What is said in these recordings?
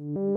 you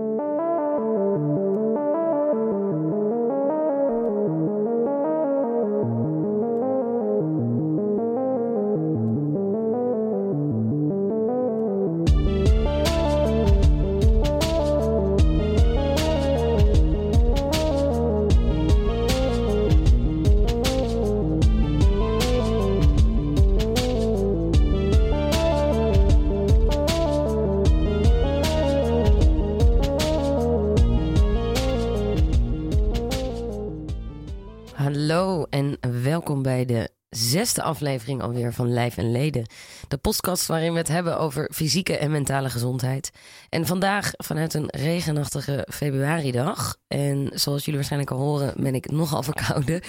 zesde aflevering alweer van Lijf en Leden. De podcast waarin we het hebben over fysieke en mentale gezondheid. En vandaag vanuit een regenachtige februaridag. En zoals jullie waarschijnlijk al horen ben ik nogal verkouden.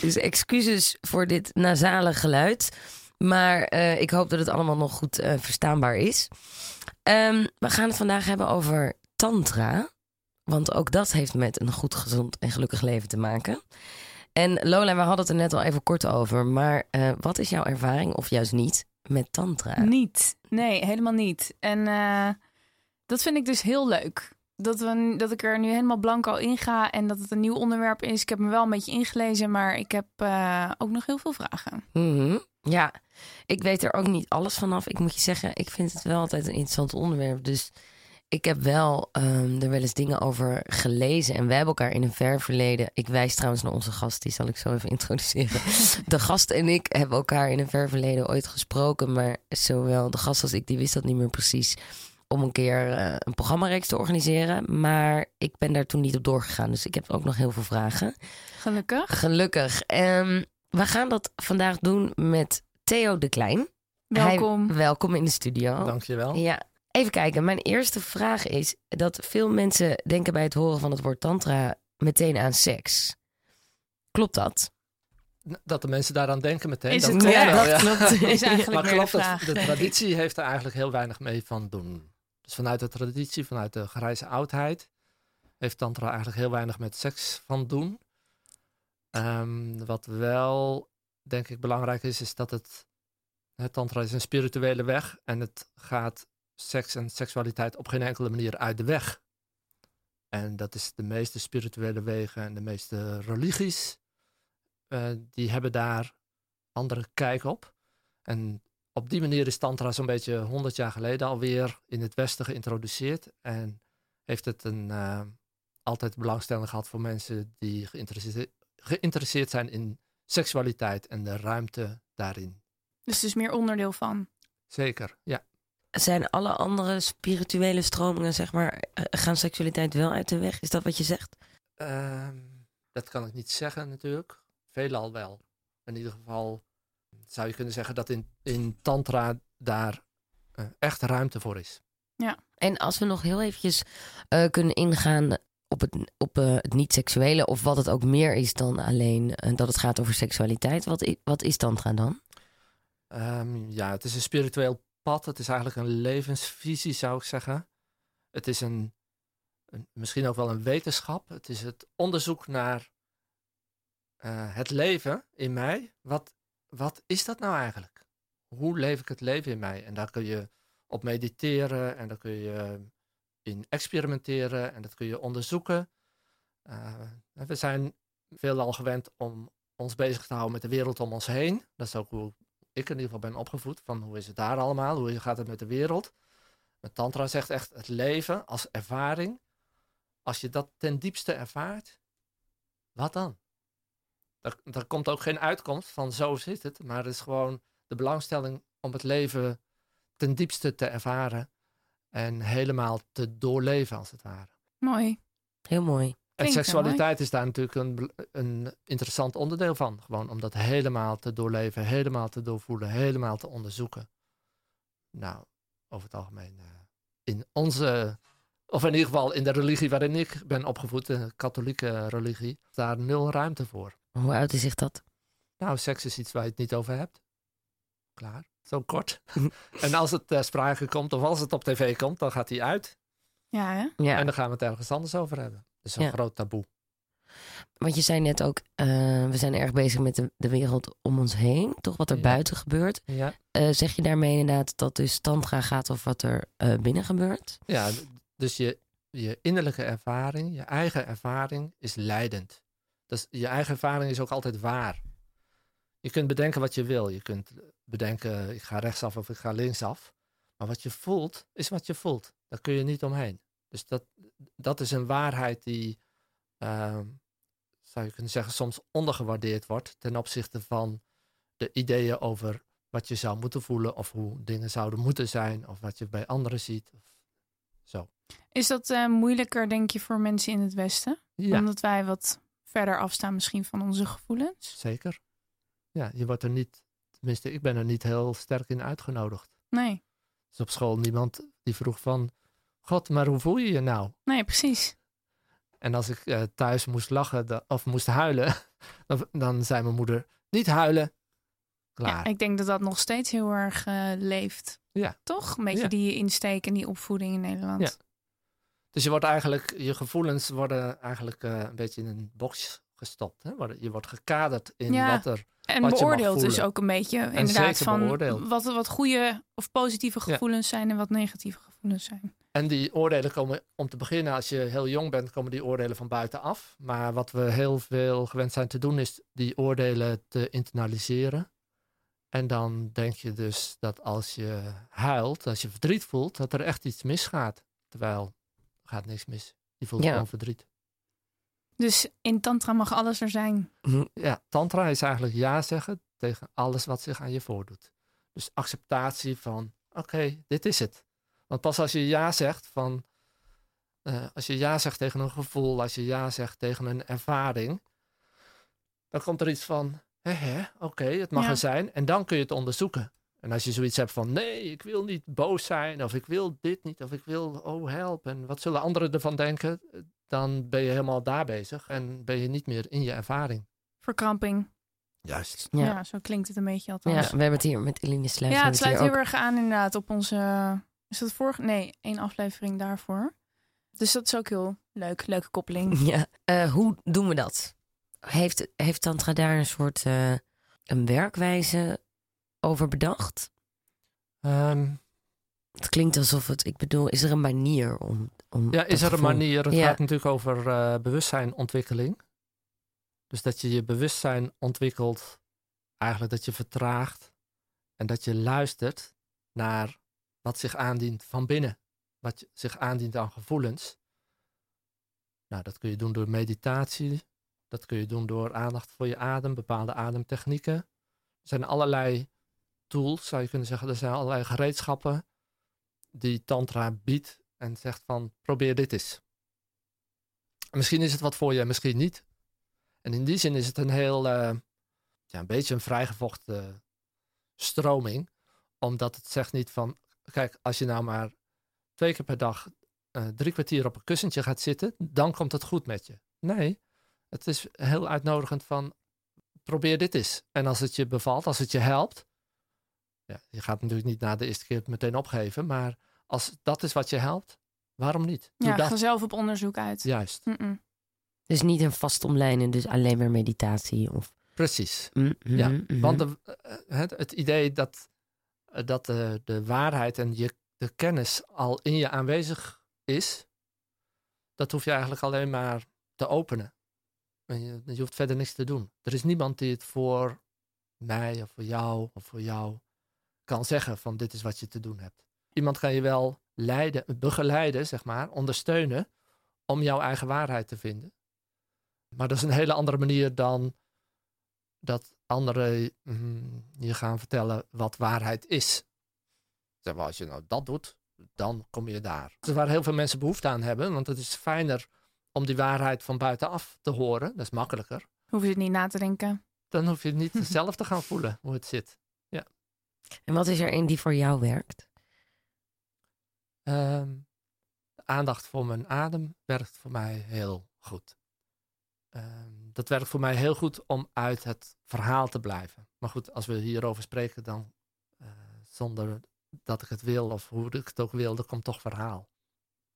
Dus excuses voor dit nasale geluid. Maar eh, ik hoop dat het allemaal nog goed eh, verstaanbaar is. Ehm, we gaan het vandaag hebben over tantra. Want ook dat heeft met een goed, gezond en gelukkig leven te maken. En Lola, we hadden het er net al even kort over. Maar eh, wat is jouw ervaring, of juist niet, met tantra? Niet. Nee, helemaal niet. En eh, dat vind ik dus heel leuk. Dat, we, dat ik er nu helemaal blanco in ga en dat het een nieuw onderwerp is. Ik heb me wel een beetje ingelezen, maar ik heb eh, ook nog heel veel vragen. Mhm. Ja, ik weet er ook niet alles vanaf. Ik moet je zeggen, ik vind het wel altijd een interessant onderwerp. Dus ik heb wel ehm, er wel eens dingen over gelezen. En wij hebben elkaar in een ver verleden. Ik wijs trouwens naar onze gast, die zal ik zo even introduceren. De gast en ik hebben elkaar in een ver verleden ooit gesproken. Maar zowel de gast als ik, die wist dat niet meer precies. Om een keer uh, een programmareeks te organiseren. Maar ik ben daar toen niet op doorgegaan. Dus ik heb ook nog heel veel vragen. Gelukkig. Gelukkig. Um, we gaan dat vandaag doen met Theo de Klein. Welkom. Hij, welkom in de studio. Dankjewel. Ja, Even kijken, mijn eerste vraag is dat veel mensen denken bij het horen van het woord tantra meteen aan seks. Klopt dat? Dat de mensen daaraan denken meteen. Is dat het, klopt ja, wel, dat klopt. Is eigenlijk maar klopt de dat vraag. de traditie heeft er eigenlijk heel weinig mee van doen. Dus vanuit de traditie, vanuit de grijze oudheid, heeft tantra eigenlijk heel weinig met seks van doen. Um, wat wel, denk ik, belangrijk is, is dat het, het tantra is een spirituele weg en het gaat seks en seksualiteit op geen enkele manier uit de weg. En dat is de meeste spirituele wegen en de meeste religies. Uh, die hebben daar andere kijk op. En op die manier is Tantra zo'n beetje 100 jaar geleden alweer in het Westen geïntroduceerd. En heeft het een, uh, altijd belangstelling gehad voor mensen die geïnteresseerd, geïnteresseerd zijn in seksualiteit en de ruimte daarin. Dus het is meer onderdeel van. Zeker, ja. Zijn alle andere spirituele stromingen, zeg maar, gaan seksualiteit wel uit de weg? Is dat wat je zegt? Uh, dat kan ik niet zeggen natuurlijk. Veelal wel. In ieder geval zou je kunnen zeggen dat in, in tantra daar uh, echt ruimte voor is. Ja. En als we nog heel eventjes uh, kunnen ingaan op het, op, uh, het niet-seksuele... of wat het ook meer is dan alleen dat het gaat over seksualiteit. Wat, is, wat is tantra dan? Um, ja, het is een spiritueel pad. Het is eigenlijk een levensvisie, zou ik zeggen. Het is een, een misschien ook wel een wetenschap. Het is het onderzoek naar uh, het leven in mij. Wat, wat is dat nou eigenlijk? Hoe leef ik het leven in mij? En daar kun je op mediteren en daar kun je in experimenteren en dat kun je onderzoeken. Uh, we zijn veelal gewend om ons bezig te houden met de wereld om ons heen. Dat is ook hoe in ieder geval ben opgevoed. Van hoe is het daar allemaal? Hoe gaat het met de wereld? Met Tantra zegt echt het leven als ervaring. Als je dat ten diepste ervaart, wat dan? Er, er komt ook geen uitkomst van zo zit het. Maar het is gewoon de belangstelling om het leven ten diepste te ervaren. En helemaal te doorleven als het ware. Mooi. Heel mooi. En seksualiteit is daar natuurlijk een, een interessant onderdeel van. Gewoon om dat helemaal te doorleven, helemaal te doorvoelen, helemaal te onderzoeken. Nou, over het algemeen uh, in onze, of in ieder geval in de religie waarin ik ben opgevoed, de katholieke religie, daar nul ruimte voor. Hoe uit zich dat? Nou, seks is iets waar je het niet over hebt. Klaar, zo kort. en als het ter sprake komt of als het op tv komt, dan gaat hij uit. Ja, hè? Ja. En dan gaan we het ergens anders over hebben. Dat is een Ja. groot taboe. Want je zei net ook, uh, we zijn erg bezig met de, de wereld om ons heen. Toch wat er Ja. buiten gebeurt. Ja, Uh, zeg je daarmee inderdaad dat dus tantra gaat over wat er uh, binnen gebeurt? ja dus je, je innerlijke ervaring, je eigen ervaring is leidend. Dus je eigen ervaring is ook altijd waar. Je kunt bedenken wat je wil. Je kunt bedenken, ik ga rechtsaf of ik ga linksaf. Maar wat je voelt, is wat je voelt. Daar kun je niet omheen. Dus dat, dat is een waarheid die, ehm, zou je kunnen zeggen, soms ondergewaardeerd wordt ten opzichte van de ideeën over wat je zou moeten voelen of hoe dingen zouden moeten zijn of wat je bij anderen ziet. Of zo. Is dat eh, moeilijker, denk je, voor mensen in het Westen? Ja, Omdat wij wat verder afstaan misschien van onze gevoelens? zeker. Ja, je wordt er niet, tenminste, ik ben er niet heel sterk in uitgenodigd. Nee, Dus op school niemand die vroeg van, God, maar hoe voel je je nou? nee, precies. En als ik eh, thuis moest lachen of moest huilen, dan, dan zei mijn moeder, niet huilen. Klaar. Ja, ik denk dat dat nog steeds heel erg eh, leeft. Ja. Toch? Een beetje Ja. die insteek en die opvoeding in Nederland. Ja. Dus je wordt eigenlijk, je gevoelens worden eigenlijk eh, een beetje in een box gestopt. Hè? Je wordt gekaderd in Ja. wat er. En Wat beoordeeld dus ook een beetje inderdaad van beoordeeld. wat, wat goede of positieve Ja. gevoelens zijn en wat negatieve gevoelens zijn. En die oordelen komen, om te beginnen, als je heel jong bent, komen die oordelen van buitenaf. Maar wat we heel veel gewend zijn te doen, is die oordelen te internaliseren. En dan denk je dus dat als je huilt, als je verdriet voelt, dat er echt iets misgaat. Terwijl er gaat niks mis. Je voelt Ja. gewoon verdriet. Dus in tantra mag alles er zijn. Ja, tantra is eigenlijk ja zeggen tegen alles wat zich aan je voordoet. Dus acceptatie van, oké, dit is het. Want pas als je ja zegt van, eh, als je ja zegt tegen een gevoel, als je ja zegt tegen een ervaring, dan komt er iets van, hè, hè, oké, het mag Ja. er zijn. En dan kun je het onderzoeken. En als je zoiets hebt van, nee, ik wil niet boos zijn, of ik wil dit niet, of ik wil, oh help, en wat zullen anderen ervan denken, dan ben je helemaal daar bezig en ben je niet meer in je ervaring. Verkramping. Juist. Ja. Ja. zo klinkt het een beetje Ja, althans. we hebben het hier met Eline Sluis. Ja, het sluit heel erg aan inderdaad op onze... Is dat vorige? Nee, één aflevering daarvoor. Dus dat is ook heel leuk. Leuke koppeling. Ja. Eh, hoe doen we dat? Heeft, heeft Tantra daar een soort eh, een werkwijze over bedacht? Ehm, Het klinkt alsof het, ik bedoel, is er een manier om. om ja, is er een manier? Het Ja. gaat natuurlijk over eh bewustzijnontwikkeling. Dus dat je je bewustzijn ontwikkelt, eigenlijk dat je vertraagt en dat je luistert naar wat zich aandient van binnen, wat zich aandient aan gevoelens. Nou, dat kun je doen door meditatie, dat kun je doen door aandacht voor je adem, bepaalde ademtechnieken. Er zijn allerlei tools, zou je kunnen zeggen, er zijn allerlei gereedschappen die Tantra biedt en zegt van probeer dit eens. Misschien is het wat voor je, misschien niet. En in die zin is het een heel, eh, ja, een beetje een vrijgevochten stroming. Omdat het zegt niet van, kijk, als je nou maar twee keer per dag eh, drie kwartier op een kussentje gaat zitten, dan komt het goed met je. Nee, het is heel uitnodigend van, probeer dit eens. En als het je bevalt, als het je helpt, ja, je gaat natuurlijk niet na de eerste keer het meteen opgeven, maar als dat is wat je helpt, waarom niet? Doe Ja, dat. ga zelf op onderzoek uit. Juist, Mm-mm. Dus niet een vast omlijnen, dus alleen maar meditatie. Of, precies. Mm, Ja. Want de, eh, het, het idee dat, eh, dat de, de waarheid en je, de kennis al in je aanwezig is, dat hoef je eigenlijk alleen maar te openen. En je, je hoeft verder niks te doen. Er is niemand die het voor mij of voor jou of voor jou kan zeggen van dit is wat je te doen hebt. Iemand kan je wel leiden, begeleiden, zeg maar, ondersteunen om jouw eigen waarheid te vinden. Maar dat is een hele andere manier dan dat anderen mm, je gaan vertellen wat waarheid is. Zeg maar, als je nou dat doet, dan kom je daar. Dus waar heel veel mensen behoefte aan hebben, want het is fijner om die waarheid van buitenaf te horen. Dat is makkelijker. Hoef je het niet na te denken. Dan hoef je niet zelf te gaan voelen hoe het zit. En wat is er een die voor jou werkt? Ehm, de aandacht voor mijn adem werkt voor mij heel goed. Ehm, dat werkt voor mij heel goed om uit het verhaal te blijven. Maar goed, als we hierover spreken, dan eh, zonder dat ik het wil of hoe ik het ook wil, er komt toch verhaal.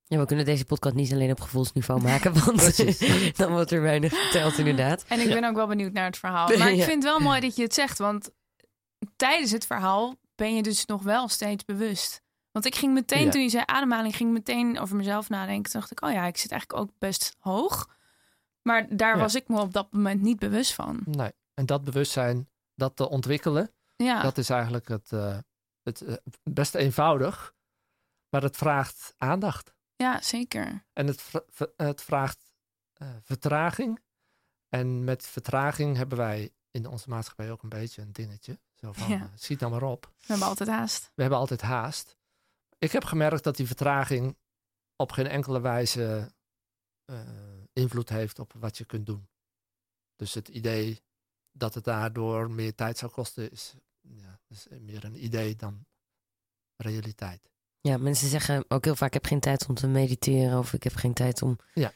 Ja, we kunnen deze podcast niet alleen op gevoelsniveau maken, want Precies. dan wordt er weinig verteld inderdaad. En ik Ja. ben ook wel benieuwd naar het verhaal. Maar ik vind het wel mooi dat je het zegt. Want tijdens het verhaal ben je dus nog wel steeds bewust. Want ik ging meteen, Ja. toen je zei ademhaling, ging ik meteen over mezelf nadenken. Toen dacht ik, oh ja, ik zit eigenlijk ook best hoog. Maar daar Ja. was ik me op dat moment niet bewust van. Nee. En dat bewustzijn, dat te ontwikkelen, Ja, dat is eigenlijk het, eh, het eh, best eenvoudig. Maar het vraagt aandacht. ja zeker. En het, het vraagt eh, vertraging. En met vertraging hebben wij in onze maatschappij ook een beetje een dingetje. Zo van, Ja. schiet dan maar op. We hebben altijd haast. We hebben altijd haast. Ik heb gemerkt dat die vertraging op geen enkele wijze invloed heeft op wat je kunt doen. Dus het idee dat het daardoor meer tijd zou kosten is, ja, is meer een idee dan realiteit. Ja, mensen zeggen ook heel vaak: ik heb geen tijd om te mediteren of ik heb geen tijd om. Ja.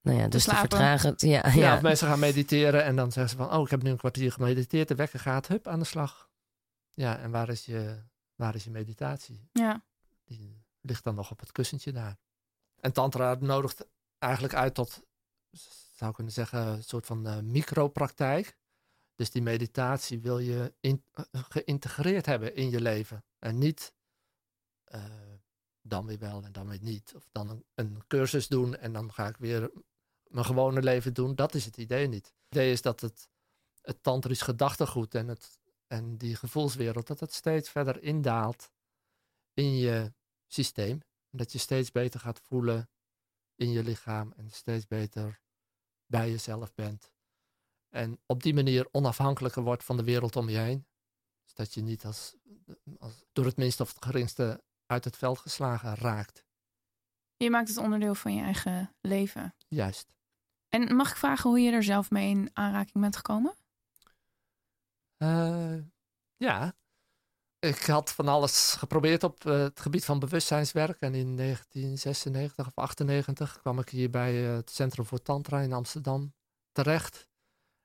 Nou ja, dus te, vertragen. Ja, Ja, ja. of mensen gaan mediteren en dan zeggen ze van, oh, ik heb nu een kwartier gemediteerd, de wekker gaat, hup, aan de slag. Ja, en waar is je, waar is je meditatie? Ja, Die ligt dan nog op het kussentje daar. En tantra nodigt eigenlijk uit tot, zou kunnen zeggen, een soort van eh, micropraktijk. Dus die meditatie wil je in, eh, geïntegreerd hebben in je leven. En niet eh, dan weer wel en dan weer niet. Of dan een, cursus doen en dan ga ik weer mijn gewone leven doen. Dat is het idee niet. Het idee is dat het, het tantrisch gedachtegoed en, het, en die gevoelswereld, dat het steeds verder indaalt in je systeem. Dat je steeds beter gaat voelen in je lichaam en steeds beter bij jezelf bent. En op die manier onafhankelijker wordt van de wereld om je heen. Dus dat je niet als, als door het minste of het geringste uit het veld geslagen raakt. je maakt het onderdeel van je eigen leven. Juist. En mag ik vragen hoe je er zelf mee in aanraking bent gekomen? Eh, ja. Ik had van alles geprobeerd op eh, het gebied van bewustzijnswerk. En in 1996 of 98 kwam ik hier bij eh, het Centrum voor Tantra in Amsterdam terecht.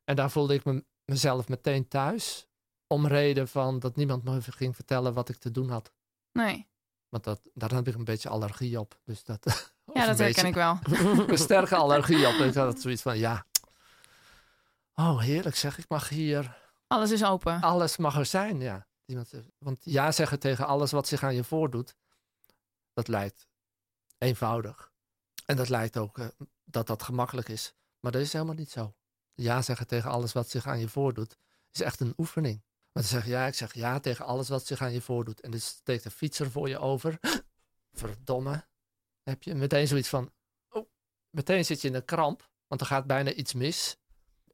En daar voelde ik me, mezelf meteen thuis. Om reden van dat niemand me ging vertellen wat ik te doen had. Nee. Want dat, daar heb ik een beetje allergie op. Dus dat, Ja, dat herken ik wel. een sterke allergie op. Ik had zoiets van, ja. Oh, heerlijk zeg. Ik mag hier Alles is open. alles mag er zijn, ja. Zegt- want ja zeggen tegen alles wat zich aan je voordoet, dat lijkt eenvoudig. En dat lijkt ook eh, dat dat gemakkelijk is. Maar dat is helemaal niet zo. Ja zeggen tegen alles wat zich aan je voordoet, is echt een oefening. Maar te zeggen, ja, ik zeg ja tegen alles wat zich aan je voordoet. En dus steekt een fietser voor je over. Verdomme. Heb je meteen zoiets van, oh, meteen zit je in een kramp, want er gaat bijna iets mis.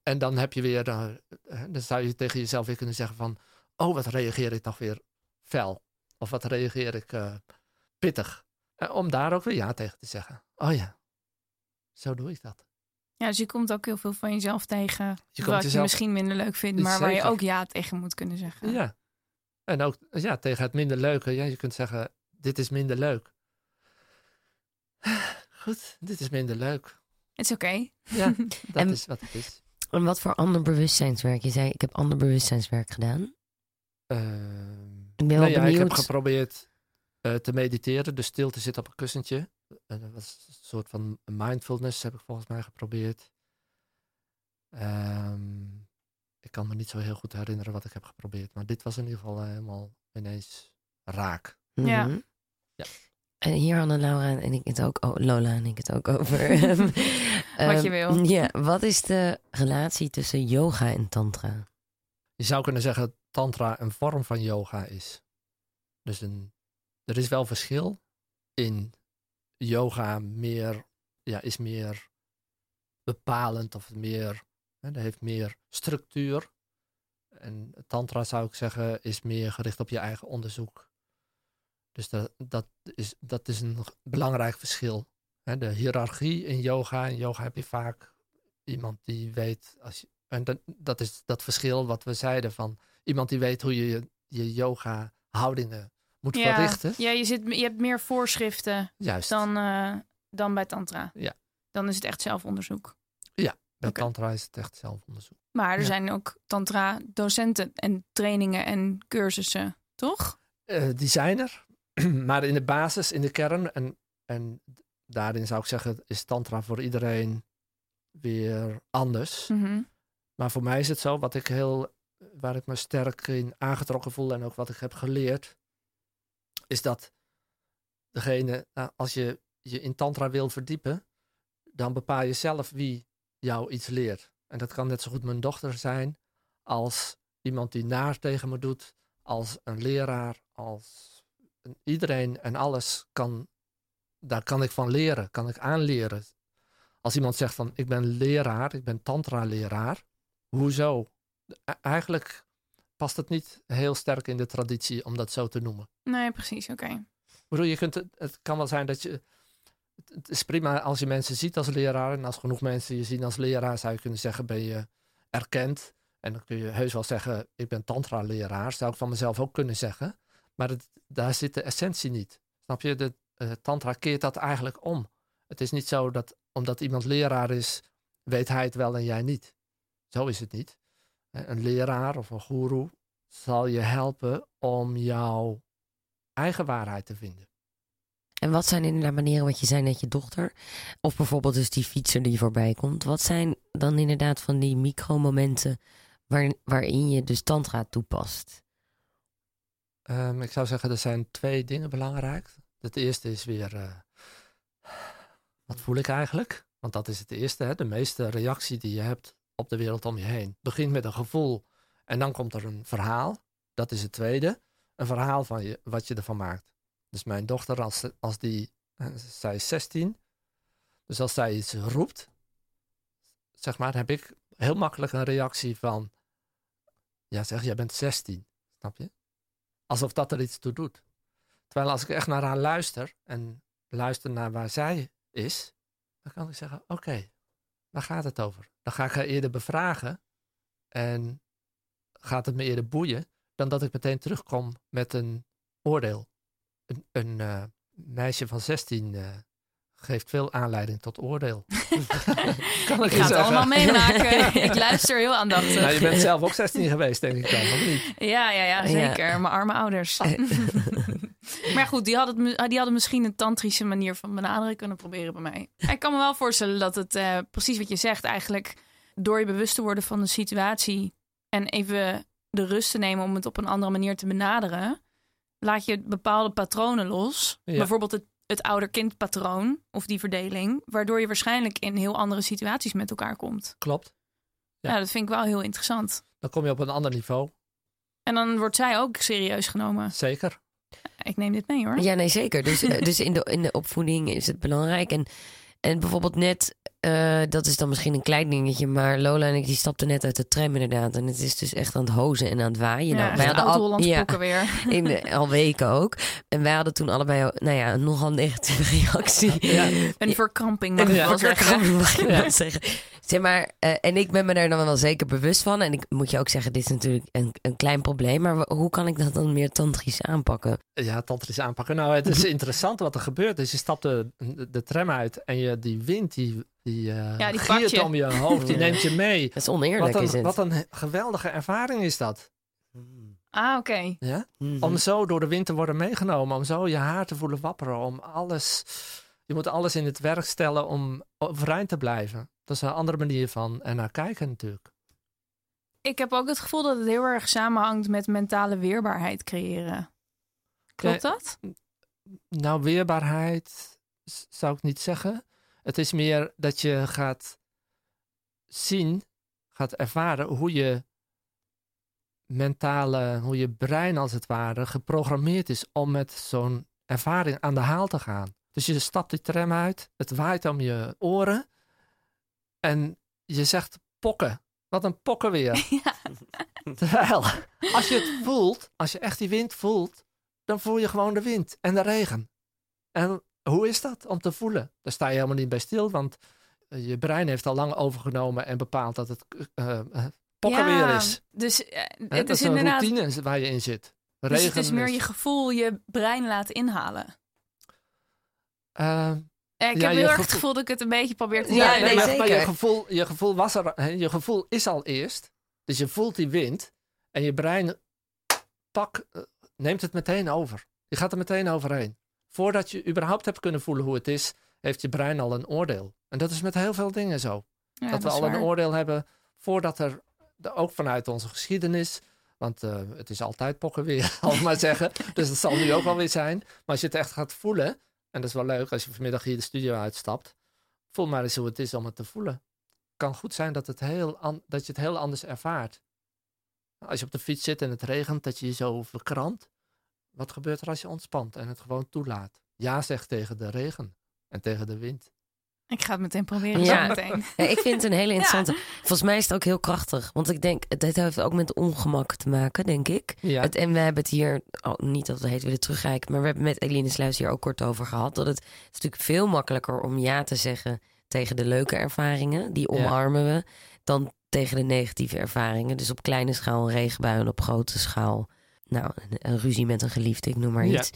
En dan heb je weer, eh, eh, dan zou je tegen jezelf weer kunnen zeggen van, oh, wat reageer ik toch weer fel. Of wat reageer ik eh, pittig. Eh, om daar ook weer ja tegen te zeggen. Oh ja, zo doe ik dat. Ja, dus je komt ook heel veel van jezelf tegen. Je komt wat je misschien minder leuk vindt, maar waar je ook ja tegen moet kunnen zeggen. Ja. En ook ja, tegen het minder leuke. Ja, je kunt zeggen, dit is minder leuk. Goed, dit is minder leuk. Het is oké. Ja, dat En- is wat het is. En wat voor ander bewustzijnswerk? Je zei, ik heb ander bewustzijnswerk gedaan. Ehm, Ik ben wel nou ja, ik heb geprobeerd eh, te mediteren, dus stil te zitten op een kussentje. En dat was een soort van mindfulness, heb ik volgens mij geprobeerd. Ehm, ik kan me niet zo heel goed herinneren wat ik heb geprobeerd, maar dit was in ieder geval eh, helemaal ineens raak. Ja. Mhm. Ja. En hier hadden Laura en ik het ook, oh, Lola en ik het ook over. Wat je wil. Ja, wat is de relatie tussen yoga en tantra? Je zou kunnen zeggen tantra een vorm van yoga is. Dus een, er is wel verschil in yoga meer, ja, is meer bepalend of meer, hè, dat heeft meer structuur. En tantra zou ik zeggen is meer gericht op je eigen onderzoek. Dus dat, dat, is, dat is een belangrijk verschil. De hiërarchie in yoga. In yoga heb je vaak iemand die weet, als je, en dat, dat is dat verschil wat we zeiden van iemand die weet hoe je je, yoga houdingen moet Ja, verrichten. ja je, zit, je hebt meer voorschriften Juist. dan, eh, dan bij Tantra. Ja. Dan is het echt zelfonderzoek. Bij oké. tantra is het echt zelfonderzoek. Maar er Ja. zijn ook Tantra-docenten en trainingen en cursussen, toch? Eh, die zijn er, maar in de basis, in de kern en, en daarin zou ik zeggen is tantra voor iedereen weer anders. Mhm. Maar voor mij is het zo, wat ik heel, waar ik me sterk in aangetrokken voel en ook wat ik heb geleerd, is dat degene, nou, als je je in tantra wil verdiepen, dan bepaal je zelf wie jou iets leert. En dat kan net zo goed mijn dochter zijn, als iemand die naar tegen me doet, als een leraar, als een- iedereen en alles kan, daar kan ik van leren, kan ik aanleren. Als iemand zegt van ik ben leraar, ik ben tantra-leraar, hoezo? Eigenlijk past het niet heel sterk in de traditie om dat zo te noemen. Nee, precies. Oké. Bedoel, je kunt, het- kan wel zijn dat je. Het, is prima als je mensen ziet als leraar. En als genoeg mensen je zien als leraar, zou je kunnen zeggen: ben je erkend. En dan kun je heus wel zeggen: ik ben tantra-leraar. Zou ik van mezelf ook kunnen zeggen. Maar het, daar zit de essentie niet. Snap je? De eh, tantra keert dat eigenlijk om. Het is niet zo dat omdat iemand leraar is, weet hij het wel en jij niet. Zo is het niet. Een leraar of een goeroe zal je helpen om jouw eigen waarheid te vinden. En wat zijn inderdaad manieren, wat je zei net je dochter, of bijvoorbeeld dus die fietser die voorbij komt. Wat zijn dan inderdaad van die micromomenten waar, waarin je dus tantra toepast? Ehm, ik zou zeggen, er zijn twee dingen belangrijk. Het eerste is weer, eh, wat voel ik eigenlijk? Want dat is het eerste, hè? de meeste reactie die je hebt op de wereld om je heen. Begint met een gevoel en dan komt er een verhaal. Dat is het tweede. Een verhaal van je, wat je ervan maakt. Dus mijn dochter, als, als die, eh, zij is 16, dus als zij iets roept, zeg maar, heb ik heel makkelijk een reactie van, ja zeg, jij bent 16, snap je? Alsof dat er iets toe doet. Terwijl als ik echt naar haar luister en luister naar waar zij is, dan kan ik zeggen: Oké, waar gaat het over? Dan ga ik haar eerder bevragen en gaat het me eerder boeien dan dat ik meteen terugkom met een oordeel. Een, een eh, meisje van 16 eh, geeft veel aanleiding tot oordeel. kan Ik je ga het zeggen. allemaal meemaken. ik luister heel aandachtig. Nou, je bent zelf ook 16 geweest, denk ik dan, of niet? Ja, ja, ja, zeker. Mijn arme ouders. maar goed, die hadden, het- die hadden misschien een tantrische manier van benaderen kunnen proberen bij mij. Ik kan me wel voorstellen dat het, eh, precies wat je zegt, eigenlijk door je bewust te worden van de situatie en even de rust te nemen om het op een andere manier te benaderen, laat je bepaalde patronen los. Ja. Bijvoorbeeld het, het ouder-kind-patroon of die verdeling, waardoor je waarschijnlijk in heel andere situaties met elkaar komt. Klopt. Ja. Ja, dat vind ik wel heel interessant. Dan kom je op een ander niveau. En dan wordt zij ook serieus genomen. Zeker. Ik neem dit mee hoor. Ja, nee, zeker. Dus, eh, dus in, de, in de opvoeding is het belangrijk. En, en bijvoorbeeld net, eh, dat is dan misschien een klein dingetje, maar Lola en ik die stapten net uit de tram inderdaad. En het is dus echt aan het hozen en aan het waaien. Ja, nou, wij hadden al, ja, boeken weer. in de, al weken ook. En wij hadden toen allebei, nou ja, een nogal negatieve reactie. Ja. Een verkramping mag ja, zeggen. mag ik wel zeggen. Zeg maar, eh, en ik ben me daar dan wel zeker bewust van. En ik moet je ook zeggen, dit is natuurlijk een, een klein probleem. Maar hoe kan ik dat dan meer tantrisch aanpakken? Ja, tantrisch aanpakken. Nou, het is interessant wat er gebeurt. Dus je stapt de, de, de tram uit en je, die wind, die, die, eh Ja, die giert je. om je hoofd, die neemt je mee. Dat is oneerlijk, Wat is een, het. wat een geweldige ervaring is dat. Ah, oké. Ja? Mhm. Om zo door de wind te worden meegenomen, om zo je haar te voelen wapperen, om alles... Je moet alles in het werk stellen om overeind te blijven. Dat is een andere manier van er naar kijken natuurlijk. Ik heb ook het gevoel dat het heel erg samenhangt met mentale weerbaarheid creëren. Klopt dat? Nou, weerbaarheid zou ik niet zeggen. Het is meer dat je gaat zien, gaat ervaren hoe je mentale, hoe je brein als het ware geprogrammeerd is om met zo'n ervaring aan de haal te gaan. Dus je stapt die tram uit, het waait om je oren en je zegt pokken. Wat een pokken weer. Ja. Terwijl, als je het voelt, als je echt die wind voelt, dan voel je gewoon de wind en de regen. En hoe is dat om te voelen? Daar sta je helemaal niet bij stil, want eh, je brein heeft al lang overgenomen en bepaalt dat het eh, eh, pokken Ja, weer is. Dus het dat is is een inderdaad. routine waar je in zit. Regen Dus het is meer je gevoel, je brein laten inhalen. Eh, Eh, Ik Ja, heb heel erg het gevoel- dat ik het een beetje probeer te Ja, nee, maar, zeker. maar je gevoel, je gevoel was er, hè, je gevoel is al eerst. Dus je voelt die wind en je brein pak, neemt het meteen over. Je gaat er meteen overheen. Voordat je überhaupt hebt kunnen voelen hoe het is, heeft je brein al een oordeel. En dat is met heel veel dingen zo. Ja, dat we al waar. een oordeel hebben voordat er, ook vanuit onze geschiedenis, Want eh, het is altijd pokken weer, ik maar zeggen. Dus dat zal nu ook wel weer zijn. Maar als je het echt gaat voelen, en dat is wel leuk als je vanmiddag hier de studio uitstapt, voel maar eens hoe het is om het te voelen. Het kan goed zijn dat, het heel dat je het heel anders ervaart. Als je op de fiets zit en het regent, dat je je zo verkrampt. Wat gebeurt er als je ontspant en het gewoon toelaat? Ja zegt tegen de regen en tegen de wind. Ik ga het meteen proberen Ja. zo meteen. Ja, ik vind het een hele interessante. Volgens mij is het ook heel krachtig. Want ik denk, het heeft ook met ongemak te maken, denk ik. Ja, Het, en we hebben het hier, oh, niet dat we het heet willen terugreiken, maar we hebben met Eline Sluis hier ook kort over gehad. Dat het, het is natuurlijk veel makkelijker om ja te zeggen tegen de leuke ervaringen, die Ja. omarmen we, dan tegen de negatieve ervaringen. Dus op kleine schaal een regenbui en op grote schaal, nou, een, ruzie met een geliefde, ik noem maar Ja. iets.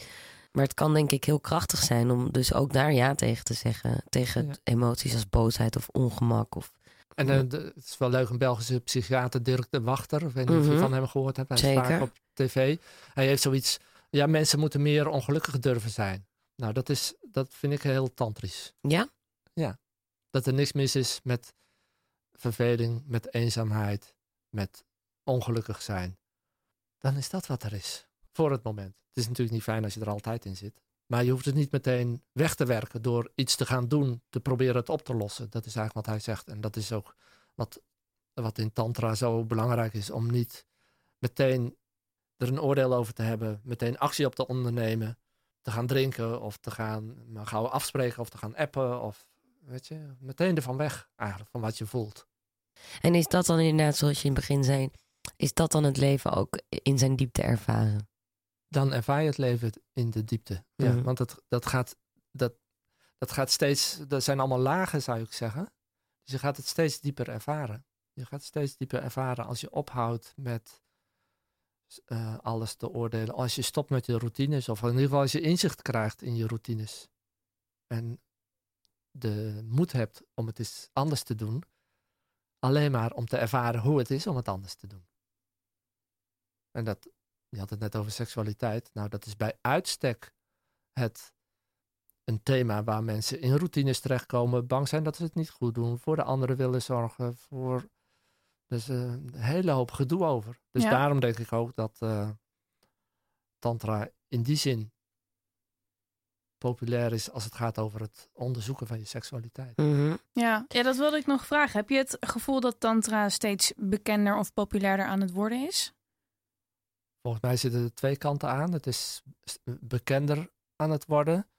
Maar het kan denk ik heel krachtig zijn om dus ook daar ja tegen te zeggen. Tegen Ja. emoties als boosheid of ongemak. Of, En eh, de- het is wel leuk, een Belgische psychiater, Dirk de Wachter. Ik weet niet of je Mhm. van hem gehoord hebt. Hij is Zeker. vaak op tv. Hij heeft zoiets, ja, mensen moeten meer ongelukkig durven zijn. Nou, dat, is, dat vind ik heel tantrisch. ja? Dat er niks mis is met verveling, met eenzaamheid, met ongelukkig zijn. Dan is dat wat er is, voor het moment. Het is natuurlijk niet fijn als je er altijd in zit. Maar je hoeft het niet meteen weg te werken door iets te gaan doen, te proberen het op te lossen. Dat is eigenlijk wat hij zegt. En dat is ook wat, wat in Tantra zo belangrijk is, om niet meteen er een oordeel over te hebben, meteen actie op te ondernemen, te gaan drinken of te gaan maar gauw afspreken of te gaan appen of weet je, meteen ervan weg eigenlijk, van wat je voelt. En is dat dan inderdaad, zoals je in het begin zei, is dat dan het leven ook in zijn diepte ervaren? Dan ervaar je het leven in de diepte. Ja, Mhm. want dat, dat, gaat, dat, dat gaat steeds, dat zijn allemaal lagen zou ik zeggen. Dus je gaat het steeds dieper ervaren. Je gaat het steeds dieper ervaren als je ophoudt met eh, alles te oordelen. Als je stopt met je routines, of in ieder geval als je inzicht krijgt in je routines. En de moed hebt om het eens anders te doen. Alleen maar om te ervaren hoe het is om het anders te doen. En dat, je had het net over seksualiteit. Nou, dat is bij uitstek het een thema waar mensen in routines terechtkomen, bang zijn dat ze het niet goed doen, voor de anderen willen zorgen, voor dus eh, een hele hoop gedoe over. Dus Ja. daarom denk ik ook dat eh, tantra in die zin populair is als het gaat over het onderzoeken van je seksualiteit. Mhm. Ja. ja, dat wilde ik nog vragen. Heb je het gevoel dat tantra steeds bekender of populairder aan het worden is? Volgens mij zitten er twee kanten aan. Het is bekender aan het worden.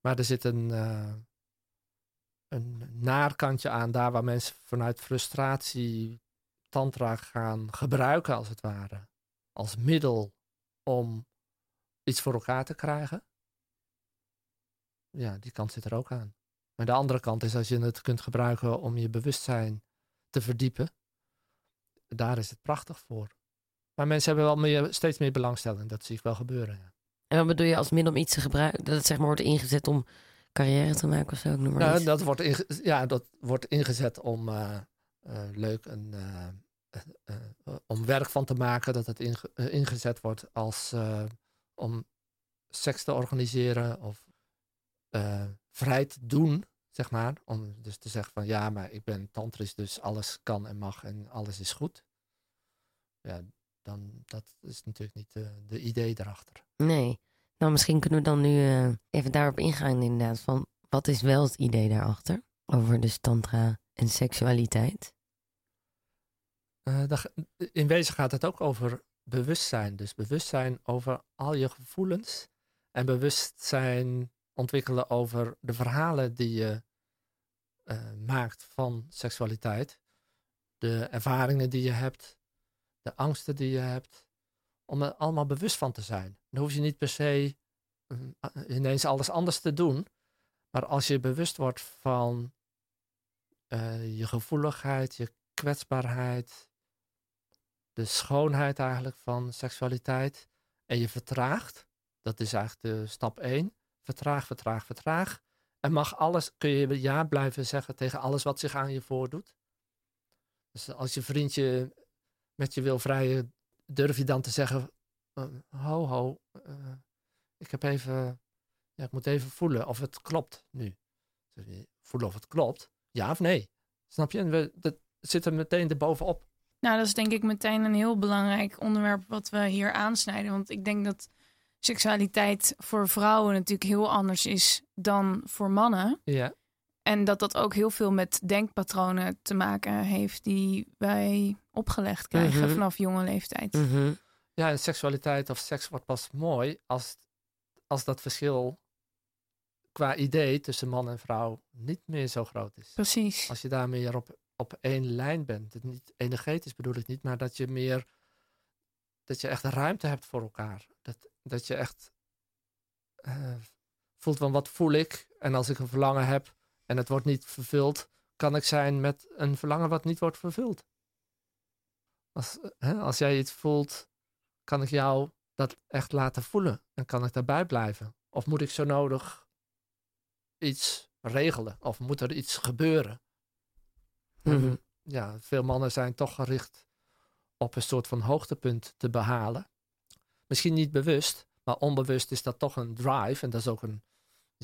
Maar er zit een, eh een naar kantje aan, daar waar mensen vanuit frustratie tantra gaan gebruiken, als het ware. Als middel om iets voor elkaar te krijgen. Ja, die kant zit er ook aan. Maar de andere kant is als je het kunt gebruiken om je bewustzijn te verdiepen. Daar is het prachtig voor. Maar mensen hebben wel meer, steeds meer belangstelling. Dat zie ik wel gebeuren. Ja. En wat bedoel je als middel om iets te gebruiken? Dat het zeg maar wordt ingezet om carrière te maken of zo? Ik noem maar Nou, iets. dat, wordt inge- ja, dat wordt ingezet om eh, eh, leuk een, eh, om werk van te maken. Dat het inge- ingezet wordt als om seks te organiseren of vrij te doen, zeg maar. Om dus te zeggen van ja, maar ik ben tantrisch, dus alles kan en mag en alles is goed. Ja, dan dat is natuurlijk niet de, de idee erachter. Nee. Nou, misschien kunnen we dan nu eh, even daarop ingaan inderdaad. Van wat is wel het idee daarachter? Over dus tantra en seksualiteit. Eh, dat ga- in wezen gaat het ook over bewustzijn. Dus bewustzijn over al je gevoelens. En bewustzijn ontwikkelen over de verhalen die je eh, maakt van seksualiteit. De ervaringen die je hebt. De angsten die je hebt. Om er allemaal bewust van te zijn. Dan hoef je niet per se eh, ineens alles anders te doen. Maar als je bewust wordt van eh, je gevoeligheid, je kwetsbaarheid, de schoonheid eigenlijk van seksualiteit. En je vertraagt, dat is eigenlijk de stap 1. Vertraag, vertraag, vertraag. En mag alles, kun je ja blijven zeggen tegen alles wat zich aan je voordoet. Dus als je vriendje met je wil vrijen, durf je dan te zeggen: eh, Ho, ho, eh, ik heb even, ja, ik moet even voelen of het klopt nu. Voelen of het klopt, ja of nee. Snap je? En we, dat zit er meteen erbovenop. Nou, dat is denk ik meteen een heel belangrijk onderwerp wat we hier aansnijden. Want ik denk dat seksualiteit voor vrouwen natuurlijk heel anders is dan voor mannen. Ja, En dat dat ook heel veel met denkpatronen te maken heeft die wij opgelegd krijgen Mhm. vanaf jonge leeftijd. Mhm. ja en seksualiteit of seks wordt pas mooi als, als dat verschil qua idee tussen man en vrouw niet meer zo groot is. Precies. Als je daar meer op, op één lijn bent. Niet energetisch bedoel ik niet, maar dat je meer dat je echt ruimte hebt voor elkaar. Dat, dat je echt eh, voelt van wat voel ik. En als ik een verlangen heb en het wordt niet vervuld, kan ik zijn met een verlangen wat niet wordt vervuld. Als, hè, als jij iets voelt, kan ik jou dat echt laten voelen en kan ik daarbij blijven. Of moet ik zo nodig iets regelen? Of moet er iets gebeuren? Mhm. ja, veel mannen zijn toch gericht op een soort van hoogtepunt te behalen. Misschien niet bewust, maar onbewust is dat toch een drive. En dat is ook een,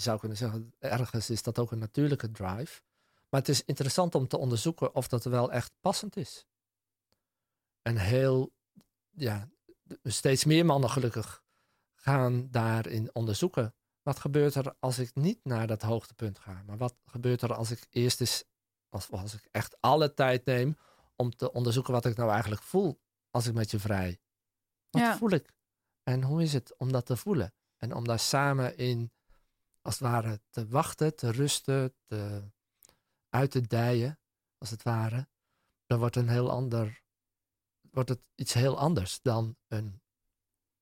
je zou kunnen zeggen, ergens is dat ook een natuurlijke drive. Maar het is interessant om te onderzoeken of dat wel echt passend is. En heel, ja, steeds meer mannen gelukkig gaan daarin onderzoeken. Wat gebeurt er als ik niet naar dat hoogtepunt ga? Maar wat gebeurt er als ik eerst eens als, als ik echt alle tijd neem om te onderzoeken wat ik nou eigenlijk voel als ik met je vrij. Wat Ja. voel ik? En hoe is het om dat te voelen? En om daar samen in, als het ware, te wachten, te rusten, te, uit te dijen, als het ware. Dan wordt een heel ander, wordt het iets heel anders dan een,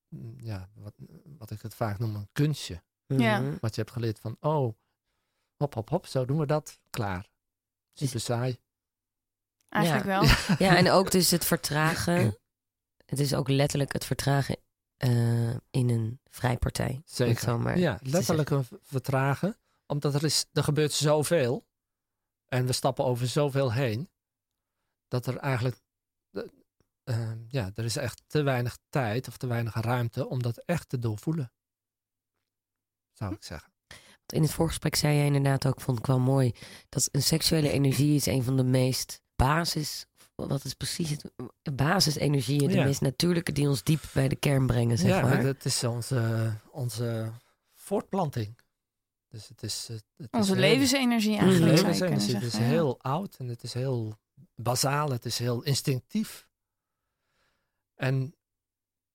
mm, ja, wat, wat ik het vaak noem, een kunstje. Ja. Wat je hebt geleerd van, oh, hop, hop, hop, zo doen we dat, klaar. Super saai. Eigenlijk Ja. wel. Ja, en ook dus het vertragen. Het is ook letterlijk het vertragen eh, in een vrijpartij. Zeker. zo maar ja, te letterlijk een vertragen. Omdat er, is, er gebeurt zoveel. En we stappen over zoveel heen. Dat er eigenlijk... eh, eh, ja, er is echt te weinig tijd of te weinig ruimte om dat echt te doorvoelen. Zou ik zeggen. In het voorgesprek zei jij inderdaad ook, vond ik wel mooi, dat een seksuele energie is een van de meest basis, wat is precies het, basisenergieën, de Ja. meest natuurlijke die ons diep bij de kern brengen, zeg ja, maar. dat is onze, onze voortplanting. Dus het is... het- Onze heel- levensenergie Mhm. eigenlijk. je levensenergie. Het is ja. heel oud en het is heel bazaal. Het is heel instinctief. En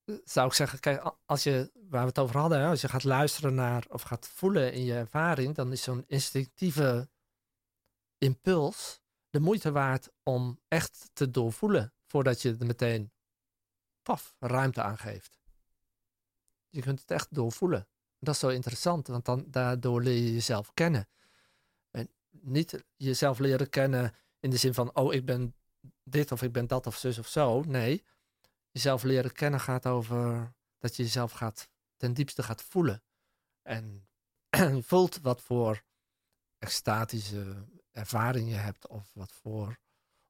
eh, zou ik zeggen, kijk, als je, waar we het over hadden, hè, als je gaat luisteren naar of gaat voelen in je ervaring, dan is zo'n instinctieve impuls de moeite waard om echt te doorvoelen voordat je er meteen paf, ruimte aan geeft. Je kunt het echt doorvoelen. Dat is zo interessant, want dan, daardoor leer je jezelf kennen. En niet jezelf leren kennen in de zin van, oh, ik ben dit of ik ben dat of zus of zo. Nee, jezelf leren kennen gaat over dat je jezelf gaat, ten diepste gaat voelen. En voelt wat voor extatische ervaring je hebt, of wat voor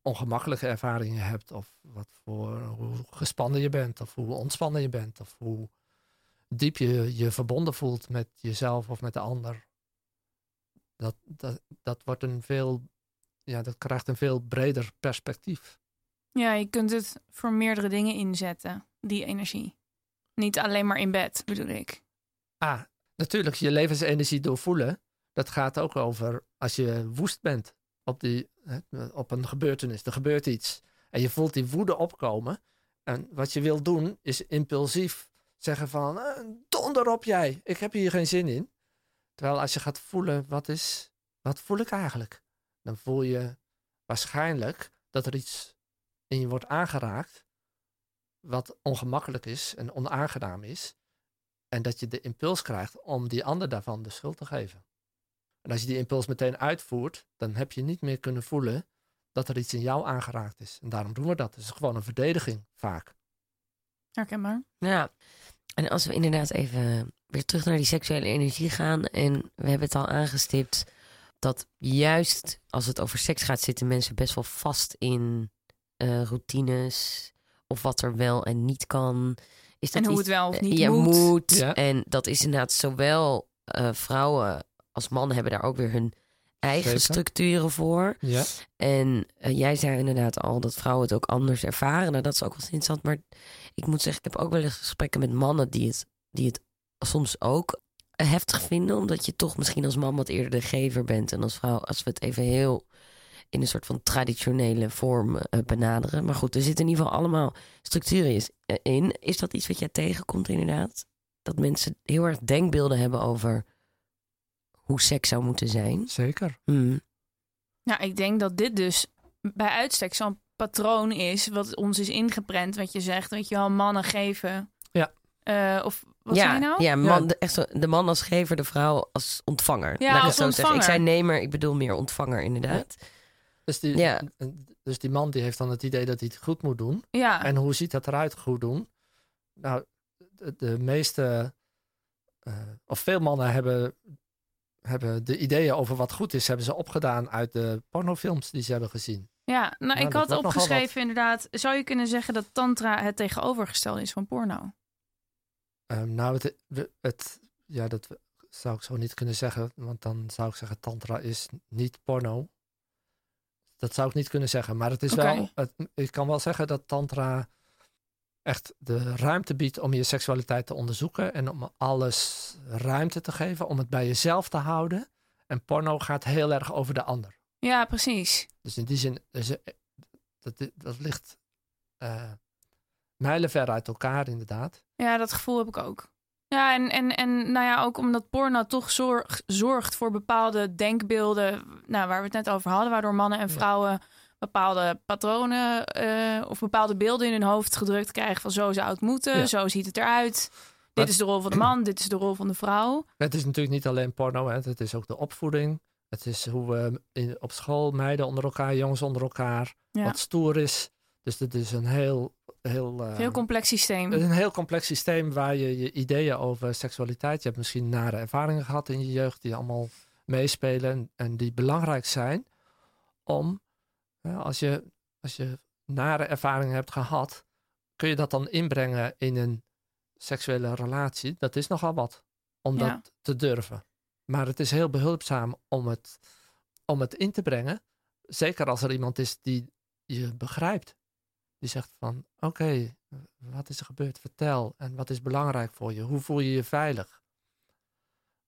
ongemakkelijke ervaring je hebt, of wat voor hoe gespannen je bent, of hoe ontspannen je bent, of hoe diep je je verbonden voelt met jezelf of met de ander. Dat, dat, dat wordt een veel, ja, dat krijgt een veel breder perspectief. Ja, je kunt het voor meerdere dingen inzetten, die energie. Niet alleen maar in bed, bedoel ik. Ah, natuurlijk, je levensenergie doorvoelen, dat gaat ook over als je woest bent op, die, op een gebeurtenis. Er gebeurt iets en je voelt die woede opkomen. En wat je wil doen is impulsief zeggen van, eh, donder op jij, ik heb hier geen zin in. Terwijl als je gaat voelen, wat, is, wat voel ik eigenlijk? Dan voel je waarschijnlijk dat er iets in je wordt aangeraakt wat ongemakkelijk is en onaangenaam is. En dat je de impuls krijgt om die ander daarvan de schuld te geven. En als je die impuls meteen uitvoert, dan heb je niet meer kunnen voelen dat er iets in jou aangeraakt is. En daarom doen we dat. Het is gewoon een verdediging vaak. Herkenbaar. Ja, en als we inderdaad even weer terug naar die seksuele energie gaan. En we hebben het al aangestipt dat juist als het over seks gaat, zitten mensen best wel vast in eh, routines. Of wat er wel en niet kan. Is dat En hoe iets- het wel of niet ja, moet. Ja. En dat is inderdaad zowel eh, vrouwen als mannen hebben daar ook weer hun eigen Zeker. structuren voor. Ja. En eh, jij zei inderdaad al dat vrouwen het ook anders ervaren. Nou, dat is ook wel interessant. Maar ik moet zeggen, ik heb ook wel eens gesprekken met mannen die het, die het soms ook heftig vinden. Omdat je toch misschien als man wat eerder de gever bent. En als vrouw, als we het even heel in een soort van traditionele vorm eh, benaderen. Maar goed, er zitten in ieder geval allemaal structuren eh, in. Is dat iets wat jij tegenkomt inderdaad? Dat mensen heel erg denkbeelden hebben over hoe seks zou moeten zijn. Zeker. Hmm. Nou, ik denk dat dit dus bij uitstek zo'n patroon is wat ons is ingeprent. Wat je zegt, weet je wel, mannen geven. Ja. Eh, of wat ja, zei je nou? Ja, man, De, echt zo, de man als gever, de vrouw als ontvanger. Ja, ik als. Ik ontvanger. zei nemer, ik bedoel meer ontvanger inderdaad. Dus die, Ja. dus die man die heeft dan het idee dat hij het goed moet doen. Ja, En hoe ziet dat eruit, goed doen? Nou, de, de meeste, eh, of veel mannen hebben, hebben de ideeën over wat goed is, hebben ze opgedaan uit de pornofilms die ze hebben gezien. ja. Nou, ik dat had opgeschreven inderdaad. Zou je kunnen zeggen dat tantra het tegenovergestelde is van porno? Ehm, nou, het, het, ja, dat zou ik zo niet kunnen zeggen, want dan zou ik zeggen, tantra is niet porno. Dat zou ik niet kunnen zeggen, maar het is wel, het, ik kan wel zeggen dat tantra echt de ruimte biedt om je seksualiteit te onderzoeken en om alles ruimte te geven, om het bij jezelf te houden. En porno gaat heel erg over de ander. Ja, precies. Dus in die zin, is er- dat, dat ligt eh mijlenver uit elkaar inderdaad. Ja, dat gevoel heb ik ook. Ja, en, en, en nou ja, ook omdat porno toch zorg, zorgt voor bepaalde denkbeelden, nou, waar we het net over hadden, waardoor mannen en Ja. Bepaalde patronen eh, of bepaalde beelden in hun hoofd gedrukt krijgen van zo zou het moeten, Ja. zo ziet het eruit. Maar- Dit is de rol van de man, dit is de rol van de vrouw. Het is natuurlijk niet alleen porno, hè. het is ook de opvoeding. Het is hoe we in, op school meiden onder elkaar, jongens onder elkaar, Ja. wat stoer is. Dus het is een heel, heel, eh, Heel complex systeem. een heel complex systeem waar je je ideeën over seksualiteit, je hebt misschien nare ervaringen gehad in je jeugd die allemaal meespelen en, en die belangrijk zijn om, als, je, als je nare ervaringen hebt gehad, kun je dat dan inbrengen in een seksuele relatie. Dat is nogal wat, om Ja. dat te durven. Maar het is heel behulpzaam om het, om het in te brengen. Zeker als er iemand is die je begrijpt. Die zegt van, oké, wat is er gebeurd? Vertel. En wat is belangrijk voor je? Hoe voel je je veilig?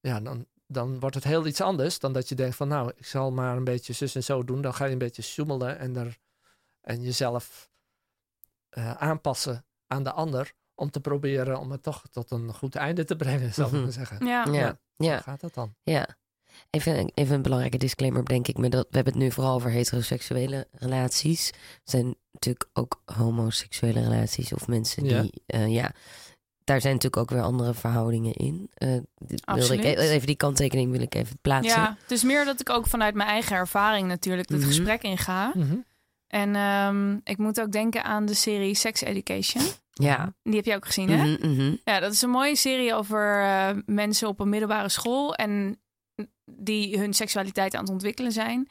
Ja, dan, dan wordt het heel iets anders dan dat je denkt van, nou, ik zal maar een beetje zus en zo doen. Dan ga je een beetje sjoemelen en, er, en jezelf eh, aanpassen aan de ander. Om te proberen om het toch tot een goed einde te brengen, zou ik Mhm. maar zeggen. Ja. Ja, Ja. ja, Hoe gaat dat dan? ja. Even, even een belangrijke disclaimer, denk ik. Me dat, we hebben het nu vooral over heteroseksuele relaties. Er zijn natuurlijk ook homoseksuele relaties of mensen Ja. die, eh, ja, daar zijn natuurlijk ook weer andere verhoudingen in. Eh, wilde ik, Absoluut. even die kanttekening wil ik even plaatsen. Ja, het is meer dat ik ook vanuit mijn eigen ervaring natuurlijk het Mhm. gesprek inga. En ehm, ik moet ook denken aan de serie Sex Education. Ja. Die heb je ook gezien, hè? Mhm, mhm. Ja, dat is een mooie serie over eh, mensen op een middelbare school en die hun seksualiteit aan het ontwikkelen zijn.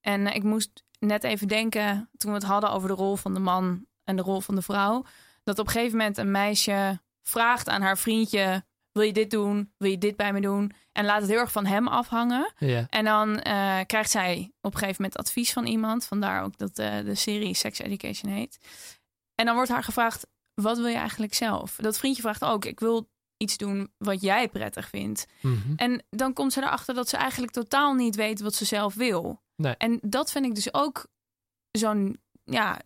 En eh, ik moest net even denken, toen we het hadden over de rol van de man en de rol van de vrouw, dat op een gegeven moment een meisje vraagt aan haar vriendje: Wil je dit doen? Wil je dit bij me doen? En laat het heel erg van hem afhangen. Ja. En dan eh, krijgt zij op een gegeven moment advies van iemand. Vandaar ook dat eh, de serie Sex Education heet. En dan wordt haar gevraagd: wat wil je eigenlijk zelf? Dat vriendje vraagt ook: ik wil iets doen wat jij prettig vindt. Mhm. En dan komt ze erachter dat ze eigenlijk totaal niet weet wat ze zelf wil. Nee. En dat vind ik dus ook zo'n, ja,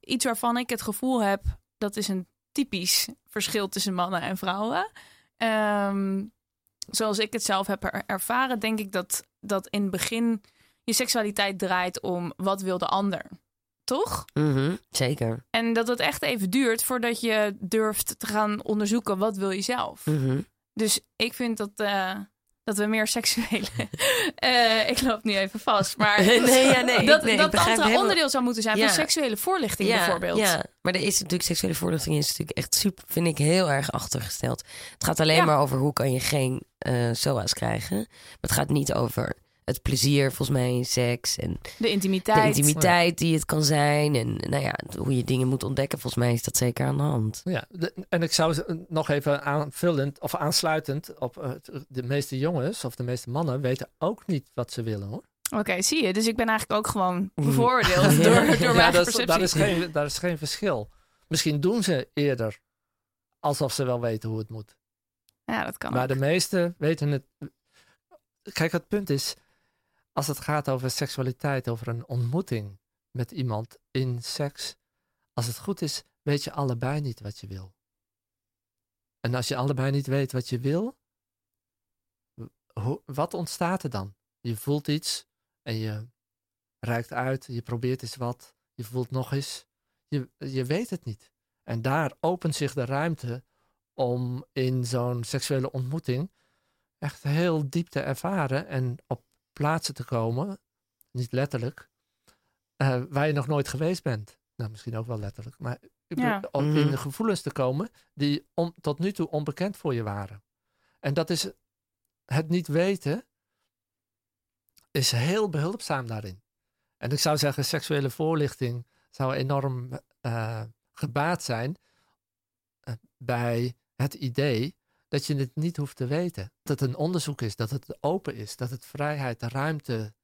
iets waarvan ik het gevoel heb dat is een typisch verschil tussen mannen en vrouwen. Ehm, zoals ik het zelf heb er- ervaren, denk ik dat, dat in het begin je seksualiteit draait om wat wil de ander. Toch? Mhm, Zeker. En dat het echt even duurt voordat je durft te gaan onderzoeken wat wil je zelf. Mhm. Dus ik vind dat, eh, dat we meer seksuele. Eh, ik loop nu even vast. Maar Nee, ja, nee, dat, nee, dat helemaal- onderdeel zou moeten zijn Ja. van seksuele voorlichting bijvoorbeeld. Ja, maar er is natuurlijk seksuele voorlichting is natuurlijk echt super, vind ik heel erg achtergesteld. Het gaat alleen maar over hoe kan je geen eh SOA's krijgen. Maar het gaat niet over het plezier volgens mij in seks en De intimiteit. de intimiteit die het kan zijn en nou ja, hoe je dingen moet ontdekken. Volgens mij is dat zeker aan de hand. Ja, de- en ik zou ze- nog even aanvullend of aansluitend op eh, de meeste jongens of de meeste mannen weten ook niet wat ze willen hoor. Oké, zie je. Dus ik ben eigenlijk ook gewoon bevoordeeld door, door mijn ja, dat is, daar, is geen, daar is geen verschil. Misschien doen ze eerder alsof ze wel weten hoe het moet. Ja, dat kan Maar ook. de meesten weten het. Kijk, het punt is, als het gaat over seksualiteit, over een ontmoeting met iemand in seks, als het goed is, weet je allebei niet wat je wil. En als je allebei niet weet wat je wil, wat ontstaat er dan? Je voelt iets en je reikt uit, je probeert eens wat, je voelt nog eens. Je, je weet het niet. En daar opent zich de ruimte om in zo'n seksuele ontmoeting echt heel diep te ervaren en op plaatsen te komen, niet letterlijk, eh, waar je nog nooit geweest bent. Nou, misschien ook wel letterlijk, maar Ja. om Mhm. in gevoelens te komen die om, tot nu toe onbekend voor je waren. En dat is het niet weten, is heel behulpzaam daarin. En ik zou zeggen, seksuele voorlichting zou enorm eh, gebaat zijn eh, bij het idee dat je het niet hoeft te weten. Dat het een onderzoek is, dat het open is, dat het vrijheid, de ruimte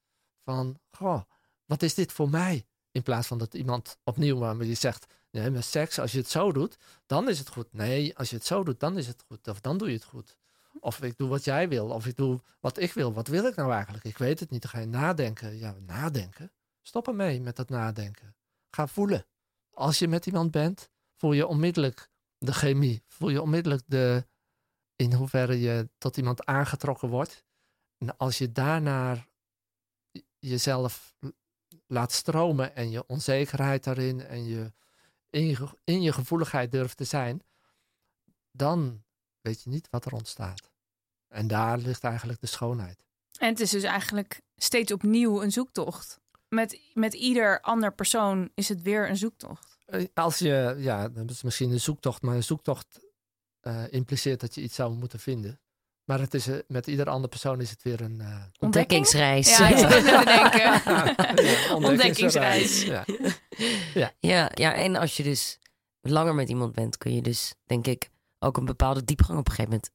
van, goh, wat is dit voor mij? In plaats van dat iemand opnieuw waarmee je zegt, nee, met seks, als je het zo doet, dan is het goed. Nee, als je het zo doet, dan is het goed. Of dan doe je het goed. Of ik doe wat jij wil, of ik doe wat ik wil. Wat wil ik nou eigenlijk? Ik weet het niet. Dan ga je nadenken. Ja, nadenken. Stop ermee met dat nadenken. Ga voelen. Als je met iemand bent, voel je onmiddellijk de chemie. Voel je onmiddellijk de, in hoeverre je tot iemand aangetrokken wordt. En als je daarnaar jezelf laat stromen en je onzekerheid daarin en je in, je in je gevoeligheid durft te zijn, dan weet je niet wat er ontstaat. En daar ligt eigenlijk de schoonheid. En het is dus eigenlijk steeds opnieuw een zoektocht. Met, met ieder ander persoon is het weer een zoektocht. Eh, Als je, ja, dat is misschien een zoektocht, maar een zoektocht eh, impliceert dat je iets zou moeten vinden. Maar het is, eh, met ieder andere persoon is het weer een eh, Ontdekkingsreis. Ja, ik te denken. ja, Ontdekkingsreis. Ja. Ja, ja, en als je dus langer met iemand bent, kun je dus, denk ik, ook een bepaalde diepgang op een gegeven moment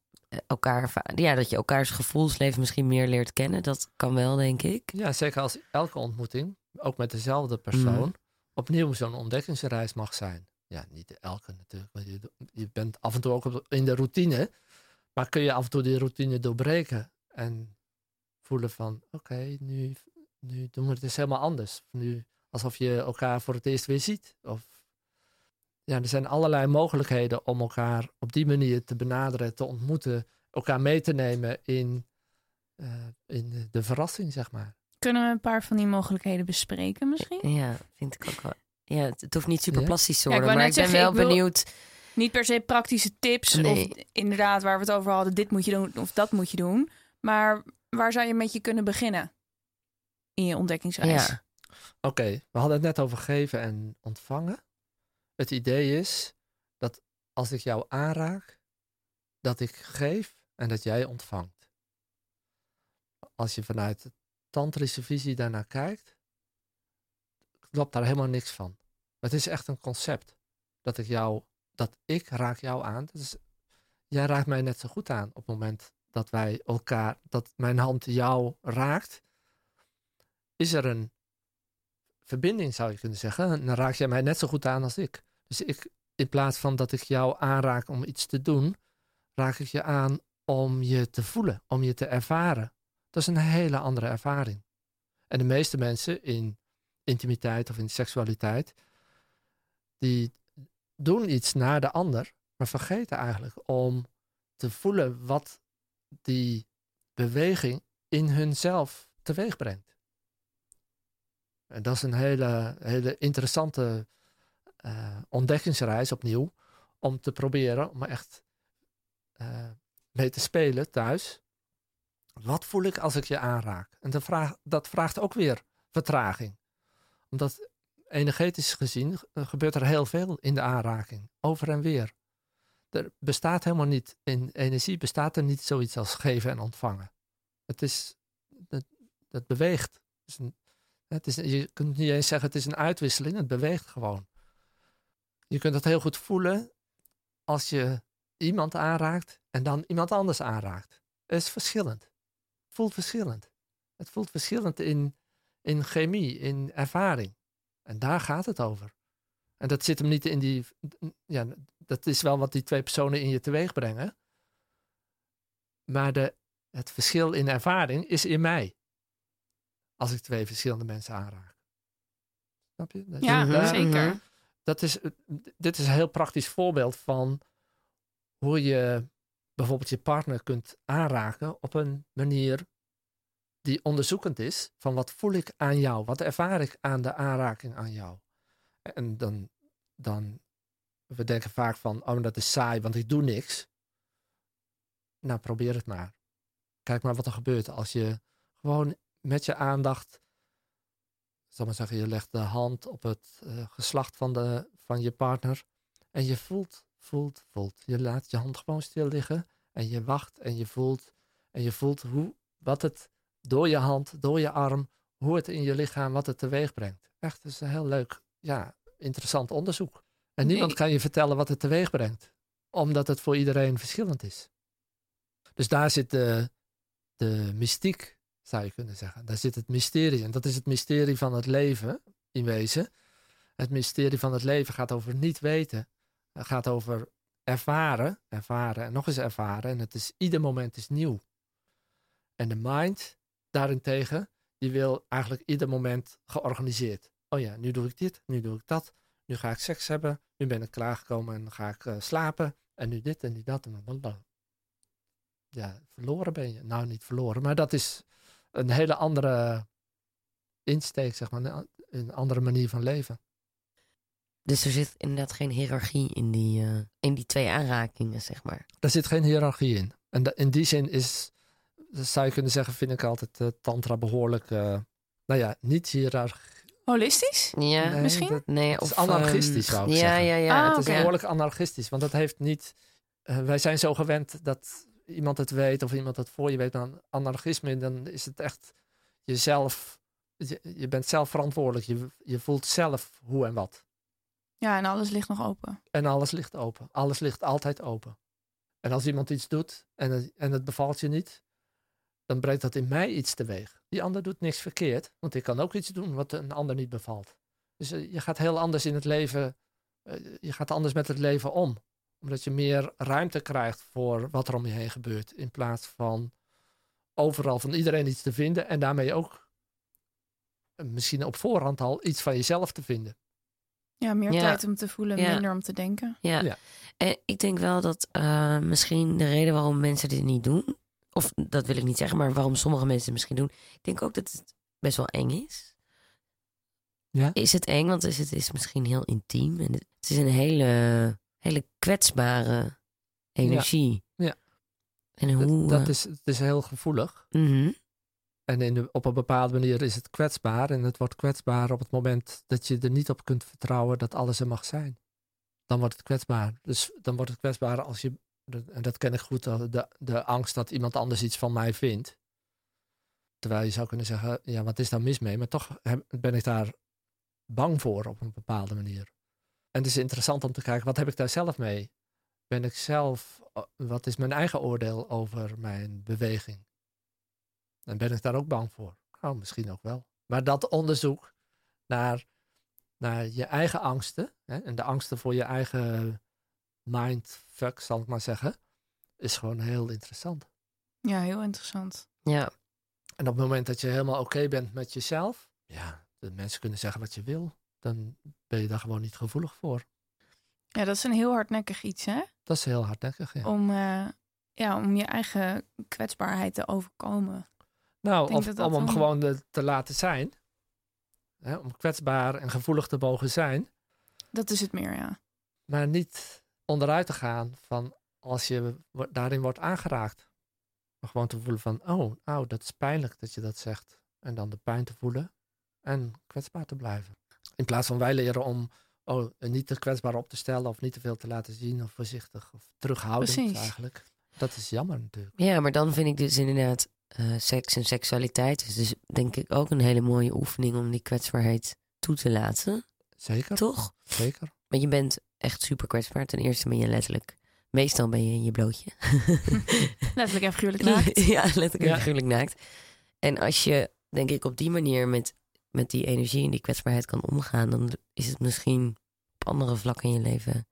elkaar, ja, dat je elkaars gevoelsleven misschien meer leert kennen. Dat kan wel, denk ik. ja, zeker als elke ontmoeting, ook met dezelfde persoon, Mhm. opnieuw zo'n ontdekkingsreis mag zijn. Ja, niet elke natuurlijk, want je, je bent af en toe ook op- in de routine, maar kun je af en toe die routine doorbreken en voelen van, oké, nu, nu doen we het eens helemaal anders. Nu alsof je elkaar voor het eerst weer ziet. Of, ja, er zijn allerlei mogelijkheden om elkaar op die manier te benaderen, te ontmoeten, elkaar mee te nemen in, eh, in de verrassing, zeg maar. Kunnen we een paar van die mogelijkheden bespreken misschien? Ja, vind ik ook wel. Ja, het, het hoeft niet super plastisch te Ja, ik worden, maar ik ben zeggen, wel ik benieuwd. Niet per se praktische tips Nee. of inderdaad waar we het over hadden, dit moet je doen of dat moet je doen. Maar waar zou je met je kunnen beginnen in je ontdekkingsreis? Ja, Oké, we hadden het net over geven en ontvangen. Het idee is dat als ik jou aanraak, dat ik geef en dat jij ontvangt. Als je vanuit de tantrische visie daarnaar kijkt, klopt daar helemaal niks van. Het is echt een concept. Dat ik jou, dat ik raak jou aan. Jij raakt mij net zo goed aan op het moment dat wij elkaar, dat mijn hand jou raakt. Is er een verbinding, zou je kunnen zeggen. En dan raak jij mij net zo goed aan als ik. Dus ik, in plaats van dat ik jou aanraak om iets te doen, raak ik je aan om je te voelen, om je te ervaren. Dat is een hele andere ervaring. En de meeste mensen in intimiteit of in seksualiteit, die doen iets naar de ander, maar vergeten eigenlijk om te voelen wat die beweging in hunzelf teweeg brengt. En dat is een hele, hele interessante eh, ontdekkingsreis opnieuw. Om te proberen om echt eh, mee te spelen thuis. Wat voel ik als ik je aanraak? En dat, vraag, dat vraagt ook weer vertraging. Omdat energetisch gezien eh, gebeurt er heel veel in de aanraking. Over en weer. Er bestaat helemaal niet, in energie bestaat er niet zoiets als geven en ontvangen. Het is, het, het beweegt. Het is een, het is, je kunt niet eens zeggen het is een uitwisseling, het beweegt gewoon. Je kunt het heel goed voelen als je iemand aanraakt en dan iemand anders aanraakt. Het is verschillend. Het voelt verschillend. Het voelt verschillend in in chemie, in ervaring. En daar gaat het over. En dat zit hem niet in die. Ja, dat is wel wat die twee personen in je teweeg brengen. Maar de, het verschil in ervaring is in mij. Als ik twee verschillende mensen aanraak. Snap je? Dat, Ja, zeker. dat is, dit is een heel praktisch voorbeeld van hoe je bijvoorbeeld je partner kunt aanraken op een manier die onderzoekend is van wat voel ik aan jou, wat ervaar ik aan de aanraking aan jou. En dan, dan we denken vaak van, oh dat is saai, want ik doe niks. Nou, probeer het maar. Kijk maar wat er gebeurt als je gewoon met je aandacht, ik zal maar zeggen, je legt de hand op het eh, geslacht van, de, van je partner en je voelt, voelt, voelt. Je laat je hand gewoon stil liggen en je wacht en je voelt en je voelt hoe, wat het door je hand, door je arm, hoe het in je lichaam, wat het teweeg brengt. Echt, dat is een heel leuk, ja, interessant onderzoek. En niemand Nee. kan je vertellen wat het teweeg brengt, omdat het voor iedereen verschillend is. Dus daar zit de, de mystiek, zou je kunnen zeggen. Daar zit het mysterie. En dat is het mysterie van het leven, in wezen. Het mysterie van het leven gaat over niet weten. Het gaat over ervaren, ervaren en nog eens ervaren. En het is, ieder moment is nieuw. En de mind, daarentegen, die wil eigenlijk ieder moment georganiseerd. Oh ja, nu doe ik dit, nu doe ik dat. Nu ga ik seks hebben, nu ben ik klaargekomen en dan ga ik eh, slapen. En nu dit en nu dat. En blablabla. Ja, verloren ben je. Nou, niet verloren, maar dat is een hele andere insteek, zeg maar. Een, andere manier van leven. Dus er zit inderdaad geen hiërarchie in die, eh, in die twee aanrakingen, zeg maar. Daar zit geen hiërarchie in. En in die zin is, dat zou je kunnen zeggen, vind ik altijd eh, tantra behoorlijk, eh, nou ja, niet hiërarchie. Holistisch? Ja, Nee, misschien? dat- nee, Het is of anarchistisch, ehm, zou ik ja, zeggen. Ja, ja, Ah, het is behoorlijk anarchistisch, want dat heeft niet, eh, wij zijn zo gewend dat iemand het weet of iemand het voor je weet. Maar anarchisme, dan is het echt jezelf, je, je bent zelf verantwoordelijk. Je, je voelt zelf hoe en wat. Ja, en alles ligt nog open. En alles ligt open. Alles ligt altijd open. En als iemand iets doet en het, en het bevalt je niet, dan brengt dat in mij iets teweeg. Die ander doet niks verkeerd, want ik kan ook iets doen wat een ander niet bevalt. Dus eh, je gaat heel anders in het leven, eh, je gaat anders met het leven om. Omdat je meer ruimte krijgt voor wat er om je heen gebeurt. In plaats van overal van iedereen iets te vinden en daarmee ook eh, misschien op voorhand al iets van jezelf te vinden. Ja, meer Ja. tijd om te voelen, Ja. minder om te denken. Ja. Ja. En ik denk wel dat eh, misschien de reden waarom mensen dit niet doen, of dat wil ik niet zeggen, maar waarom sommige mensen het misschien doen, ik denk ook dat het best wel eng is. Ja? Is het eng, want is het is misschien heel intiem en het is een hele, hele kwetsbare energie. Ja. En hoe. dat eh, is, het is heel gevoelig. mhm. En in de, op een bepaalde manier is het kwetsbaar. En het wordt kwetsbaar op het moment dat je er niet op kunt vertrouwen dat alles er mag zijn. Dan wordt het kwetsbaar. Dus dan wordt het kwetsbaar als je, en dat ken ik goed, de, de angst dat iemand anders iets van mij vindt. Terwijl je zou kunnen zeggen, ja, wat is daar mis mee? Maar toch ben ik daar bang voor op een bepaalde manier. En het is interessant om te kijken, wat heb ik daar zelf mee? Ben ik zelf, eh, wat is mijn eigen oordeel over mijn beweging? En ben ik daar ook bang voor? Nou, misschien ook wel. Maar dat onderzoek naar, naar je eigen angsten hè, en de angsten voor je eigen mindfuck, zal ik maar zeggen, is gewoon heel interessant. Ja, heel interessant. Ja, En op het moment dat je helemaal oké bent met jezelf, ja, de mensen kunnen zeggen wat je wil, dan ben je daar gewoon niet gevoelig voor. Ja, dat is een heel hardnekkig iets, hè? Dat is heel hardnekkig. Ja. Om, eh, ja, om je eigen kwetsbaarheid te overkomen. nou, denk of dat dat om hem dan- gewoon de- te laten zijn, hè, om kwetsbaar en gevoelig te mogen zijn, Dat is het meer, ja. maar niet onderuit te gaan van als je daarin wordt aangeraakt. Maar gewoon te voelen van, oh, nou, dat is pijnlijk dat je dat zegt. En dan de pijn te voelen en kwetsbaar te blijven. In plaats van wij leren om oh, niet te kwetsbaar op te stellen of niet te veel te laten zien of voorzichtig of terughoudend Precies. eigenlijk. Dat is jammer natuurlijk. ja, maar dan vind ik dus inderdaad eh, seks en seksualiteit is dus denk ik ook een hele mooie oefening om die kwetsbaarheid toe te laten. Zeker, Toch? zeker. Want je bent echt super kwetsbaar. Ten eerste ben je letterlijk. Meestal ben je in je blootje. Letterlijk en figuurlijk naakt. ja, letterlijk en Ja. figuurlijk naakt. En als je, denk ik, op die manier met met die energie en die kwetsbaarheid kan omgaan, dan is het misschien op andere vlakken in je leven.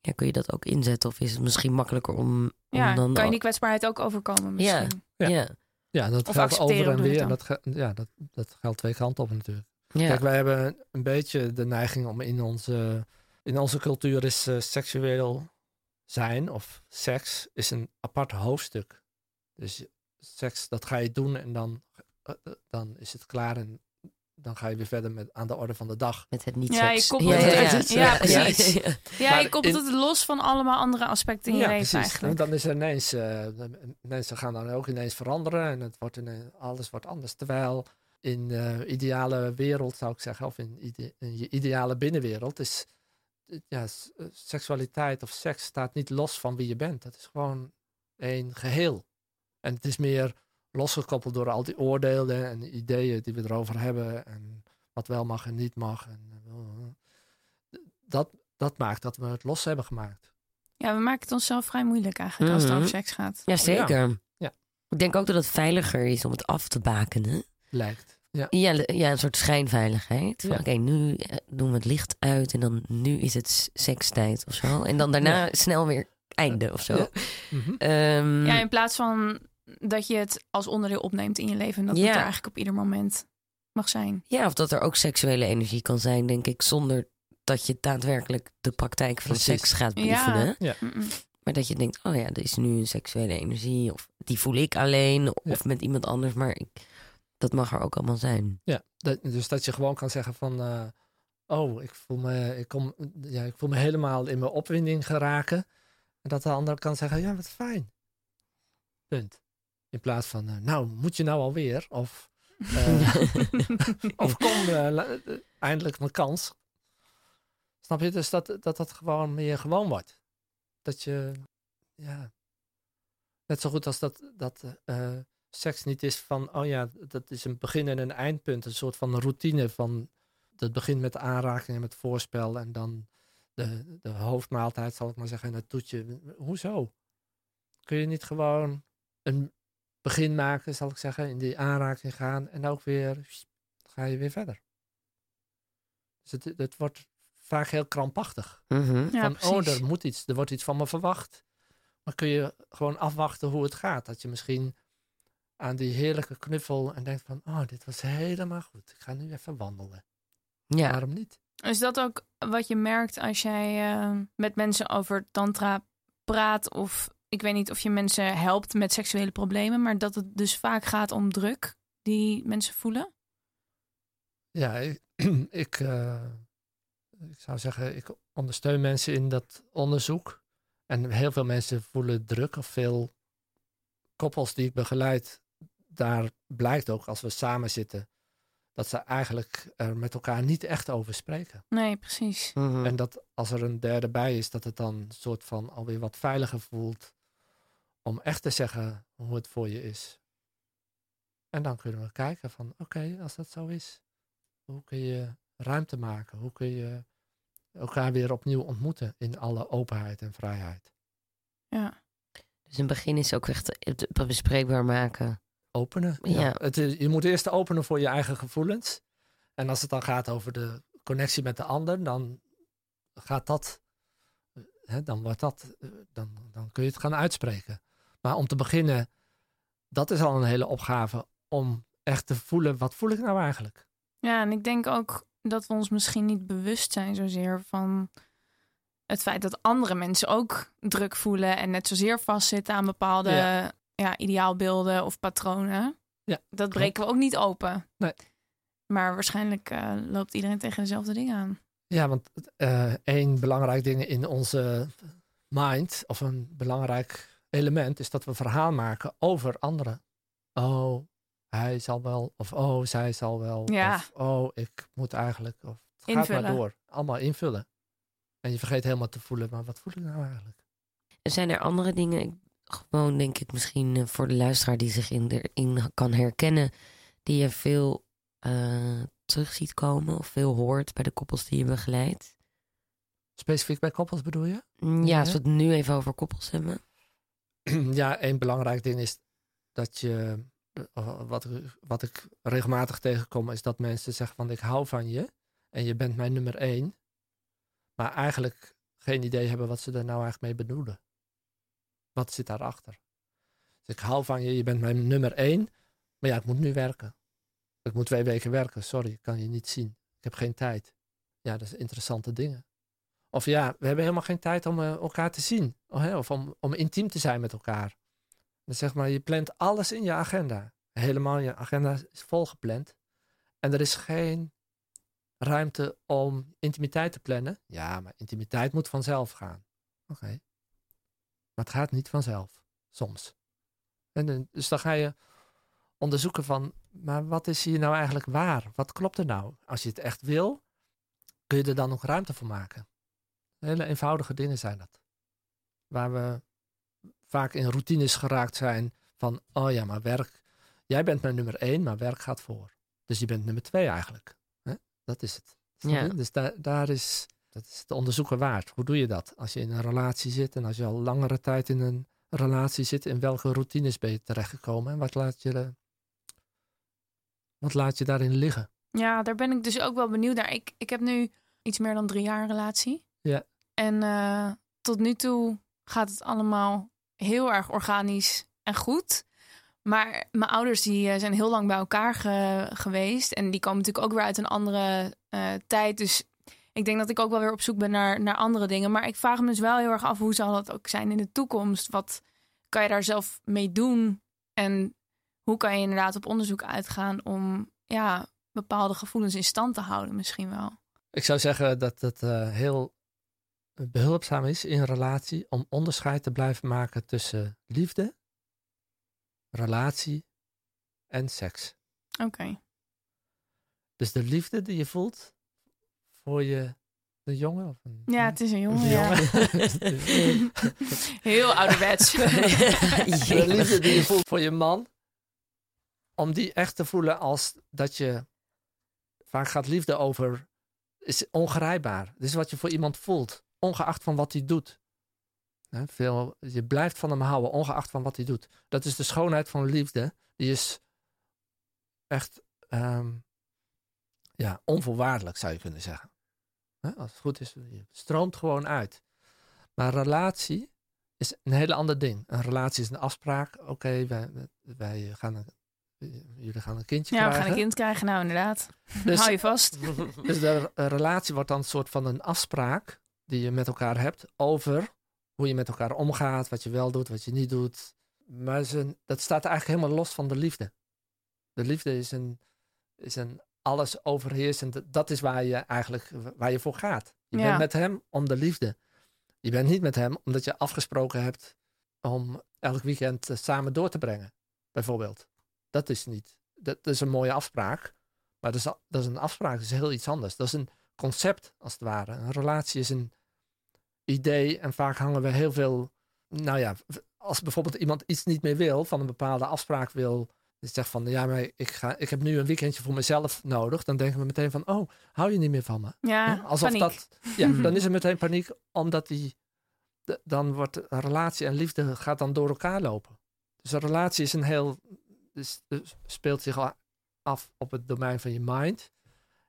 Ja, kun je dat ook inzetten? Of is het misschien makkelijker om, om Ja, dan. kan je die kwetsbaarheid ook overkomen misschien? Ja. ja. Ja, dat Of geldt over accepteren en weer. En dat, ge- ja, dat, dat geldt twee kanten op natuurlijk. Ja. Kijk, wij hebben een beetje de neiging om in onze, in onze cultuur is eh, seksueel zijn of seks is een apart hoofdstuk. Dus seks, dat ga je doen en dan, eh, eh, dan is het klaar en dan ga je weer verder met, aan de orde van de dag. Met het niet Ja, je seks. koppelt het ja, Ja, precies. ja, ja. Ja, Maar je koppelt het los van allemaal andere aspecten in je leven En eigenlijk. dan is er ineens, mensen gaan dan ook ineens veranderen en het wordt ineens, alles wordt anders. Terwijl in de ideale wereld, zou ik zeggen, of in, ide- in je ideale binnenwereld, is eh, ja, eh, seksualiteit of seks staat niet los van wie je bent. Dat is gewoon één geheel. En het is meer losgekoppeld door al die oordelen en ideeën die we erover hebben en wat wel mag en niet mag. En, dat, dat maakt dat we het los hebben gemaakt. Ja, we maken het onszelf vrij moeilijk eigenlijk als het Mhm. over seks gaat. Ja, zeker. Ja. Ik denk ook dat het veiliger is om het af te bakenen. Lijkt. Ja. Ja, ja een soort schijnveiligheid. Van, Ja. Oké, nu eh, doen we het licht uit en dan nu is het sekstijd of zo. En dan daarna snel weer einde of zo. Ja. Mhm. Ehm, Ja, in plaats van dat je het als onderdeel opneemt in je leven. En dat Ja. het er eigenlijk op ieder moment mag zijn. ja, of dat er ook seksuele energie kan zijn, denk ik, zonder dat je daadwerkelijk de praktijk van Precies. seks gaat Ja. beoefenen. Mm-mm. Maar dat je denkt, oh ja, er is nu een seksuele energie. Of die voel ik alleen. Of met iemand anders. Maar ik, dat mag er ook allemaal zijn. Ja, dat, dus dat je gewoon kan zeggen van, eh, oh, ik voel, me, ik, kom, ja, ik voel me helemaal in mijn opwinding geraken. En dat de ander kan zeggen, ja, wat fijn. Punt. In plaats van, eh, nou, moet je nou alweer? Of, eh, of kom, la- eindelijk mijn kans. Snap je? Dus dat dat, dat gewoon meer gewoon wordt. Dat je, ja, net zo goed als dat, dat seks niet is van, oh ja, dat is een begin en een eindpunt. Een soort van routine van, dat begint met de aanraking en met voorspel en dan de, de hoofdmaaltijd, zal ik maar zeggen, en het toetje. Hoezo? Kun je niet gewoon een begin maken, zal ik zeggen, in die aanraking gaan en ook weer, ga je weer verder. Dus het, het wordt vaak heel krampachtig. Mhm. Ja, van, oh, er moet iets, er wordt iets van me verwacht. Maar kun je gewoon afwachten hoe het gaat. Dat je misschien aan die heerlijke knuffel en denkt van, oh, dit was helemaal goed. Ik ga nu even wandelen. Ja. Waarom niet? Is dat ook wat je merkt als jij eh, met mensen over tantra praat? Of ik weet niet of je mensen helpt met seksuele problemen, maar dat het dus vaak gaat om druk die mensen voelen? Ja, ik, ik, eh, ik zou zeggen, ik ondersteun mensen in dat onderzoek. En heel veel mensen voelen druk of veel koppels die ik begeleid, daar blijkt ook als we samen zitten, dat ze eigenlijk er met elkaar niet echt over spreken. Nee, precies. Mhm. En dat als er een derde bij is, dat het dan een soort van alweer wat veiliger voelt om echt te zeggen hoe het voor je is. En dan kunnen we kijken van, oké, als dat zo is, hoe kun je ruimte maken? Hoe kun je elkaar weer opnieuw ontmoeten in alle openheid en vrijheid? Ja. Dus in het begin is ook echt het bespreekbaar maken. Openen. Ja. Het is, je moet eerst openen voor je eigen gevoelens. En als het dan gaat over de connectie met de ander, dan gaat dat, eh, hè, dan wordt dat, eh, dan, dan kun je het gaan uitspreken. Maar om te beginnen, dat is al een hele opgave om echt te voelen, wat voel ik nou eigenlijk? Ja, en ik denk ook dat we ons misschien niet bewust zijn zozeer van het feit dat andere mensen ook druk voelen en net zozeer vastzitten aan bepaalde Ja. Ja. ideaalbeelden of patronen. Ja, dat breken we ook niet open. Nee. Maar waarschijnlijk eh, loopt iedereen tegen dezelfde dingen aan. Ja, want eh één belangrijk ding in onze mind, of een belangrijk element, is dat we verhaal maken over anderen. Oh, hij zal wel, of oh, zij zal wel, Ja. of oh, ik moet eigenlijk, of het gaat Invullen. maar door. Allemaal invullen. En je vergeet helemaal te voelen, maar wat voel ik nou eigenlijk? En zijn er andere dingen, ik- gewoon denk ik misschien eh, voor de luisteraar die zich in, erin kan herkennen, die je veel eh, terug ziet komen of veel hoort bij de koppels die je begeleidt? Specifiek bij koppels bedoel je? Mm, Ja, als we het nu even over koppels hebben. ja, één belangrijk ding is dat je eh, wat, ik- wat ik regelmatig tegenkom, is dat mensen zeggen van ik hou van je en je bent mijn nummer één. Maar eigenlijk geen idee hebben wat ze er nou eigenlijk mee bedoelen. Wat zit daarachter? Dus ik hou van je, je bent mijn nummer één. Maar ja, ik moet nu werken. Ik moet twee weken werken, sorry, ik kan je niet zien. Ik heb geen tijd. Ja, dat zijn interessante dingen. Of ja, we hebben helemaal geen tijd om eh, elkaar te zien. Of, hè, of om, om intiem te zijn met elkaar. Dan zeg maar, je plant alles in je agenda. Helemaal, je agenda is volgepland. En er is geen ruimte om intimiteit te plannen. Ja, maar intimiteit moet vanzelf gaan. Oké. Maar het gaat niet vanzelf. Soms. En, dan- dus dan ga je onderzoeken van, maar wat is hier nou eigenlijk waar? Wat klopt er nou? Als je het echt wil, kun je er dan nog ruimte voor maken. Hele eenvoudige dingen zijn dat. Waar we vaak in routines geraakt zijn van, oh ja, maar werk, jij bent mijn nummer één, maar werk gaat voor. Dus je bent nummer twee eigenlijk. Hè? Dat is het. Ja. Dus daar, daar is, dat is te onderzoeken waard. Hoe doe je dat? Als je in een relatie zit en als je al langere tijd in een relatie zit, in welke routines ben je terechtgekomen en wat laat je, wat laat je daarin liggen? Ja, daar ben ik dus ook wel benieuwd naar. Ik, ik heb nu iets meer dan drie jaar een relatie. Ja. En eh, tot nu toe gaat het allemaal heel erg organisch en goed. Maar mijn ouders die eh, zijn heel lang bij elkaar ge- geweest. En die komen natuurlijk ook weer uit een andere eh, tijd. Dus ik denk dat ik ook wel weer op zoek ben naar, naar andere dingen. Maar ik vraag me dus wel heel erg af hoe zal dat ook zijn in de toekomst? Wat kan je daar zelf mee doen? En hoe kan je inderdaad op onderzoek uitgaan om ja, bepaalde gevoelens in stand te houden misschien wel? Ik zou zeggen dat het eh, heel behulpzaam is in relatie om onderscheid te blijven maken tussen liefde, relatie en seks. Oké. Dus de liefde die je voelt voor je de jongen of een, Ja, het is een jongen. een Ja. jongen. Heel ouderwets. de liefde die je voelt voor je man, om die echt te voelen als dat je vaak gaat liefde over, is ongrijpbaar. Dit is wat je voor iemand voelt, ongeacht van wat hij doet. Hè, veel, je blijft van hem houden, ongeacht van wat hij doet. Dat is de schoonheid van liefde. Die is echt ehm, ja, onvoorwaardelijk, zou je kunnen zeggen. Als het goed is, je stroomt gewoon uit. Maar relatie is een hele ander ding. Een relatie is een afspraak. Oké, wij, wij gaan een, jullie gaan een kindje Ja, we krijgen. gaan een kind krijgen. Nou, inderdaad. Dus- Hou je vast. Dus de re- relatie wordt dan een soort van een afspraak die je met elkaar hebt over hoe je met elkaar omgaat, wat je wel doet, wat je niet doet. Maar dat staat eigenlijk helemaal los van de liefde. De liefde is een, is een alles overheersend. Dat is waar je eigenlijk waar je voor gaat. Je Ja. bent met hem om de liefde. Je bent niet met hem omdat je afgesproken hebt om elk weekend eh, samen door te brengen, bijvoorbeeld. Dat is niet. Dat, dat is een mooie afspraak. Maar dat is, dat is een afspraak, dat is heel iets anders. Dat is een concept, als het ware. Een relatie is een idee en vaak hangen we heel veel... Nou ja, als bijvoorbeeld iemand iets niet meer wil, van een bepaalde afspraak wil... Dus zegt van, ja, maar ik, ga, ik heb nu een weekendje voor mezelf nodig. Dan denken we meteen van, oh, hou je niet meer van me? Ja, Hè? Alsof paniek. dat, ja, dan is er meteen paniek, omdat die, de- dan wordt relatie en liefde gaat dan door elkaar lopen. Dus een relatie is een heel, dus, dus speelt zich al af op het domein van je mind.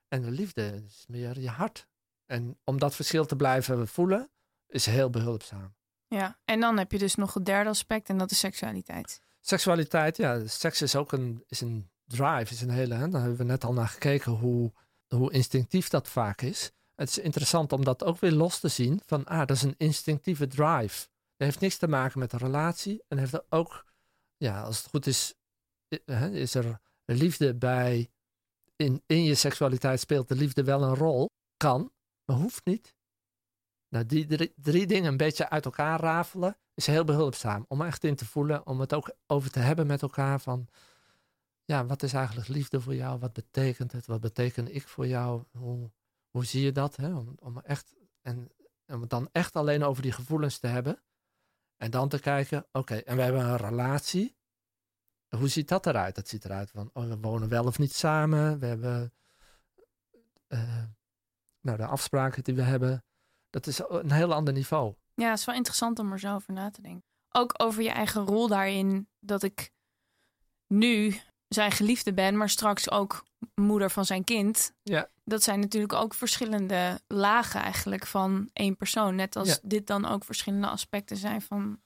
En de liefde is meer je hart. En om dat verschil te blijven voelen, is heel behulpzaam. Ja, en dan heb je dus nog het derde aspect en dat is seksualiteit. Seksualiteit, ja, seks is ook een, is een drive, is een hele, hè, daar hebben we net al naar gekeken hoe, hoe instinctief dat vaak is. Het is interessant om dat ook weer los te zien van, ah, dat is een instinctieve drive. Dat heeft niks te maken met een relatie en heeft er ook, ja, als het goed is, is er liefde bij, in, in je seksualiteit speelt de liefde wel een rol, kan, maar hoeft niet. Nou, die drie, drie dingen een beetje uit elkaar rafelen is heel behulpzaam. Om echt in te voelen, om het ook over te hebben met elkaar van... Ja, wat is eigenlijk liefde voor jou? Wat betekent het? Wat beteken ik voor jou? Hoe, hoe zie je dat? Hè? Om, om, echt, en, om het dan echt alleen over die gevoelens te hebben. En dan te kijken, oké, en we hebben een relatie. Hoe ziet dat eruit? Dat ziet eruit van, oh, we wonen wel of niet samen. We hebben eh, nou, de afspraken die we hebben. Dat is een heel ander niveau. Ja, het is wel interessant om er zo over na te denken. Ook over je eigen rol daarin. Dat ik nu zijn geliefde ben, maar straks ook moeder van zijn kind. Ja. Dat zijn natuurlijk ook verschillende lagen eigenlijk van één persoon. Net als Ja. dit dan ook verschillende aspecten zijn van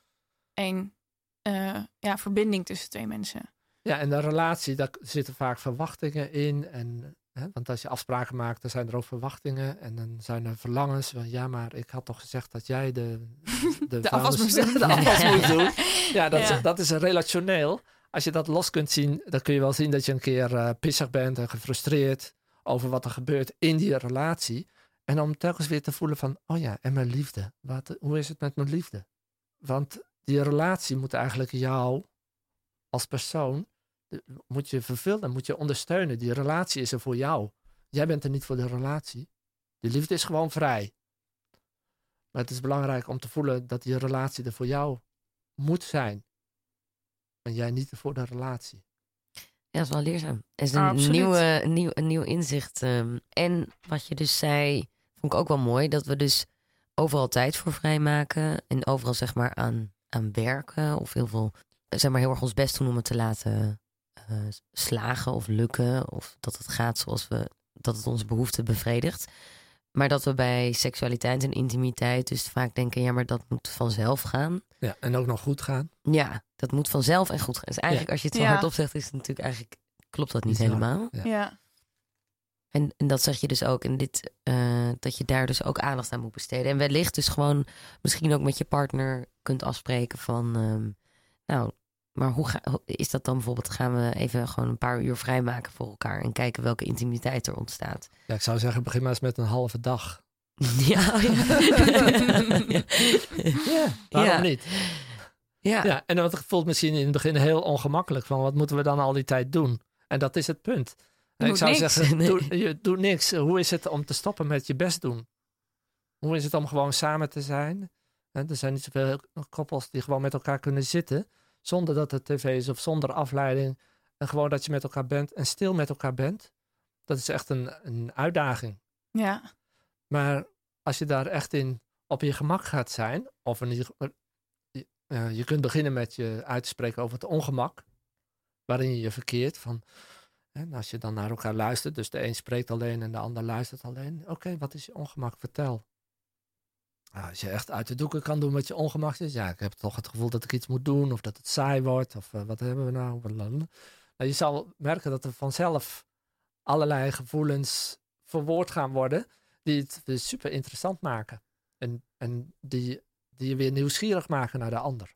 één eh, ja, verbinding tussen twee mensen. Ja, en de relatie, daar zitten vaak verwachtingen in. En, want als je afspraken maakt, dan zijn er ook verwachtingen. En dan zijn er verlangens van, ja, maar ik had toch gezegd dat jij de, De de afwas moest doen. Ja, dat, Ja. Is, dat is relationeel. Als je dat los kunt zien, dan kun je wel zien dat je een keer eh, pissig bent en gefrustreerd over wat er gebeurt in die relatie. En om telkens weer te voelen van, oh ja, en mijn liefde. Wat, hoe is het met mijn liefde? Want die relatie moet eigenlijk jou als persoon, moet je vervullen, moet je ondersteunen. Die relatie is er voor jou. Jij bent er niet voor de relatie. Die liefde is gewoon vrij. Maar het is belangrijk om te voelen dat die relatie er voor jou moet zijn. En jij niet voor de relatie. Ja, dat is wel leerzaam. Het is een, nieuwe, een, nieuw, een nieuw inzicht. ehm. en wat je dus zei, vond ik ook wel mooi. Dat we dus overal tijd voor vrijmaken. En overal zeg maar aan, aan werken. Of heel veel, zeg maar heel erg ons best doen om het te laten eh, slagen of lukken. Of dat het gaat zoals we, dat het onze behoeften bevredigt. Maar dat we bij seksualiteit en intimiteit dus vaak denken, ja, maar dat moet vanzelf gaan. Ja, en ook nog goed gaan. Ja, dat moet vanzelf en goed gaan. Dus eigenlijk, als je het zo Ja. hardop zegt, is het natuurlijk eigenlijk klopt dat niet Bizar. helemaal. Ja. Ja. En, en dat zeg je dus ook. En dit, eh, dat je daar dus ook aandacht aan moet besteden. En wellicht dus gewoon misschien ook met je partner kunt afspreken van, ehm, nou, maar hoe ga, is dat dan bijvoorbeeld? Gaan we even gewoon een paar uur vrijmaken voor elkaar en kijken welke intimiteit er ontstaat? Ja, ik zou zeggen, begin maar eens met een halve dag. ja, ja. ja. Ja, waarom Ja. niet? ja. Ja, en dat voelt misschien in het begin heel ongemakkelijk. Van wat moeten we dan al die tijd doen? En dat is het punt. Ik zou niks. zeggen, Nee. doe, je, doe niks. Hoe is het om te stoppen met je best doen? Hoe is het om gewoon samen te zijn? Hè, er zijn niet zoveel koppels die gewoon met elkaar kunnen zitten. Zonder dat het tv is of zonder afleiding. En gewoon dat je met elkaar bent en stil met elkaar bent. Dat is echt een, een uitdaging. Ja. Maar als je daar echt in op je gemak gaat zijn, of in ieder geval, je, eh, je kunt beginnen met je uit te spreken over het ongemak, waarin je je verkeert. Van, en als je dan naar elkaar luistert, dus de een spreekt alleen en de ander luistert alleen. Oké, wat is je ongemak? Vertel. Nou, als je echt uit de doeken kan doen wat je ongemak is, ja, ik heb toch het gevoel dat ik iets moet doen, of dat het saai wordt, of eh, wat hebben we nou? Nou, je zal merken dat er vanzelf allerlei gevoelens verwoord gaan worden die het super interessant maken. En, en die, die je weer nieuwsgierig maken naar de ander.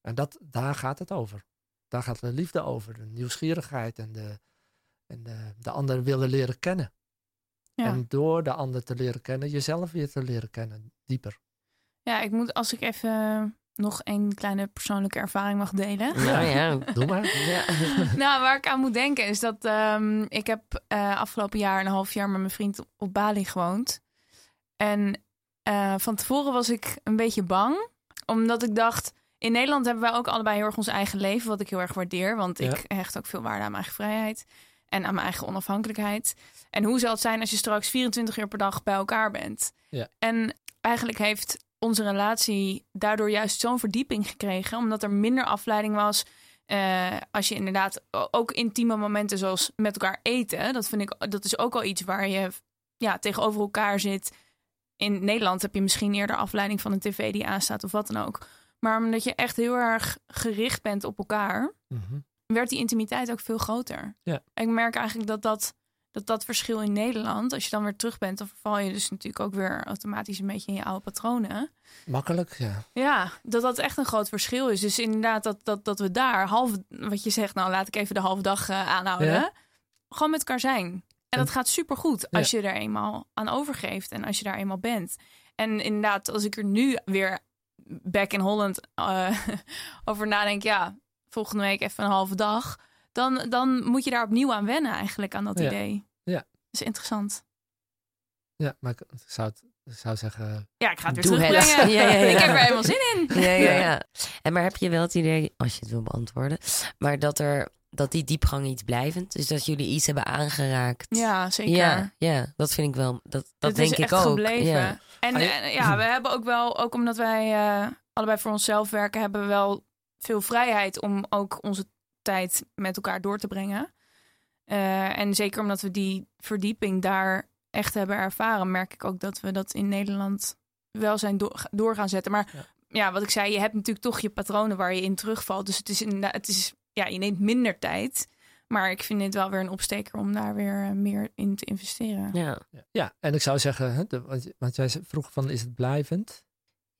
En dat, daar gaat het over. Daar gaat de liefde over. De nieuwsgierigheid en de, en de, de ander willen leren kennen. Ja. En door de ander te leren kennen, jezelf weer te leren kennen, dieper. ja, ik moet als ik even nog een kleine persoonlijke ervaring mag delen. Nou ja. Doe maar. ja. nou, waar ik aan moet denken is dat ehm, ik heb eh, afgelopen jaar een half jaar met mijn vriend op Bali gewoond. En eh, van tevoren was ik een beetje bang, omdat ik dacht, in Nederland hebben wij ook allebei heel erg ons eigen leven, wat ik heel erg waardeer, want ik hecht ook veel waarde aan mijn eigen vrijheid en aan mijn eigen onafhankelijkheid. En hoe zal het zijn als je straks 24 uur per dag bij elkaar bent? Ja. En eigenlijk heeft onze relatie daardoor juist zo'n verdieping gekregen, omdat er minder afleiding was. Eh, als je inderdaad ook intieme momenten zoals met elkaar eten, dat vind ik dat is ook al iets waar je ja, tegenover elkaar zit. In Nederland heb je misschien eerder afleiding van een tv die aanstaat of wat dan ook. Maar omdat je echt heel erg gericht bent op elkaar, Mhm. Werd die intimiteit ook veel groter. Ja. Ik merk eigenlijk dat dat, dat dat verschil in Nederland, als je dan weer terug bent, dan verval je dus natuurlijk ook weer automatisch een beetje in je oude patronen. Makkelijk, ja. Ja, dat dat echt een groot verschil is. Dus inderdaad, dat, dat, dat we daar half, wat je zegt, nou laat ik even de halve dag eh, aanhouden. Ja. Gewoon met elkaar zijn. En dat gaat supergoed als je er eenmaal aan overgeeft en als je daar eenmaal bent. En inderdaad, als ik er nu weer back in Holland eh, over nadenk, ja, volgende week even een halve dag. Dan, dan moet je daar opnieuw aan wennen eigenlijk, aan dat Ja. idee. Ja. Dat is interessant. Ja, maar ik zou, het, zou zeggen, Ja, ik ga het weer terugbrengen. Ja, ja, ja. Ik heb er helemaal zin in. Ja, ja, Ja. En maar heb je wel het idee, als je het wil beantwoorden, maar dat er dat die diepgang iets blijvend, dus dat jullie iets hebben aangeraakt. Ja, zeker. Ja, ja, dat vind ik wel. Dat, dat Het denk is ik echt ook. gebleven. Ja. En, ja. en ja, we hebben ook wel, ook omdat wij eh, allebei voor onszelf werken, hebben we wel veel vrijheid om ook onze tijd met elkaar door te brengen. Eh, en zeker omdat we die verdieping daar echt hebben ervaren, merk ik ook dat we dat in Nederland wel zijn door, door gaan zetten. Maar ja. Ja. wat ik zei, je hebt natuurlijk toch je patronen waar je in terugvalt. Dus het is inderdaad, het is, ja, je neemt minder tijd. Maar ik vind dit wel weer een opsteker om daar weer eh, meer in te investeren. Ja. Ja, ja, en ik zou zeggen, hè, de, want, want jij vroeg van is het blijvend?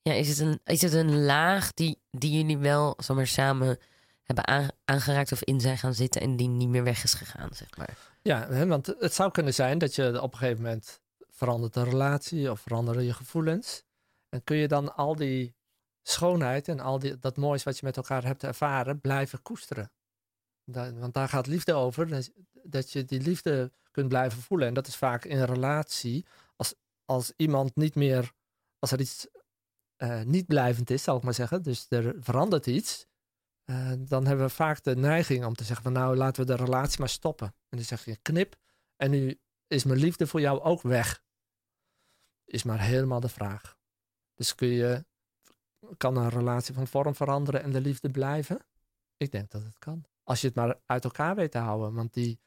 Ja, is het een, is het een laag die, die jullie wel zomaar samen hebben aan- aangeraakt of in zijn gaan zitten en die niet meer weg is gegaan, zeg maar? Ja, want het zou kunnen zijn dat je op een gegeven moment verandert de relatie of veranderen je gevoelens. En kun je dan al die schoonheid en al die, dat moois wat je met elkaar hebt ervaren blijven koesteren. Want daar gaat liefde over, dat, dat je die liefde kunt blijven voelen. En dat is vaak in een relatie, als, als iemand niet meer, als er iets eh, niet blijvend is, zal ik maar zeggen, dus er verandert iets, eh, dan hebben we vaak de neiging om te zeggen van nou laten we de relatie maar stoppen. En dan zeg je knip en nu is mijn liefde voor jou ook weg. Is maar helemaal de vraag. Dus kun je, kan een relatie van vorm veranderen en de liefde blijven? Ik denk dat het kan. Als je het maar uit elkaar weet te houden. Want die,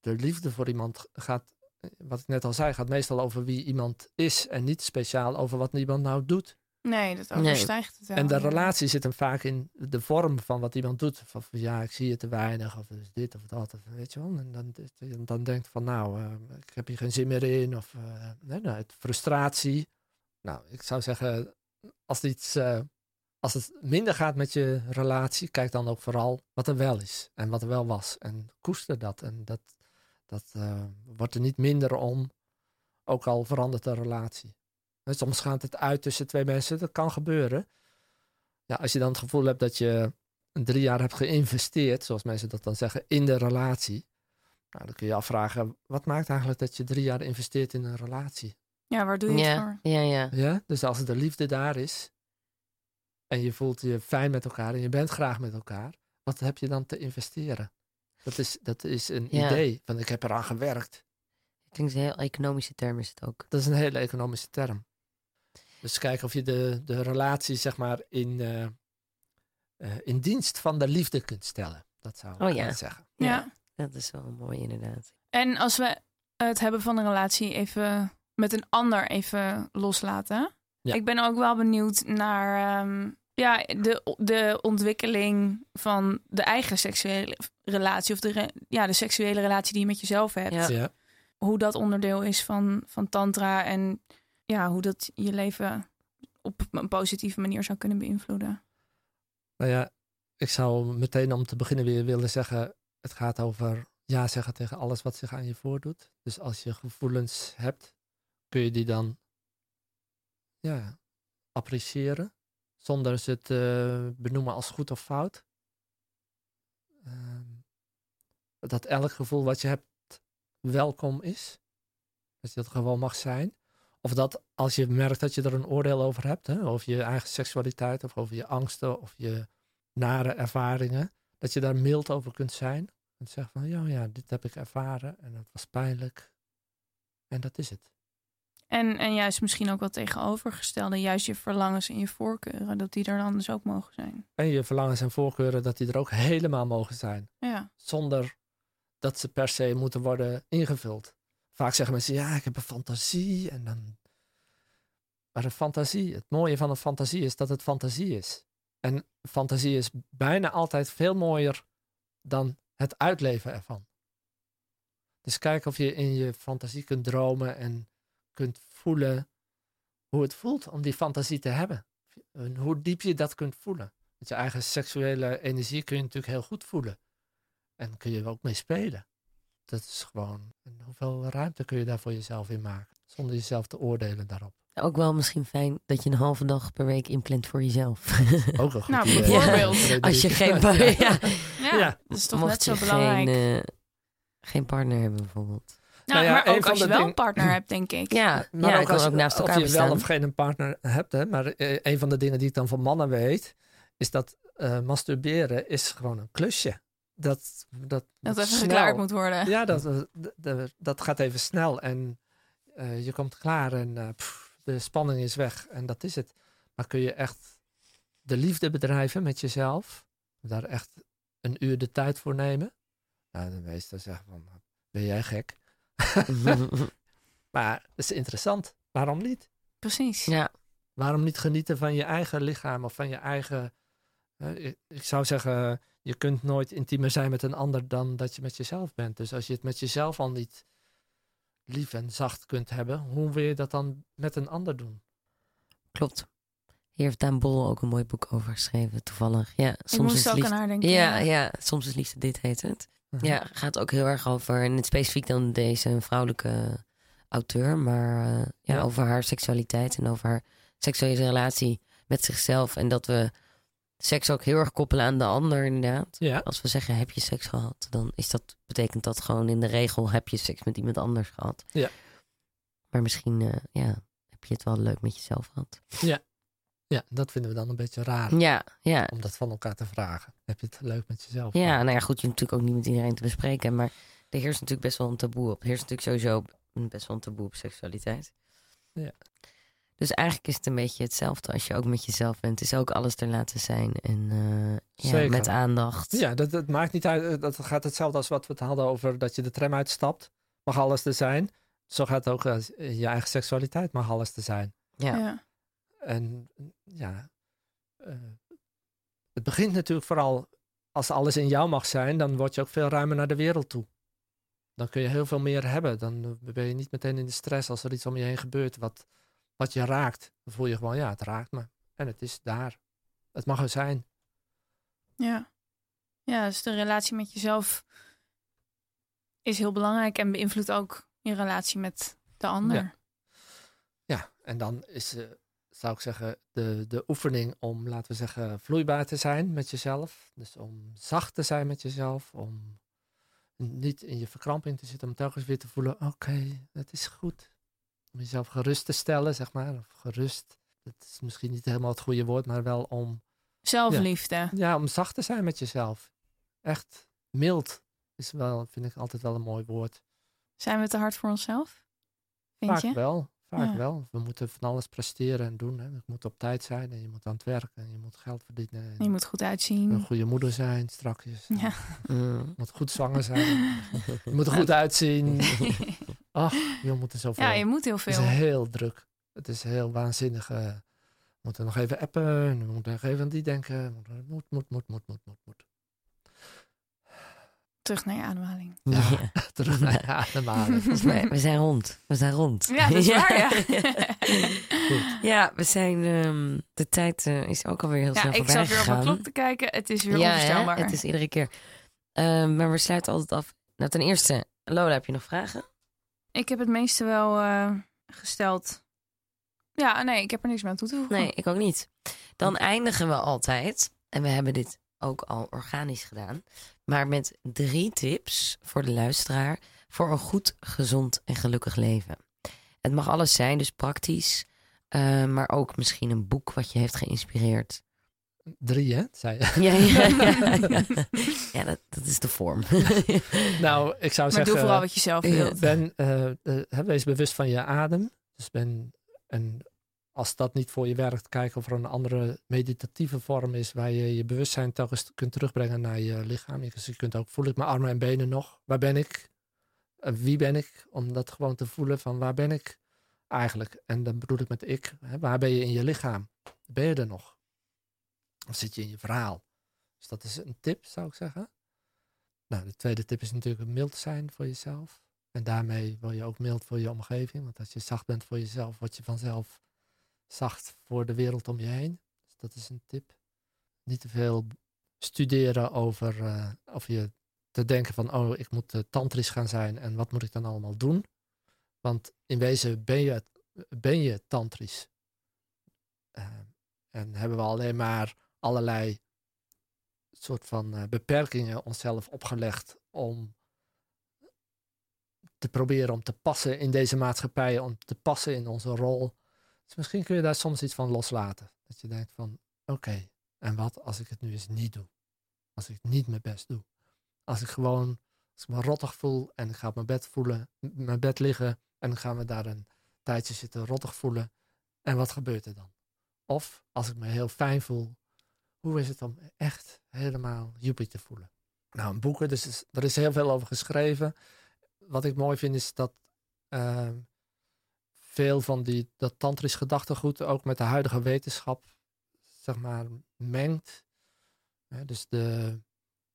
de liefde voor iemand gaat, wat ik net al zei, gaat meestal over wie iemand is. En niet speciaal over wat iemand nou doet. Nee, dat Nee. overstijgt het wel. En de relatie zit hem vaak in de vorm van wat iemand doet. Van, van, ja, ik zie je te weinig, of is dit of dat, of weet je wel. En dan, dan, dan denkt van, nou, eh, ik heb hier geen zin meer in, of eh, nee, nou, het frustratie. Nou, ik zou zeggen, als, iets, eh, als het minder gaat met je relatie, kijk dan ook vooral wat er wel is en wat er wel was. En koester dat. En dat, dat eh, wordt er niet minder om, ook al verandert de relatie. En soms gaat het uit tussen twee mensen, dat kan gebeuren. Ja, als je dan het gevoel hebt dat je drie jaar hebt geïnvesteerd, zoals mensen dat dan zeggen, in de relatie. Nou, dan kun je je afvragen, wat maakt eigenlijk dat je drie jaar investeert in een relatie? Ja, waar doe je het voor? ja, ja. Ja? Dus als de liefde daar is en je voelt je fijn met elkaar en je bent graag met elkaar, wat heb je dan te investeren? Dat is, dat is een Ja. idee van ik heb eraan gewerkt. Ik denk een heel economische term is het ook. Dat is een hele economische term. Dus kijk of je de, de relatie zeg maar in, eh, eh, in dienst van de liefde kunt stellen. Dat zou ik Oh ja. willen zeggen. Ja. Dat is wel mooi inderdaad. En als we het hebben van een relatie even met een ander even loslaten. Ja. Ik ben ook wel benieuwd naar ehm, ja, de, de ontwikkeling van de eigen seksuele relatie. Of de, re- ja, de seksuele relatie die je met jezelf hebt. Ja. Ja. Hoe dat onderdeel is van, van tantra. En ja, hoe dat je leven op een positieve manier zou kunnen beïnvloeden. Nou ja, ik zou meteen om te beginnen weer willen zeggen, het gaat over ja zeggen tegen alles wat zich aan je voordoet. Dus als je gevoelens hebt, kun je die dan ja, appreciëren, zonder ze te benoemen als goed of fout. Ehm, dat elk gevoel wat je hebt welkom is. Dat je dat gewoon mag zijn. Of dat als je merkt dat je er een oordeel over hebt, hè, over je eigen seksualiteit of over je angsten of je nare ervaringen, dat je daar mild over kunt zijn. En zeggen van, ja, ja, dit heb ik ervaren en het was pijnlijk. En dat is het. En, en juist misschien ook wel tegenovergestelde. Juist je verlangens en je voorkeuren. Dat die er dan dus ook mogen zijn. En je verlangens en voorkeuren, dat die er ook helemaal mogen zijn. Ja. Zonder dat ze per se moeten worden ingevuld. Vaak zeggen mensen, ja, ik heb een fantasie. En dan... Maar een fantasie, het mooie van een fantasie is dat het fantasie is. En fantasie is bijna altijd veel mooier dan het uitleven ervan. Dus kijk of je in je fantasie kunt dromen en kunt voelen hoe het voelt om die fantasie te hebben. En hoe diep je dat kunt voelen. Met je eigen seksuele energie kun je natuurlijk heel goed voelen. En kun je er ook mee spelen. Dat is gewoon, en hoeveel ruimte kun je daar voor jezelf in maken? Zonder jezelf te oordelen daarop. Ook wel misschien fijn dat je een halve dag per week inplant voor jezelf. Ook een goed Nou, idee. bijvoorbeeld. Als je geen, pa- ja. Ja, Ja. dat is toch Mocht net zo belangrijk. Geen, eh, geen partner hebben bijvoorbeeld. nou, Nou ja, maar ook als je wel ding- een partner hebt, denk ik. Ja, Maar ja ook als, ook naast elkaar of je bestaan. wel of geen een partner hebt. Hè, maar eh, een van de dingen die ik dan van mannen weet, is dat eh, masturberen is gewoon een klusje. Dat, dat, Dat even snel. geklaard moet worden. Ja, dat, eh, d- d- dat gaat even snel en eh, je komt klaar en eh, pff, de spanning is weg en dat is het. Maar kun je echt de liefde bedrijven met jezelf, daar echt een uur de tijd voor nemen. Nou, de meesten zeggen van, ben jij gek? maar het is interessant. Waarom niet? Precies. ja, Waarom niet genieten van je eigen lichaam of van je eigen... eh, ik, ik zou zeggen, je kunt nooit intiemer zijn met een ander dan dat je met jezelf bent. Dus als je het met jezelf al niet lief en zacht kunt hebben, hoe wil je dat dan met een ander doen? klopt. Hier heeft Daan Bol ook een mooi boek over geschreven, toevallig. Ja, ik soms moest is ook liefde... aan haar denken. Ja, ja, soms is liefde dit heet het. Mhm. Ja, gaat ook heel erg over, en het specifiek dan deze vrouwelijke auteur, maar eh, ja, Ja. over haar seksualiteit en over haar seksuele relatie met zichzelf. En dat we seks ook heel erg koppelen aan de ander, inderdaad. Ja, Als we zeggen heb je seks gehad, dan is dat, betekent dat gewoon in de regel heb je seks met iemand anders gehad. Ja. Maar misschien eh, ja, heb je het wel leuk met jezelf gehad. ja, dat vinden we dan een beetje raar. Ja, ja. Om dat van elkaar te vragen. Heb je het leuk met jezelf? Ja, gehad? nou ja, goed, je hoeft natuurlijk ook niet met iedereen te bespreken. Maar er heerst natuurlijk best wel een taboe op. Er heerst natuurlijk sowieso best wel een taboe op seksualiteit. Ja. Dus eigenlijk is het een beetje hetzelfde als je ook met jezelf bent. Het is ook alles er laten zijn. En eh, ja, met aandacht. Ja, dat, dat maakt niet uit. eh, Dat gaat hetzelfde als wat we het hadden over dat je de tram uitstapt. Mag alles er zijn. Zo gaat het ook als je eigen seksualiteit mag alles er zijn. Ja. Ja. En ja, eh, het begint natuurlijk vooral als alles in jou mag zijn, dan word je ook veel ruimer naar de wereld toe. Dan kun je heel veel meer hebben. Dan eh, ben je niet meteen in de stress als er iets om je heen gebeurt wat, wat je raakt. Dan voel je gewoon, ja, het raakt me. En het is daar. Het mag er zijn. Ja. ja, dus de relatie met jezelf is heel belangrijk en beïnvloedt ook je relatie met de ander. Ja. Ja, en dan is, eh, zou ik zeggen, de, de oefening om, laten we zeggen, vloeibaar te zijn met jezelf. Dus om zacht te zijn met jezelf, om niet in je verkramping te zitten, om telkens weer te voelen, oké, het is goed. Om jezelf gerust te stellen, zeg maar, of gerust. Dat is misschien niet helemaal het goede woord, maar wel om, Zelfliefde. ja, om zacht te zijn met jezelf. Echt mild is wel, vind ik altijd wel een mooi woord. Zijn we te hard voor onszelf? Vind Vaak je? wel. Vaak Ja. wel. We moeten van alles presteren en doen. Hè. Je moet op tijd zijn en je moet aan het werk en je moet geld verdienen. En Je moet goed een uitzien. goede moeder zijn strakjes. Ja. Je moet goed zwanger zijn. je moet er goed uitzien. Ach, je moet er zoveel. ja, je moet heel Het is veel. heel druk. Het is heel waanzinnig. eh, we moeten nog even appen. We moeten nog even aan die denken. Moet, moet, moet, moet, moet, moet, moet. Terug naar je ademhaling. Ja. Ja. Terug naar je mij, we zijn rond. We zijn rond. Ja, dat is waar, ja. Goed. Ja, we zijn. ehm, de tijd eh, is ook alweer heel Ja, snel ik voorbij zat weer op mijn klok te kijken. Het is weer ja, hè? onvoorstelbaar. het is iedere keer. Ehm, maar we sluiten altijd af. Nou, ten eerste, Lola, heb je nog vragen? Ik heb het meeste wel eh, gesteld. Ja, nee, ik heb er niks meer aan toe te voegen. Nee, ik ook niet. Dan eindigen we altijd, en we hebben dit ook al organisch gedaan, maar met drie tips voor de luisteraar voor een goed, gezond en gelukkig leven. Het mag alles zijn, dus praktisch, eh, maar ook misschien een boek wat je heeft geïnspireerd. Drie, hè? Zei je. Ja, ja, ja, ja. ja dat, dat is de vorm. Nou, ik zou Maar zeggen... doe vooral wat je zelf wilt. Ben, eh, eh, wees bewust van je adem. Dus ben, en als dat niet voor je werkt, kijk of er een andere meditatieve vorm is waar je je bewustzijn telkens kunt terugbrengen naar je lichaam. Dus je kunt ook voelen, ik mijn armen en benen nog. Waar ben ik? Eh, wie ben ik? Om dat gewoon te voelen van waar ben ik eigenlijk? En dan bedoel ik met ik, hè, waar ben je in je lichaam? Ben je er nog? Of zit je in je verhaal? Dus dat is een tip, zou ik zeggen. Nou, de tweede tip is natuurlijk mild zijn voor jezelf. En daarmee word je ook mild voor je omgeving. Want als je zacht bent voor jezelf, word je vanzelf zacht voor de wereld om je heen. Dus dat is een tip. Niet te veel studeren over eh, of je te denken van, oh, ik moet eh, tantrisch gaan zijn en wat moet ik dan allemaal doen? Want in wezen ben je, ben je tantrisch. Eh, en hebben we alleen maar allerlei soort van eh, beperkingen onszelf opgelegd om te proberen om te passen in deze maatschappij, om te passen in onze rol. Dus misschien kun je daar soms iets van loslaten. Dat je denkt van, oké, en wat als ik het nu eens niet doe? Als ik niet mijn best doe? Als ik gewoon, als ik me rottig voel en ik ga op mijn bed voelen, mijn bed liggen en dan gaan we daar een tijdje zitten rottig voelen. En wat gebeurt er dan? Of als ik me heel fijn voel, hoe is het om echt helemaal Joepie te voelen? Nou, in boeken, dus is- er is heel veel over geschreven. Wat ik mooi vind is dat ehm, veel van die, dat tantrisch gedachtegoed ook met de huidige wetenschap, zeg maar, mengt. Hè, dus de,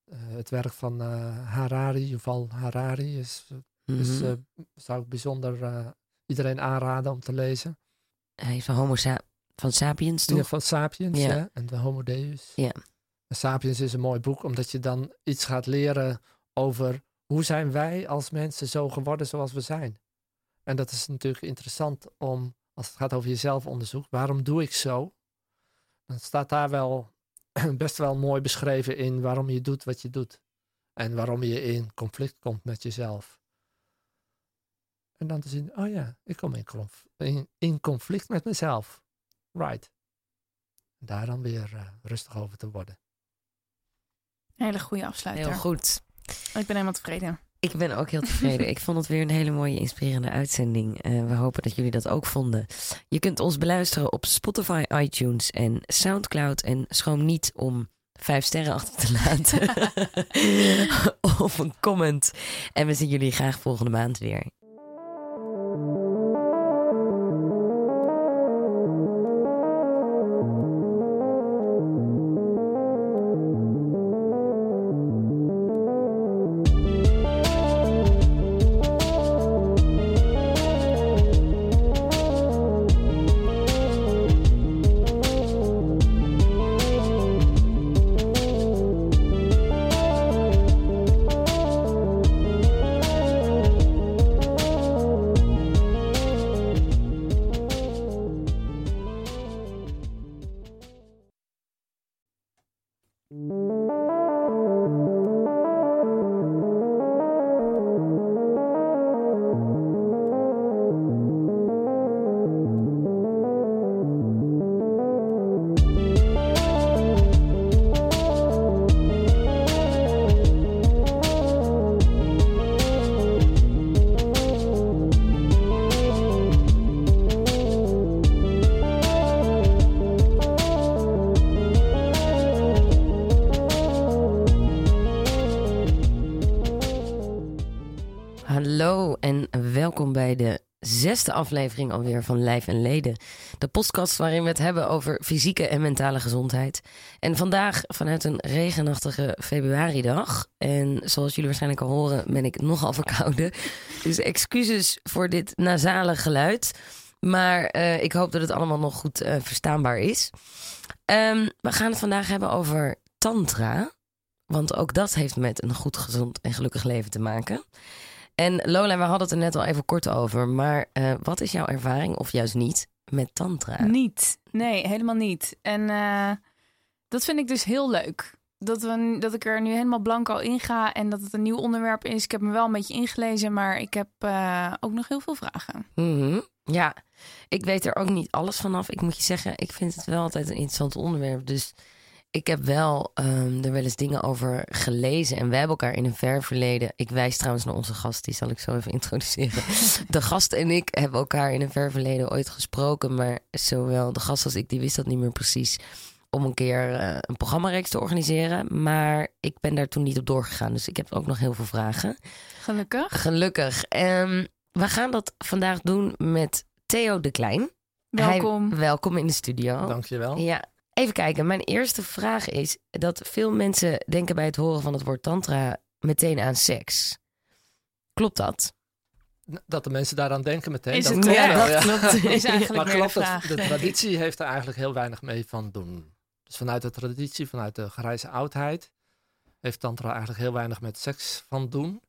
eh, het werk van eh, Harari, Yuval Harari, is, is, Mhm. eh, zou ik bijzonder eh, iedereen aanraden om te lezen. Hij is van Homo sa- van Sapiens, toch? geval Sapiens Ja. en de Homo Deus. Ja. En Sapiens is een mooi boek, omdat je dan iets gaat leren over hoe zijn wij als mensen zo geworden zoals we zijn. En dat is natuurlijk interessant om, als het gaat over jezelfonderzoek, waarom doe ik zo? Dan staat daar wel best wel mooi beschreven in waarom je doet wat je doet. En waarom je in conflict komt met jezelf. En dan te zien, oh ja, ik kom in, conf- in, in conflict met mezelf. Right. Daar dan weer eh, rustig over te worden. Hele goede afsluiter. Heel goed. Ik ben helemaal tevreden. Ik ben ook heel tevreden. ik vond het weer een hele mooie, inspirerende uitzending. Eh, we hopen dat jullie dat ook vonden. Je kunt ons beluisteren op Spotify, iTunes en Soundcloud. En schroom niet om vijf sterren achter te laten. of een comment. En we zien jullie graag volgende maand weer. you zesde aflevering alweer van Lijf en Leden. De podcast waarin we het hebben over fysieke en mentale gezondheid. En vandaag vanuit een regenachtige februaridag. En zoals jullie waarschijnlijk al horen ben ik nogal verkouden. Dus excuses voor dit nasale geluid. Maar eh, ik hoop dat het allemaal nog goed eh, verstaanbaar is. Ehm, we gaan het vandaag hebben over tantra. Want ook dat heeft met een goed, gezond en gelukkig leven te maken. En Lola, we hadden het er net al even kort over. Maar eh, wat is jouw ervaring, of juist niet, met tantra? Niet. Nee, helemaal niet. En eh, dat vind ik dus heel leuk. Dat, we, dat ik er nu helemaal blanco in ga en dat het een nieuw onderwerp is. Ik heb me wel een beetje ingelezen, maar ik heb eh, ook nog heel veel vragen. Mhm. Ja, ik weet er ook niet alles vanaf. Ik moet je zeggen, ik vind het wel altijd een interessant onderwerp. Dus ik heb wel ehm, er wel eens dingen over gelezen. En wij hebben elkaar in een ver verleden. Ik wijs trouwens naar onze gast, die zal ik zo even introduceren. De gast en ik hebben elkaar in een ver verleden ooit gesproken. Maar zowel de gast als ik, die wist dat niet meer precies. Om een keer eh, een programmareeks te organiseren. Maar ik ben daar toen niet op doorgegaan. Dus ik heb ook nog heel veel vragen. Gelukkig. Gelukkig. Ehm, we gaan dat vandaag doen met Theo de Klein. Hij- Welkom. welkom in de studio. Dankjewel. Ja, even kijken. Mijn eerste vraag is dat veel mensen denken bij het horen van het woord tantra meteen aan seks. Klopt dat? Dat de mensen daaraan denken meteen. Is dat het, klopt ja, wel, dat ja. klopt. Is eigenlijk Maar de traditie heeft er eigenlijk heel weinig mee van doen. Dus vanuit de traditie, vanuit de grijze oudheid, heeft tantra eigenlijk heel weinig met seks van doen.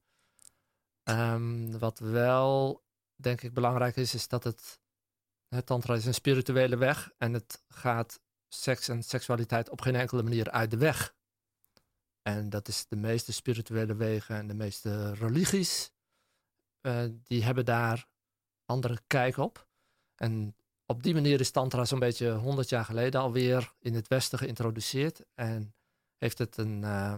Ehm, wat wel, denk ik, belangrijk is, is dat het, het tantra is een spirituele weg en het gaat seks en seksualiteit op geen enkele manier uit de weg. En dat is de meeste spirituele wegen en de meeste religies, eh, die hebben daar andere kijk op. En op die manier is Tantra zo'n beetje 100 jaar geleden alweer in het Westen geïntroduceerd. En heeft het een, eh,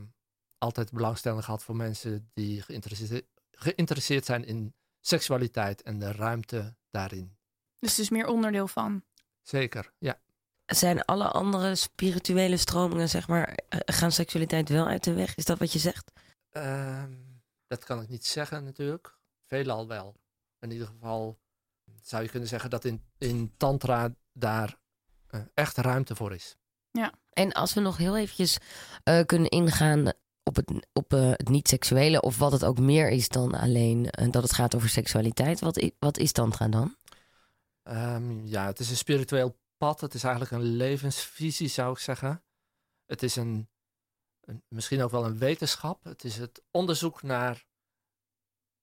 altijd belangstelling gehad voor mensen die geïnteresseerd, geïnteresseerd zijn in seksualiteit en de ruimte daarin. Dus het is meer onderdeel van. Zeker, ja. Zijn alle andere spirituele stromingen, zeg maar, eh, gaan seksualiteit wel uit de weg? Is dat wat je zegt? Ehm, dat kan ik niet zeggen natuurlijk. Veelal wel. In ieder geval zou je kunnen zeggen dat in, in tantra daar eh, echt ruimte voor is. En als we nog heel eventjes eh, kunnen ingaan op het, op, eh, het niet-seksuele, of wat het ook meer is dan alleen dat het gaat over seksualiteit, wat, wat is tantra dan? Ehm, ja, het is een spiritueel pad. Het is eigenlijk een levensvisie, zou ik zeggen. Het is een, een misschien ook wel een wetenschap. Het is het onderzoek naar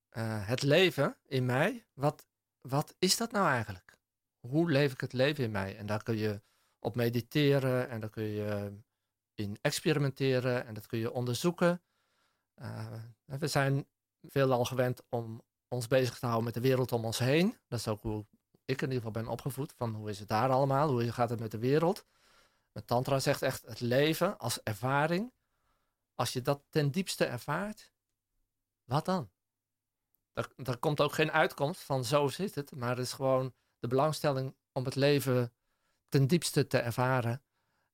eh, het leven in mij. Wat, wat is dat nou eigenlijk? Hoe leef ik het leven in mij? En daar kun je op mediteren en daar kun je in experimenteren en dat kun je onderzoeken. Eh, we zijn veelal gewend om ons bezig te houden met de wereld om ons heen. Dat is ook hoe ik in ieder geval ben opgevoed. Van hoe is het daar allemaal? Hoe gaat het met de wereld? Met Tantra zegt echt het leven als ervaring. Als je dat ten diepste ervaart, wat dan? Er, er komt ook geen uitkomst van zo zit het. Maar het is gewoon de belangstelling om het leven ten diepste te ervaren.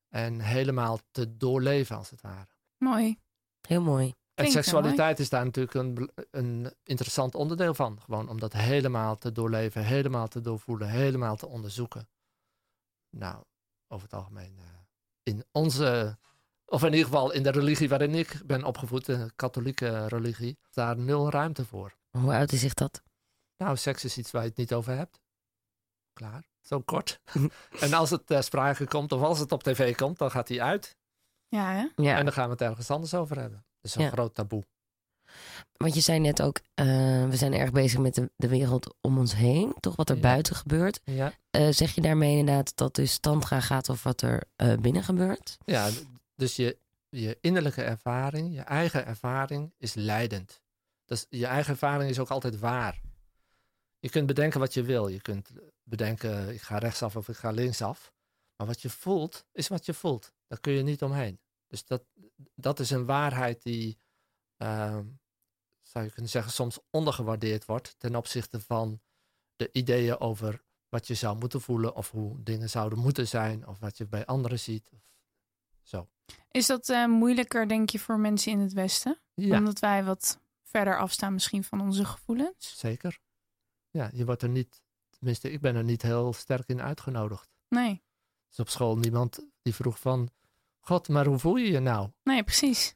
En helemaal te doorleven als het ware. Mooi. Heel mooi. En seksualiteit is daar natuurlijk een, interessant onderdeel van. Gewoon om dat helemaal te doorleven, helemaal te doorvoelen, helemaal te onderzoeken. Nou, over het algemeen eh, in onze, of in ieder geval in de religie waarin ik ben opgevoed, de katholieke religie, daar nul ruimte voor. Hoe uit zich dat? Nou, seks is iets waar je het niet over hebt. Klaar, zo kort. en als het ter sprake komt of als het op tv komt, dan gaat hij uit. Ja, hè? Ja, En dan gaan we het ergens anders over hebben. Dat is een Ja. groot taboe. want je zei net ook, eh, we zijn erg bezig met de, de wereld om ons heen, toch wat er Ja. buiten gebeurt. Ja, Eh, zeg je daarmee inderdaad dat dus tantra gaat over wat er eh, binnen gebeurt? Ja, dus je, je innerlijke ervaring, je eigen ervaring is leidend. Dus je eigen ervaring is ook altijd waar. Je kunt bedenken wat je wil. Je kunt bedenken, ik ga rechtsaf of ik ga linksaf. Maar wat je voelt, is wat je voelt. Daar kun je niet omheen. Dus dat, dat is een waarheid die, ehm, zou je kunnen zeggen, soms ondergewaardeerd wordt ten opzichte van de ideeën over wat je zou moeten voelen of hoe dingen zouden moeten zijn of wat je bij anderen ziet. Of zo. Is dat eh, moeilijker, denk je, voor mensen in het Westen? Ja, Omdat wij wat verder afstaan misschien van onze gevoelens? zeker. Ja, je wordt er niet, tenminste, ik ben er niet heel sterk in uitgenodigd. Nee. Dus op school niemand die vroeg van, God, maar hoe voel je je nou? Nee, precies.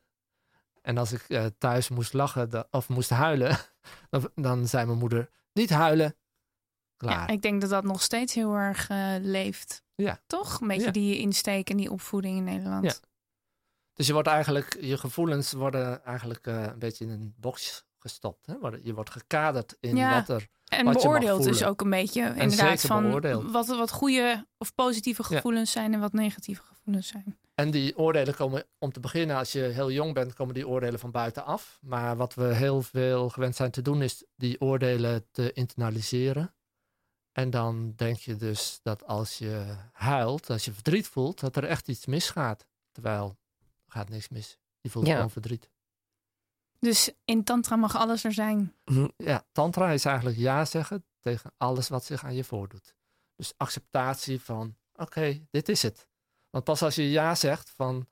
En als ik eh, thuis moest lachen of moest huilen, dan, dan zei mijn moeder, niet huilen. Klaar. Ja, ik denk dat dat nog steeds heel erg eh, leeft. Ja. Toch? Een beetje Ja. die insteek en die opvoeding in Nederland. Ja. Dus je wordt eigenlijk, je gevoelens worden eigenlijk eh, een beetje in een box gestopt. Hè? Je wordt gekaderd in Ja. wat er En Wat je mag beoordeeld dus ook een beetje inderdaad van beoordeeld. wat, wat goede of positieve Ja. gevoelens zijn en wat negatieve gevoelens zijn. En die oordelen komen, om te beginnen, als je heel jong bent, komen die oordelen van buitenaf. Maar wat we heel veel gewend zijn te doen, is die oordelen te internaliseren. En dan denk je dus dat als je huilt, als je verdriet voelt, dat er echt iets misgaat. Terwijl er gaat niks mis. Je voelt Ja. gewoon verdriet. Dus in tantra mag alles er zijn. Ja, tantra is eigenlijk ja zeggen tegen alles wat zich aan je voordoet. Dus acceptatie van, oké, dit is het. Want pas als je ja zegt van,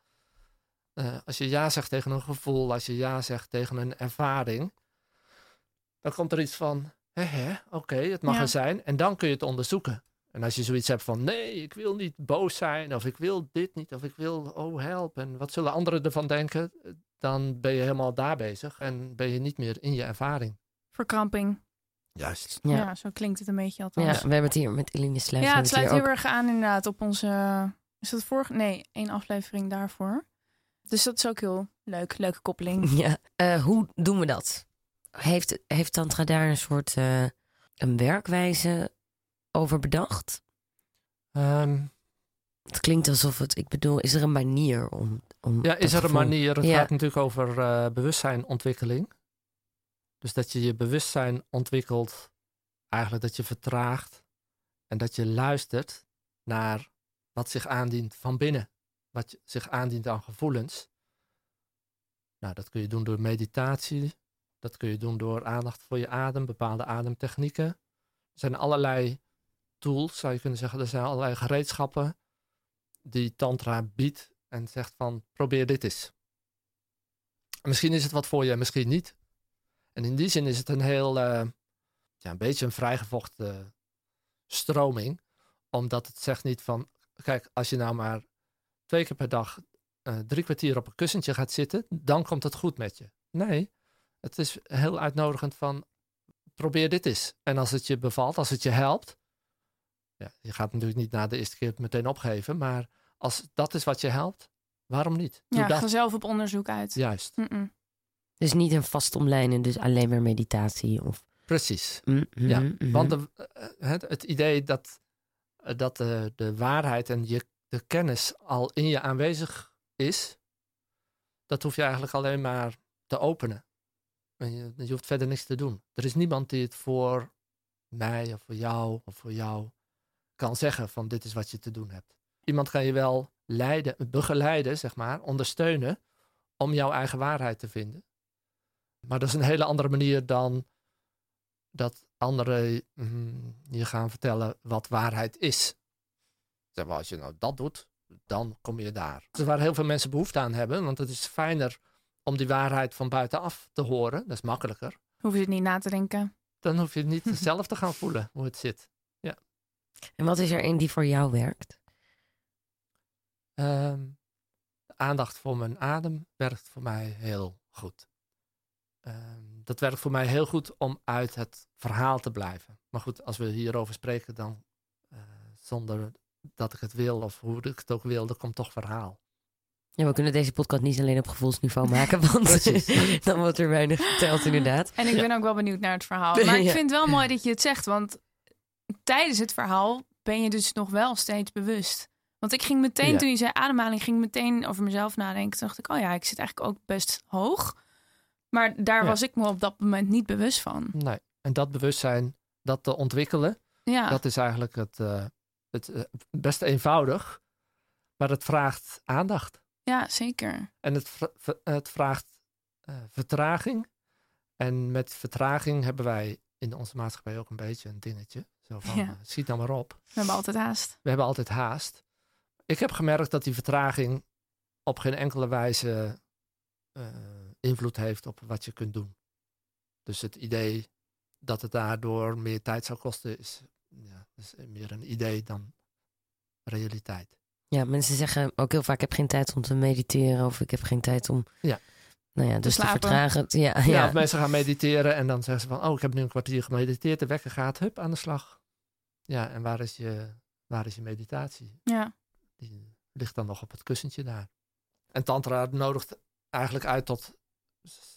eh, als je ja zegt tegen een gevoel, als je ja zegt tegen een ervaring, dan komt er iets van, hè, hè, oké, het mag Ja. er zijn. En dan kun je het onderzoeken. En als je zoiets hebt van, nee, ik wil niet boos zijn, of ik wil dit niet, of ik wil, oh help, en wat zullen anderen ervan denken, dan ben je helemaal daar bezig en ben je niet meer in je ervaring. Verkramping. Juist. Ja. Ja. zo klinkt het een beetje Ja, althans. we hebben het hier met Eline Sluis. Ja, het sluit heel erg aan inderdaad op onze... Is dat vorige? Nee, één aflevering daarvoor. Dus dat is ook heel leuk. Leuke koppeling. Ja. Eh, hoe doen we dat? Heeft, heeft Tantra daar een soort eh, een werkwijze over bedacht? Ehm, Het klinkt alsof het, ik bedoel, is er een manier om. om ja, is er een manier? Het Ja. gaat natuurlijk over eh bewustzijnontwikkeling. Dus dat je je bewustzijn ontwikkelt, eigenlijk dat je vertraagt en dat je luistert naar wat zich aandient van binnen, wat zich aandient aan gevoelens. Nou, dat kun je doen door meditatie, dat kun je doen door aandacht voor je adem, bepaalde ademtechnieken. Er zijn allerlei tools, zou je kunnen zeggen, er zijn allerlei gereedschappen die tantra biedt en zegt van probeer dit eens. Misschien is het wat voor je, misschien niet. En in die zin is het een heel, uh, ja, een beetje een vrijgevochten stroming. Omdat het zegt niet van, kijk, als je nou maar twee keer per dag uh, drie kwartier op een kussentje gaat zitten, dan komt het goed met je. Nee, het is heel uitnodigend van, probeer dit eens. En als het je bevalt, als het je helpt, ja, je gaat natuurlijk niet na de eerste keer meteen opgeven, maar als dat is wat je helpt, waarom niet? Doe ja, dat. ga zelf op onderzoek uit. Juist. Dus niet een vast omlijnen, dus alleen maar meditatie of... Precies. Mm, ja, mm-hmm. want de, eh, het, het, idee dat, eh, dat de, de waarheid en je, de kennis al in je aanwezig is, dat hoef je eigenlijk alleen maar te openen. En je, je hoeft verder niks te doen. Er is niemand die het voor mij of voor jou of voor jou kan zeggen van dit is wat je te doen hebt. Iemand kan je wel leiden, begeleiden, zeg maar, ondersteunen om jouw eigen waarheid te vinden. Maar dat is een hele andere manier dan dat anderen mm, je gaan vertellen wat waarheid is. Zeg maar, als je nou dat doet, dan kom je daar. Dus waar heel veel mensen behoefte aan hebben, want het is fijner om die waarheid van buitenaf te horen. Dat is makkelijker. Hoef je het niet na te denken. Dan hoef je het niet zelf te gaan voelen hoe het zit. Ja. En wat is er een die voor jou werkt? Ehm, de aandacht voor mijn adem werkt voor mij heel goed. Ehm, dat werkt voor mij heel goed om uit het verhaal te blijven. Maar goed, als we hierover spreken, dan uh, zonder dat ik het wil of hoe ik het ook wil, er komt toch verhaal. Ja, we kunnen deze podcast niet alleen op gevoelsniveau maken, want dan wordt er weinig verteld inderdaad. En ik ben ook wel benieuwd naar het verhaal. Maar ik vind het wel mooi dat je het zegt, want tijdens het verhaal ben je dus nog wel steeds bewust. Want ik ging meteen, toen je zei ademhaling, ging meteen over mezelf nadenken. Toen dacht ik, oh ja, ik zit eigenlijk ook best hoog. Maar daar was ik me op dat moment niet bewust van. Nee, en dat bewustzijn, dat te ontwikkelen, ja. dat is eigenlijk het, uh, het uh, best eenvoudig. Maar het vraagt aandacht. Ja, zeker. En het, het vraagt uh, vertraging. En met vertraging hebben wij in onze maatschappij ook een beetje een dingetje. Zo van, ja. schiet dan maar op. We hebben altijd haast. We hebben altijd haast. Ik heb gemerkt dat die vertraging op geen enkele wijze invloed heeft op wat je kunt doen. Dus het idee dat het daardoor meer tijd zou kosten, is, ja, is meer een idee dan realiteit. Ja, mensen zeggen ook heel vaak: ik heb geen tijd om te mediteren of ik heb geen tijd om. Ja. Nou ja, dus te, vertragen. Ja, ja, ja. Of mensen gaan mediteren en dan zeggen ze van: Oh, ik heb nu een kwartier gemediteerd, de wekker gaat, hup, aan de slag. Ja, en waar is je, waar is je meditatie? Ja. Die ligt dan nog op het kussentje daar. En Tantra nodigt eigenlijk uit tot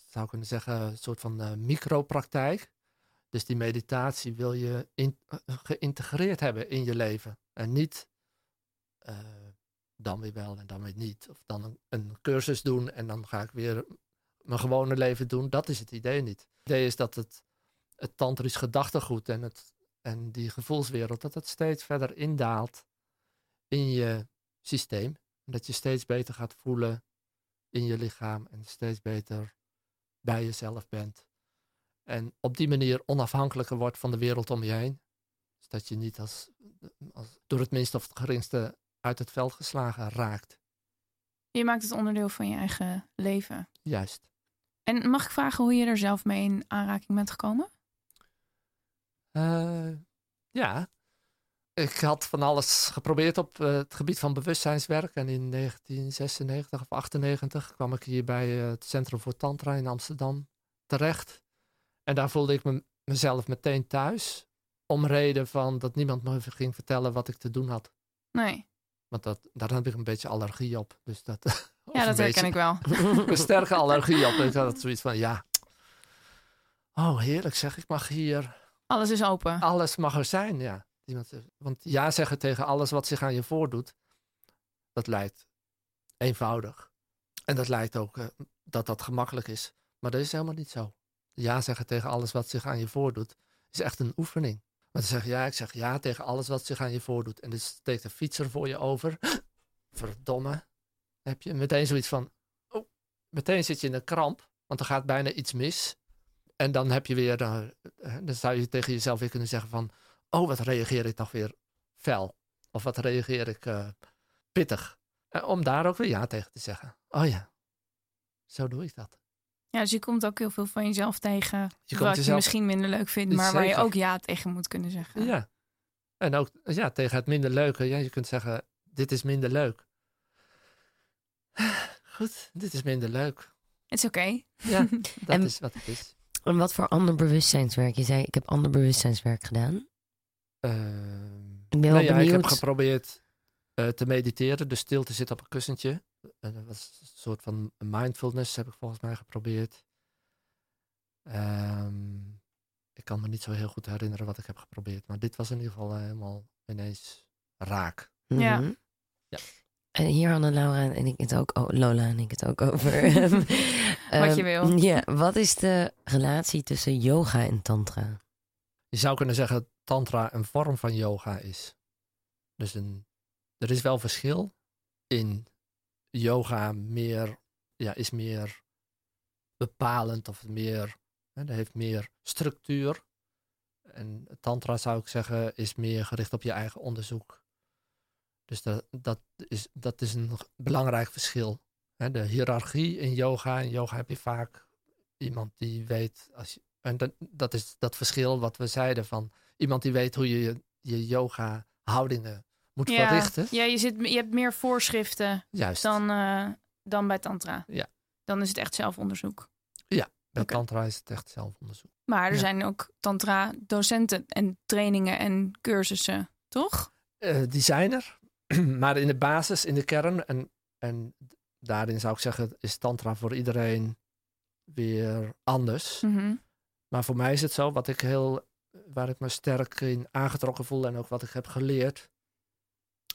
zou kunnen zeggen, een soort van uh, micropraktijk. Dus die meditatie wil je in, uh, geïntegreerd hebben in je leven. En niet dan weer wel en dan weer niet. Of dan een, cursus doen en dan ga ik weer mijn gewone leven doen. Dat is het idee niet. Het idee is dat het, het tantrisch gedachtegoed en, het, en die gevoelswereld, dat het steeds verder indaalt in je systeem. Dat je steeds beter gaat voelen in je lichaam en steeds beter bij jezelf bent. En op die manier onafhankelijker wordt van de wereld om je heen. Dus dat je niet als, als door het minste of het geringste uit het veld geslagen raakt. Je maakt het onderdeel van je eigen leven. Juist. En mag ik vragen hoe je er zelf mee in aanraking bent gekomen? Uh, ja, ik had van alles geprobeerd op uh, het gebied van bewustzijnswerk. En in 1996 of 98 kwam ik hier bij uh, het Centrum voor Tantra in Amsterdam terecht. En daar voelde ik me, mezelf meteen thuis. Om reden van dat niemand me ging vertellen wat ik te doen had. Nee. Want dat, daar heb ik een beetje allergie op. Dus dat, ja, dat herken ik wel. een sterke allergie op. Ik had zoiets van, ja. Oh, heerlijk zeg, ik mag hier... Alles is open. Alles mag er zijn, ja. Want ja zeggen tegen alles wat zich aan je voordoet, dat lijkt eenvoudig. En dat lijkt ook uh, dat dat gemakkelijk is. Maar dat is helemaal niet zo. Ja zeggen tegen alles wat zich aan je voordoet, is echt een oefening. Maar dan zeg ja, ik zeg ja tegen alles wat zich aan je voordoet. En dan steekt een fietser voor je over. Verdomme. heb je meteen zoiets van, oh, meteen zit je in een kramp, want er gaat bijna iets mis. En dan heb je weer, uh, dan zou je tegen jezelf weer kunnen zeggen van, oh, wat reageer ik toch weer fel. Of wat reageer ik uh, pittig. Eh, om daar ook weer ja tegen te zeggen. Oh ja, zo doe ik dat. Ja, dus je komt ook heel veel van jezelf tegen. Je wat komt je misschien minder leuk vindt, maar waar je ook ja tegen moet kunnen zeggen. Ja. En ook ja, tegen het minder leuke. Ja, je kunt zeggen, dit is minder leuk. Goed, dit is minder leuk. Het is oké. Ja, dat En- is wat het is. En wat voor ander bewustzijnswerk? Je zei, ik heb ander bewustzijnswerk gedaan. Ehm, Ik ben wel nou ja, ik heb geprobeerd eh, te mediteren, dus stil te zitten op een kussentje. En dat was een soort van mindfulness heb ik volgens mij geprobeerd. Ehm, ik kan me niet zo heel goed herinneren wat ik heb geprobeerd, maar dit was in ieder geval eh, helemaal ineens raak. Ja. Mhm. Ja. En hier hadden Laura en ik het ook, oh, Lola en ik het ook over. Wat je wil. Ja, wat is de relatie tussen yoga en tantra? Je zou kunnen zeggen dat tantra een vorm van yoga is. Dus een, er is wel verschil in yoga meer, ja, is meer bepalend of meer, hè, dat heeft meer structuur. En tantra zou ik zeggen is meer gericht op je eigen onderzoek. Dus dat, dat, is, dat is een belangrijk verschil. Hè, de hiërarchie in yoga. In yoga heb je vaak iemand die weet, als je, en dat, dat is dat verschil wat we zeiden van iemand die weet hoe je je, je yoga houdingen moet Ja, verrichten. ja je, zit, je hebt meer voorschriften Juist. dan, eh, dan bij tantra. Ja. Dan is het echt zelfonderzoek. Bij oké. tantra is het echt zelfonderzoek. Maar er Ja. zijn ook tantra-docenten en trainingen en cursussen, toch? Eh, die zijn er, maar in de basis, in de kern en, en daarin zou ik zeggen is tantra voor iedereen weer anders. Mhm. Maar voor mij is het zo, wat ik heel, waar ik me sterk in aangetrokken voel en ook wat ik heb geleerd,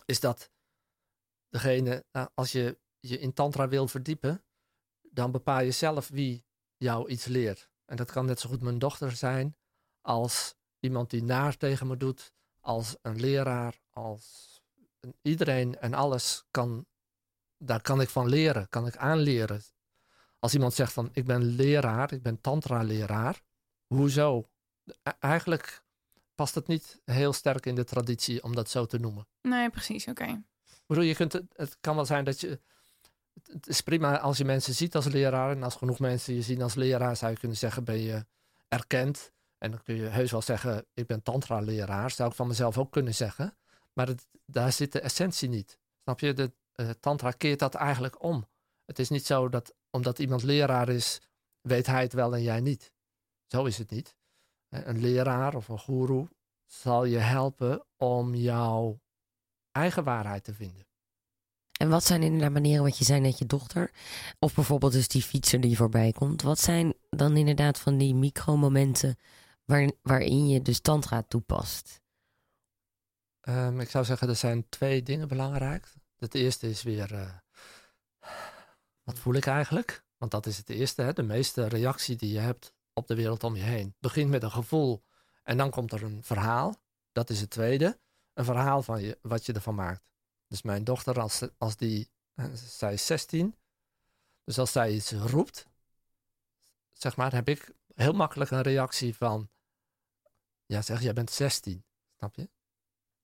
is dat degene, nou, als je je in tantra wil verdiepen, dan bepaal je zelf wie jou iets leert. En dat kan net zo goed mijn dochter zijn, als iemand die naar tegen me doet, als een leraar, als een- iedereen en alles kan, daar kan ik van leren, kan ik aanleren. Als iemand zegt van, ik ben leraar, ik ben tantra-leraar, hoezo? Eigenlijk past het niet heel sterk in de traditie om dat zo te noemen. Nee, precies, oké. Ik bedoel, je kunt, het- kan wel zijn dat je. Het, is prima als je mensen ziet als leraar. En als genoeg mensen je zien als leraar, zou je kunnen zeggen: ben je erkend. En dan kun je heus wel zeggen: ik ben tantra-leraar. Zou ik van mezelf ook kunnen zeggen. Maar het, daar zit de essentie niet. Snap je? De eh, tantra keert dat eigenlijk om. Het is niet zo dat omdat iemand leraar is, weet hij het wel en jij niet. Zo is het niet. Eh, Een leraar of een goeroe zal je helpen om jouw eigen waarheid te vinden. En wat zijn inderdaad manieren, wat je zei net je dochter, of bijvoorbeeld dus die fietser die voorbij komt. Wat zijn dan inderdaad van die micromomenten waar, waarin je dus tantra toepast? Ehm, ik zou zeggen, er zijn twee dingen belangrijk. Het eerste is weer, eh, wat voel ik eigenlijk? Want dat is het eerste, hè? de meeste reactie die je hebt op de wereld om je heen. Begint met een gevoel en dan komt er een verhaal. Dat is het tweede. Een verhaal van je, wat je ervan maakt. Dus mijn dochter, als, als die, eh, zij is 16, dus als zij iets roept, zeg maar, heb ik heel makkelijk een reactie van, ja zeg, jij bent 16, snap je?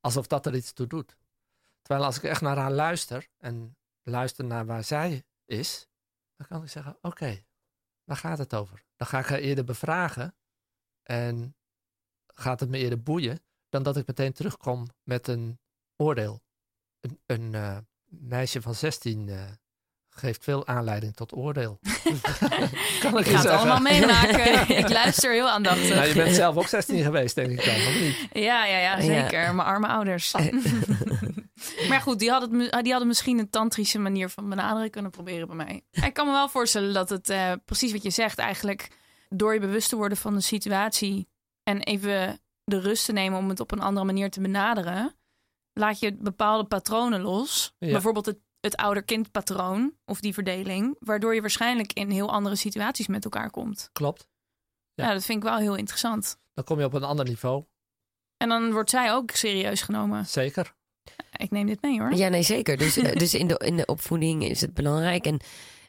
Alsof dat er iets toe doet. Terwijl als ik echt naar haar luister en luister naar waar zij is, dan kan ik zeggen: Oké, waar gaat het over? Dan ga ik haar eerder bevragen en gaat het me eerder boeien dan dat ik meteen terugkom met een oordeel. Een, een eh, meisje van 16 eh, geeft veel aanleiding tot oordeel. kan Ik je ga het allemaal meemaken. ik luister heel aandachtig. Nou, je bent zelf ook 16 geweest, denk ik dan, of niet? Ja, ja, ja, zeker. Mijn arme ouders. maar goed, die hadden, het, die hadden misschien een tantrische manier van benaderen kunnen proberen bij mij. Ik kan me wel voorstellen dat het eh, precies wat je zegt eigenlijk... door je bewust te worden van de situatie... en even de rust te nemen om het op een andere manier te benaderen... laat je bepaalde patronen los. Ja. Bijvoorbeeld het, het ouder-kind patroon of die verdeling... waardoor je waarschijnlijk in heel andere situaties met elkaar komt. Klopt. Ja. Ja, dat vind ik wel heel interessant. Dan kom je op een ander niveau. En dan wordt zij ook serieus genomen. Zeker. Ik neem dit mee hoor. Ja, nee, zeker. Dus, eh, dus in, de, in de opvoeding is het belangrijk. En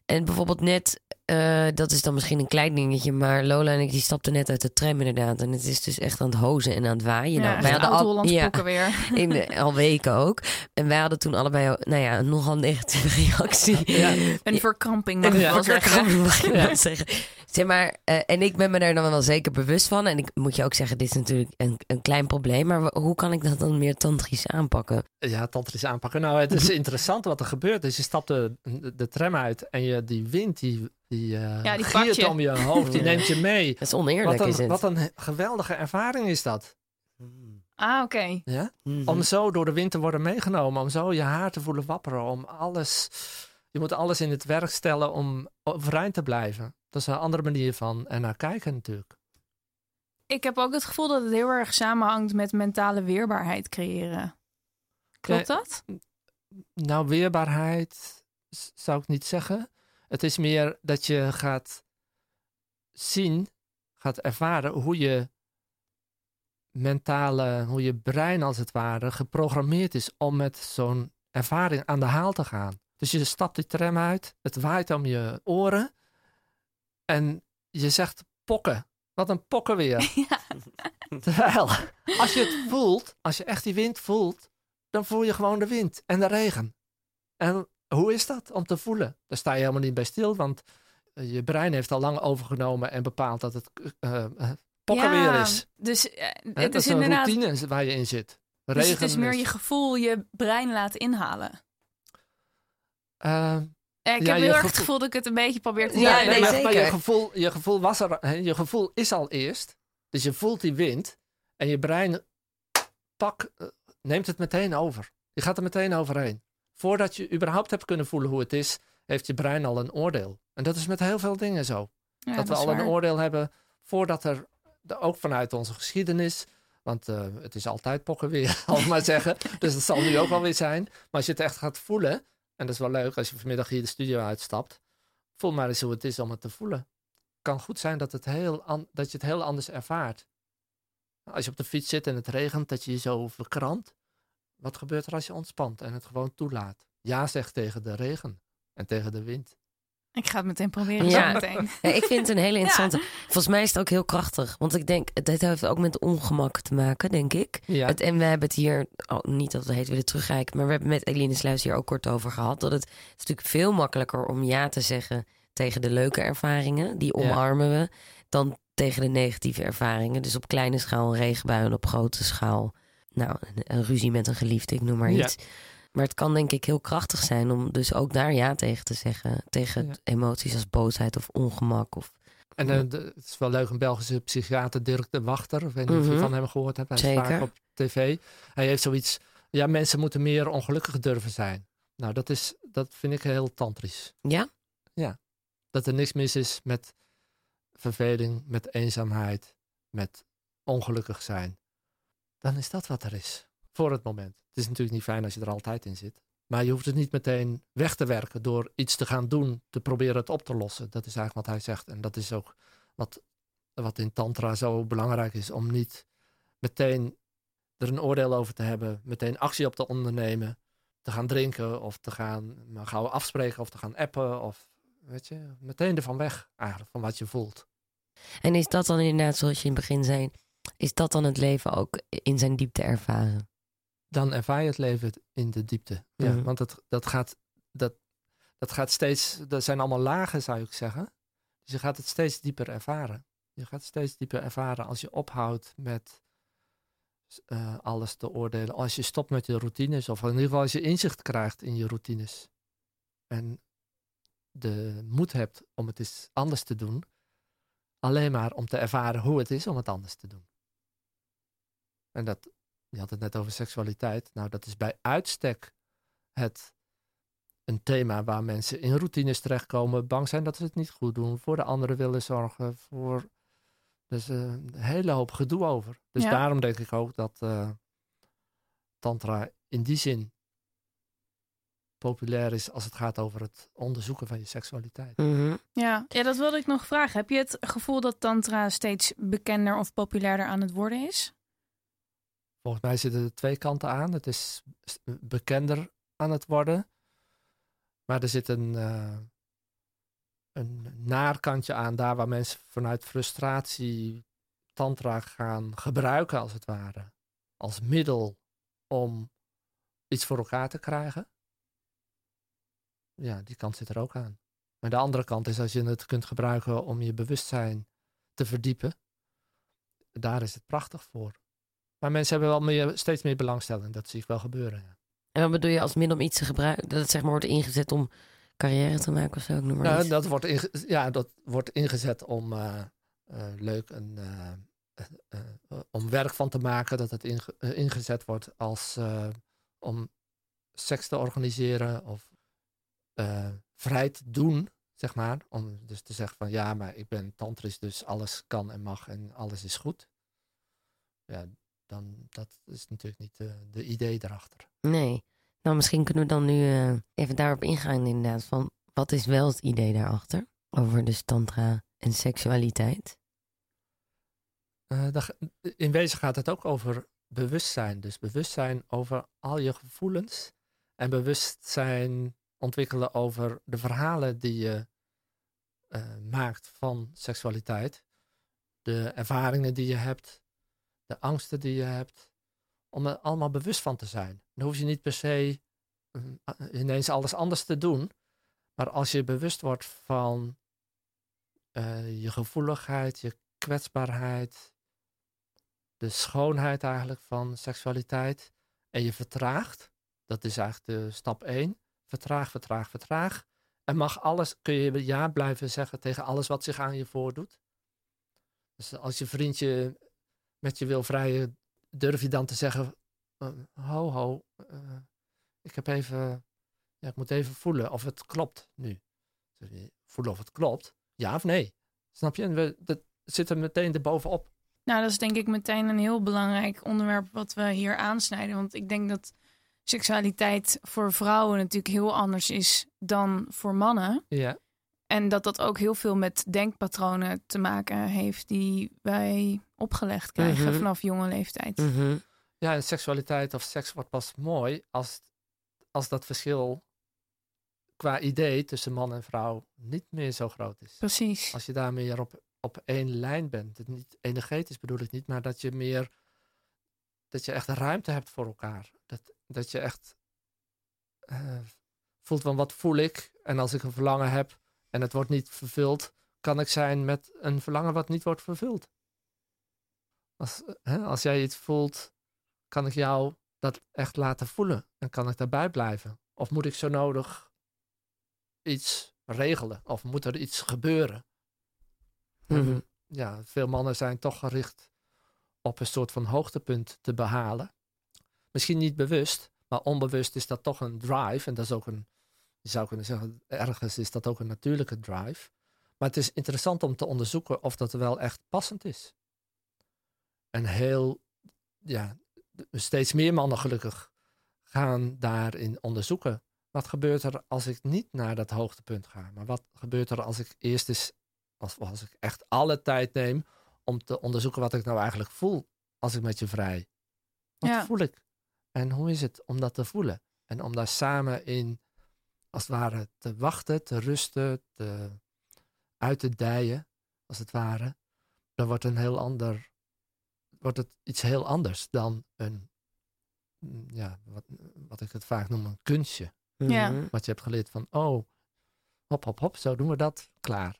En bijvoorbeeld net, eh, dat is dan misschien een klein dingetje, maar Lola en ik die stapten net uit de tram inderdaad. En het is dus echt aan het hozen en aan het waaien. Ja, nou, wij hadden al, ja, weer. In de, al weken ook. En wij hadden toen allebei, nou ja, een nogal negatieve reactie. Ja. Een verkramping mag ja, ik wel zeggen. Mag ik wel zeggen. Zeg maar, uh, en ik ben me daar dan wel zeker bewust van. En ik moet je ook zeggen, dit is natuurlijk een, een klein probleem. Maar hoe kan ik dat dan meer tantrisch aanpakken? Ja, tantrisch aanpakken. Nou, het is interessant wat er gebeurt. Dus je stapt de, de tram uit en je, die wind die, die, uh, ja, die giert je. om je hoofd, die neemt je mee. Dat is oneerlijk, wat een, is het? Wat een geweldige ervaring is dat. Ah, oké. Okay. Ja? Mhm. Om zo door de wind te worden meegenomen, om zo je haar te voelen wapperen, om alles... Je moet alles in het werk stellen om overeind te blijven. Dat is een andere manier van en naar kijken natuurlijk. Ik heb ook het gevoel dat het heel erg samenhangt met mentale weerbaarheid creëren. Klopt dat? Nou, weerbaarheid zou ik niet zeggen. Het is meer dat je gaat zien, gaat ervaren hoe je mentale, hoe je brein als het ware geprogrammeerd is om met zo'n ervaring aan de haal te gaan. Dus je stapt die tram uit, het waait om je oren en je zegt pokken. Wat een pokken weer. Ja. Terwijl, als je het voelt, als je echt die wind voelt, dan voel je gewoon de wind en de regen. En hoe is dat om te voelen? Daar sta je helemaal niet bij stil, want je brein heeft al lang overgenomen en bepaalt dat het uh, pokken ja, weer is. Dus uh, het He, is, is een inderdaad. routine waar je in zit. Regen dus het is meer je gevoel, je brein laten inhalen. Uh, ja, ik ja, heb heel erg het gevoel- dat ik het een beetje probeer te Ja, nee, maar, zeker. maar je gevoel, je gevoel was er, hè, je gevoel is al eerst. Dus je voelt die wind en je brein pak, eh, neemt het meteen over. Je gaat er meteen overheen. Voordat je überhaupt hebt kunnen voelen hoe het is, heeft je brein al een oordeel. En dat is met heel veel dingen zo. Ja, dat we al een oordeel hebben voordat er, ook vanuit onze geschiedenis. Want eh, het is altijd pokken weer, ik maar zeggen. Dus dat zal nu ook wel weer zijn. Maar als je het echt gaat voelen, en dat is wel leuk als je vanmiddag hier de studio uitstapt, voel maar eens hoe het is om het te voelen. Het kan goed zijn dat, het heel dat je het heel anders ervaart. Als je op de fiets zit en het regent, dat je je zo verkrampt. Wat gebeurt er als je ontspant en het gewoon toelaat? Ja zegt tegen de regen en tegen de wind. Ik ga het meteen proberen. Ja. zo meteen. Ja, ik vind het een hele interessante. Volgens mij is het ook heel krachtig. Want ik denk, dit heeft ook met ongemak te maken, denk ik. Ja, Het, en we hebben het hier, oh, niet dat we het heet willen terugreiken, maar we hebben met Eline Sluis hier ook kort over gehad. Dat het, het is natuurlijk veel makkelijker om ja te zeggen tegen de leuke ervaringen, die Ja. omarmen we, dan tegen de negatieve ervaringen. Dus op kleine schaal een regenbui en op grote schaal, nou, een, ruzie met een geliefde, ik noem maar Ja. iets. Maar het kan denk ik heel krachtig zijn om dus ook daar ja tegen te zeggen. Tegen Ja. emoties als boosheid of ongemak. Of, En eh, de- het is wel leuk, een Belgische psychiater, Dirk de Wachter. Ik weet niet of je Mhm. van hem gehoord hebt. Hij is Zeker. vaak op tv. Hij heeft zoiets, ja, mensen moeten meer ongelukkig durven zijn. Nou, dat, is, dat vind ik heel tantrisch. ja? Dat er niks mis is met verveling, met eenzaamheid, met ongelukkig zijn. Dan is dat wat er is. Voor het moment. Het is natuurlijk niet fijn als je er altijd in zit. Maar je hoeft het niet meteen weg te werken door iets te gaan doen, te proberen het op te lossen. Dat is eigenlijk wat hij zegt. En dat is ook wat, wat in Tantra zo belangrijk is. Om niet meteen er een oordeel over te hebben, meteen actie op te ondernemen, te gaan drinken of te gaan gauw afspreken of te gaan appen. Of weet je, meteen ervan weg eigenlijk, van wat je voelt. En is dat dan inderdaad, zoals je in het begin zei, is dat dan het leven ook in zijn diepte ervaren? dan ervaar je het leven in de diepte. Ja, Mhm. Want dat, dat, gaat, dat, dat gaat steeds, dat zijn allemaal lagen zou ik zeggen. Dus je gaat het steeds dieper ervaren. Je gaat het steeds dieper ervaren als je ophoudt met eh, alles te oordelen. Als je stopt met je routines, of in ieder geval als je inzicht krijgt in je routines. En de moed hebt om het eens anders te doen. Alleen maar om te ervaren hoe het is om het anders te doen. En dat, je had het net over seksualiteit. Nou, dat is bij uitstek het een thema waar mensen in routines terechtkomen, bang zijn dat ze het niet goed doen, voor de anderen willen zorgen, voor dus eh, een hele hoop gedoe over. Dus Ja. daarom denk ik ook dat eh, tantra in die zin populair is als het gaat over het onderzoeken van je seksualiteit. Mhm. Ja. ja, dat wilde ik nog vragen. Heb je het gevoel dat tantra steeds bekender of populairder aan het worden is? Volgens mij zitten er twee kanten aan. Het is bekender aan het worden. Maar er zit een, eh, een naarkantje aan, daar waar mensen vanuit frustratie tantra gaan gebruiken, als het ware. Als middel om iets voor elkaar te krijgen. Ja, die kant zit er ook aan. Maar de andere kant is als je het kunt gebruiken om je bewustzijn te verdiepen. Daar is het prachtig voor. Maar mensen hebben wel meer, steeds meer belangstelling. Dat zie ik wel gebeuren. Ja. En wat bedoel je als middel om iets te gebruiken? Dat het zeg maar wordt ingezet om carrière te maken of zo? Ik noem maar Nou, dat, wordt inge- ja, dat wordt ingezet om eh, eh, leuk een, eh, om werk van te maken. Dat het inge- ingezet wordt als om seks te organiseren of vrij te doen, zeg maar. Om dus te zeggen van ja, maar ik ben tantrisch, dus alles kan en mag en alles is goed. Ja, dan dat is natuurlijk niet eh, de idee erachter. Nee. Nou, misschien kunnen we dan nu eh, even daarop ingaan inderdaad. Van wat is wel het idee daarachter? Over dus tantra en seksualiteit. Ga- in wezen gaat het ook over bewustzijn. Dus bewustzijn over al je gevoelens. En bewustzijn ontwikkelen over de verhalen die je maakt van seksualiteit. De ervaringen die je hebt. De angsten die je hebt. Om er allemaal bewust van te zijn. Dan hoef je niet per se mm, ineens alles anders te doen. Maar als je bewust wordt van eh, je gevoeligheid, je kwetsbaarheid, de schoonheid eigenlijk van seksualiteit. En je vertraagt, dat is eigenlijk de stap 1. Vertraag, vertraag, vertraag. En mag alles, kun je ja blijven zeggen tegen alles wat zich aan je voordoet. Dus als je vriendje met je wil vrijen, durf je dan te zeggen: eh, Ho, ho, eh, ik heb even, ja, ik moet even voelen of het klopt nu. Voelen of het klopt, ja of nee. Snap je? En we, dat zit er meteen erbovenop. Nou, dat is denk ik meteen een heel belangrijk onderwerp wat we hier aansnijden. Want ik denk dat seksualiteit voor vrouwen natuurlijk heel anders is dan voor mannen. Ja. En dat dat ook heel veel met denkpatronen te maken heeft die wij opgelegd krijgen Mhm. vanaf jonge leeftijd. Mhm. Ja, en seksualiteit of seks wordt pas mooi als, als dat verschil qua idee tussen man en vrouw niet meer zo groot is. Precies. Als je daar meer op, op één lijn bent. Het niet energetisch bedoel ik niet, maar dat je meer dat je echt ruimte hebt voor elkaar. Dat, dat je echt eh, voelt van wat voel ik en als ik een verlangen heb en het wordt niet vervuld, kan ik zijn met een verlangen wat niet wordt vervuld. Als, hè, als jij iets voelt, kan ik jou dat echt laten voelen en kan ik daarbij blijven? Of moet ik zo nodig iets regelen? Of moet er iets gebeuren? Mhm. Ja, veel mannen zijn toch gericht op een soort van hoogtepunt te behalen. Misschien niet bewust, maar onbewust is dat toch een drive. En dat is ook een, je zou kunnen zeggen, ergens is dat ook een natuurlijke drive. Maar het is interessant om te onderzoeken of dat wel echt passend is. En heel, ja, steeds meer mannen gelukkig gaan daarin onderzoeken. Wat gebeurt er als ik niet naar dat hoogtepunt ga? Maar wat gebeurt er als ik eerst eens, als, als ik echt alle tijd neem om te onderzoeken wat ik nou eigenlijk voel als ik met je vrij? Wat Ja. voel ik? En hoe is het om dat te voelen? En om daar samen in, als het ware, te wachten, te rusten, te, uit te dijen, als het ware. Dan wordt een heel ander, wordt het iets heel anders dan een, mm, ja, wat, wat ik het vaak noem een kunstje. Ja. Wat je hebt geleerd van, oh, hop, hop, hop, zo doen we dat. Klaar.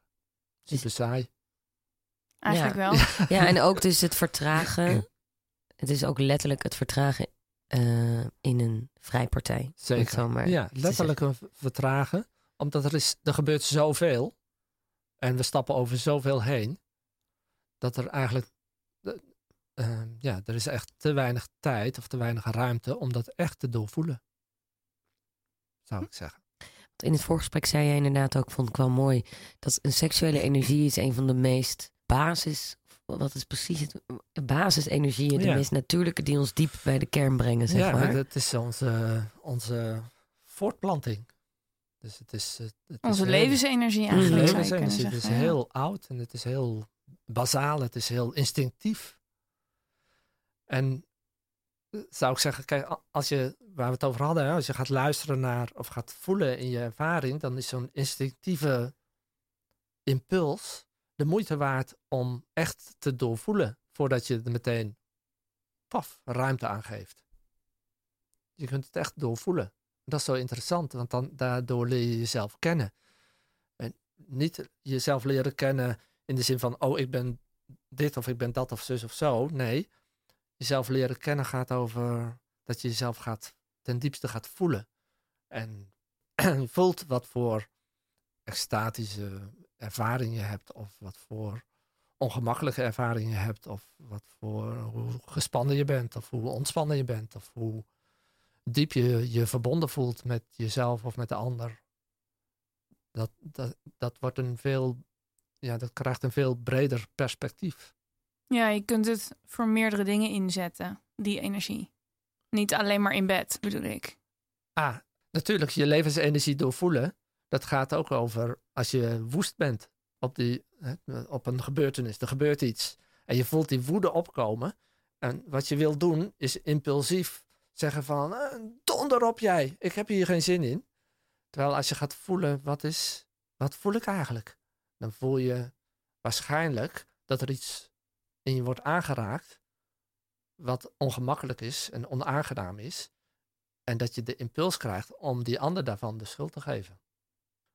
Super saai. Eigenlijk Ja. wel. Ja, en ook dus het vertragen. Het is ook letterlijk het vertragen eh, in een vrijpartij. Zeker. zo maar ja, te letterlijk een vertragen. Omdat er, is, er gebeurt zoveel. En we stappen over zoveel heen. Dat er eigenlijk... eh, eh, ja, er is echt te weinig tijd of te weinig ruimte om dat echt te doorvoelen. Zou ik zeggen. In het voorgesprek zei jij inderdaad ook, vond ik wel mooi, dat een seksuele energie is een van de meest basis, wat is precies het, basisenergieën, de Ja. meest natuurlijke die ons diep bij de kern brengen, zeg ja, maar. dat is onze, onze voortplanting. Dus het is... het is Onze heel- levensenergie Mhm. eigenlijk levensenergie. Het is ja. heel oud en het is heel bazaal, het is heel instinctief. En eh, zou ik zeggen, kijk, als je, waar we het over hadden, hè, als je gaat luisteren naar of gaat voelen in je ervaring, dan is zo'n instinctieve impuls de moeite waard om echt te doorvoelen voordat je er meteen paf, ruimte aan geeft. Je kunt het echt doorvoelen. Dat is zo interessant, want dan, daardoor leer je jezelf kennen. En niet jezelf leren kennen in de zin van, oh, ik ben dit of ik ben dat of zus of zo. Nee, jezelf leren kennen gaat over dat je jezelf gaat, ten diepste gaat voelen. En voelt wat voor extatische ervaring je hebt, of wat voor ongemakkelijke ervaringen je hebt, of wat voor hoe gespannen je bent, of hoe ontspannen je bent, of hoe diep je je verbonden voelt met jezelf of met de ander. Dat, dat, dat wordt een veel, ja, dat krijgt een veel breder perspectief. Ja, je kunt het voor meerdere dingen inzetten, die energie. Niet alleen maar in bed, bedoel ik. Ah, natuurlijk, je levensenergie doorvoelen. Dat gaat ook over als je woest bent op, die, op een gebeurtenis. Er gebeurt iets. En je voelt die woede opkomen. En wat je wil doen is impulsief zeggen van eh, donder op jij, ik heb hier geen zin in. Terwijl als je gaat voelen, wat, is, wat voel ik eigenlijk? Dan voel je waarschijnlijk dat er iets in je wordt aangeraakt wat ongemakkelijk is en onaangenaam is. En dat je de impuls krijgt om die ander daarvan de schuld te geven.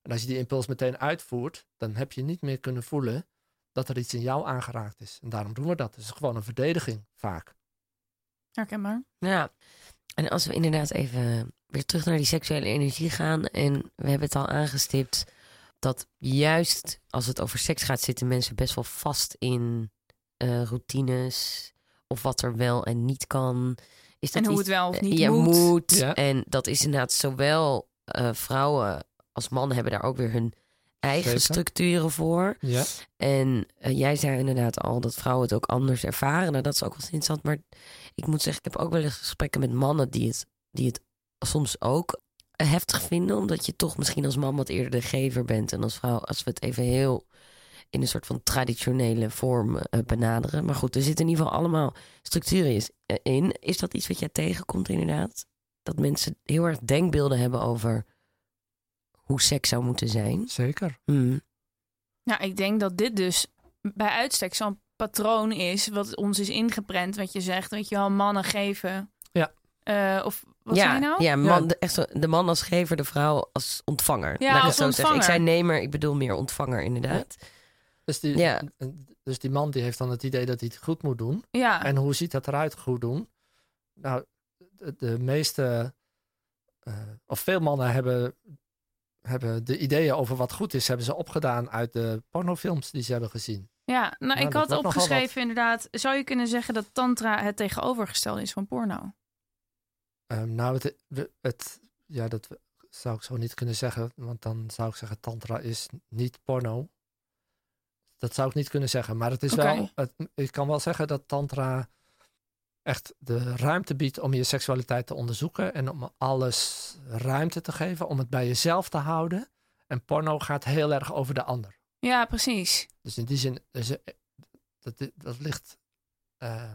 En als je die impuls meteen uitvoert, dan heb je niet meer kunnen voelen dat er iets in jou aangeraakt is. En daarom doen we dat. Het is gewoon een verdediging vaak. Herkenbaar. Ja, en als we inderdaad even weer terug naar die seksuele energie gaan. En we hebben het al aangestipt dat juist als het over seks gaat, zitten mensen best wel vast in uh, routines. Of wat er wel en niet kan. Is dat en hoe het wel of niet ja, moet. moet. Ja. En dat is inderdaad zowel uh, vrouwen als mannen hebben daar ook weer hun eigen Zeker. structuren voor. Ja. En uh, jij zei inderdaad al dat vrouwen het ook anders ervaren. Nou, dat is ook wel interessant. Maar ik moet zeggen, ik heb ook wel eens gesprekken met mannen die het, die het soms ook heftig vinden. Omdat je toch misschien als man wat eerder de gever bent. En als vrouw, als we het even heel in een soort van traditionele vorm uh, benaderen. Maar goed, er zitten in ieder geval allemaal structuren eh, in. Is dat iets wat jij tegenkomt inderdaad? Dat mensen heel erg denkbeelden hebben over hoe seks zou moeten zijn? Zeker. Mm. Nou, ik denk dat dit dus bij uitstek zo'n patroon is wat ons is ingeprent. Wat je zegt, weet je wel, mannen geven. Ja. Uh, of wat ja, zei je nou? Ja, man, De, echt zo, de man als gever, de vrouw als ontvanger. Ja, als zo ontvanger. Ik zei nemer, ik bedoel meer ontvanger inderdaad. Ja. Dus, die, ja. dus die man die heeft dan het idee dat hij het goed moet doen. Ja. En hoe ziet dat eruit, goed doen? Nou, de, de meeste, uh, of veel mannen hebben hebben de ideeën over wat goed is, hebben ze opgedaan uit de pornofilms die ze hebben gezien. Ja, nou, ik had opgeschreven inderdaad, zou je kunnen zeggen dat tantra het tegenovergestelde is van porno? Um, nou, het, het, ja, dat zou ik zo niet kunnen zeggen, want dan zou ik zeggen tantra is niet porno. Dat zou ik niet kunnen zeggen, maar het is wel, het, ik kan wel zeggen dat tantra echt de ruimte biedt om je seksualiteit te onderzoeken en om alles ruimte te geven, om het bij jezelf te houden. En porno gaat heel erg over de ander. Ja, precies. Dus in die zin, dus, eh, dat, dat ligt uh,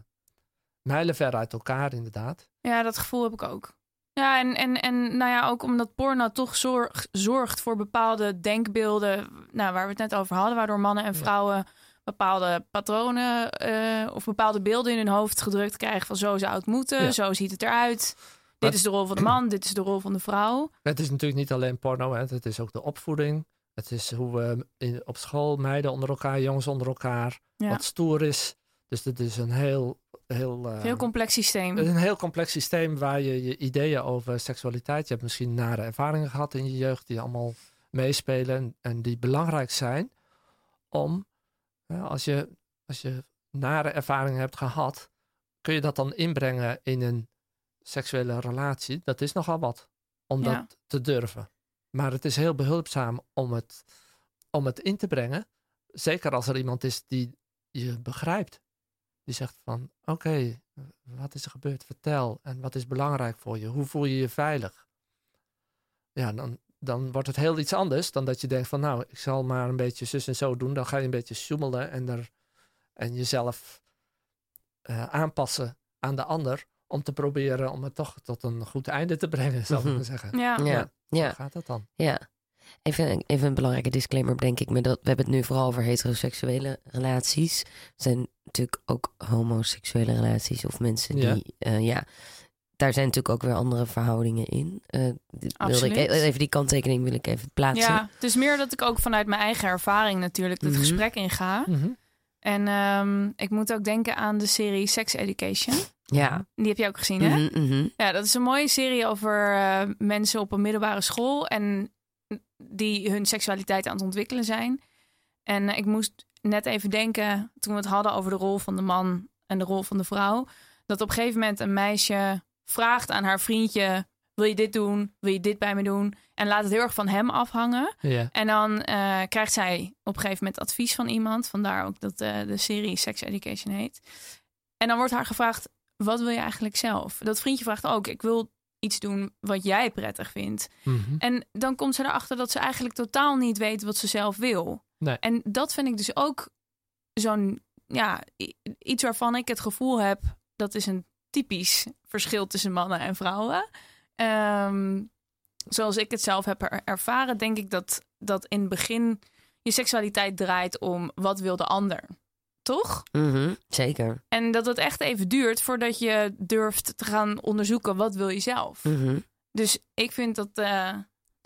mijlenver uit elkaar inderdaad. Ja, dat gevoel heb ik ook. Ja, en, en, en nou ja, ook omdat porno toch zorg, zorgt voor bepaalde denkbeelden, nou, waar we het net over hadden, waardoor mannen en vrouwen ja bepaalde patronen uh, of bepaalde beelden in hun hoofd gedrukt krijgen van zo zou het moeten, ja. zo ziet het eruit. Dit is de rol van de man, dit is de rol van de vrouw. Het is natuurlijk niet alleen porno, hè. het is ook de opvoeding. Het is hoe we in, op school meiden onder elkaar, jongens onder elkaar, ja. wat stoer is. Dus het is een heel... Heel, uh, heel complex systeem. Een heel complex systeem waar je je ideeën over seksualiteit... Je hebt misschien nare ervaringen gehad in je jeugd die allemaal meespelen... en, en die belangrijk zijn om als je, als je nare ervaringen hebt gehad, kun je dat dan inbrengen in een seksuele relatie? Dat is nogal wat om dat te durven. Maar het is heel behulpzaam om het, om het in te brengen. Zeker als er iemand is die je begrijpt. Die zegt van, oké, wat is er gebeurd? Vertel. En wat is belangrijk voor je? Hoe voel je je veilig? Ja, dan, dan wordt het heel iets anders dan dat je denkt van nou, ik zal maar een beetje zus en zo doen. Dan ga je een beetje sjoemelen en, er, en jezelf uh, aanpassen aan de ander. Om te proberen om het toch tot een goed einde te brengen, zou ik Mhm. maar zeggen. Ja. Ja, Hoe ja, gaat dat dan? ja. Even, even een belangrijke disclaimer, denk ik. Me dat, we hebben het nu vooral over heteroseksuele relaties. Er zijn natuurlijk ook homoseksuele relaties of mensen die, Ja. ja, ja daar zijn natuurlijk ook weer andere verhoudingen in. Eh, dit wilde ik, Absoluut. even die kanttekening wil ik even plaatsen. Ja, het is meer dat ik ook vanuit mijn eigen ervaring natuurlijk het Mhm. gesprek inga. Mhm. En ehm, ik moet ook denken aan de serie Sex Education. Ja. Die heb je ook gezien, hè? Mhm. Ja, dat is een mooie serie over eh, mensen op een middelbare school en die hun seksualiteit aan het ontwikkelen zijn. En eh, ik moest net even denken, toen we het hadden over de rol van de man en de rol van de vrouw, dat op een gegeven moment een meisje vraagt aan haar vriendje: Wil je dit doen? Wil je dit bij me doen? En laat het heel erg van hem afhangen. En dan eh, krijgt zij op een gegeven moment advies van iemand. Vandaar ook dat eh, de serie Sex Education heet. En dan wordt haar gevraagd: wat wil je eigenlijk zelf? Dat vriendje vraagt ook: ik wil iets doen wat jij prettig vindt. Mhm. En dan komt ze erachter dat ze eigenlijk totaal niet weet wat ze zelf wil. Nee. En dat vind ik dus ook zo'n, ja, iets waarvan ik het gevoel heb dat is een typisch verschil tussen mannen en vrouwen. Ehm, zoals ik het zelf heb er- ervaren, denk ik dat, dat in het begin je seksualiteit draait om wat wil de ander. Toch? Mhm, Zeker. En dat het echt even duurt voordat je durft te gaan onderzoeken wat wil je zelf. Mhm. Dus ik vind dat, eh,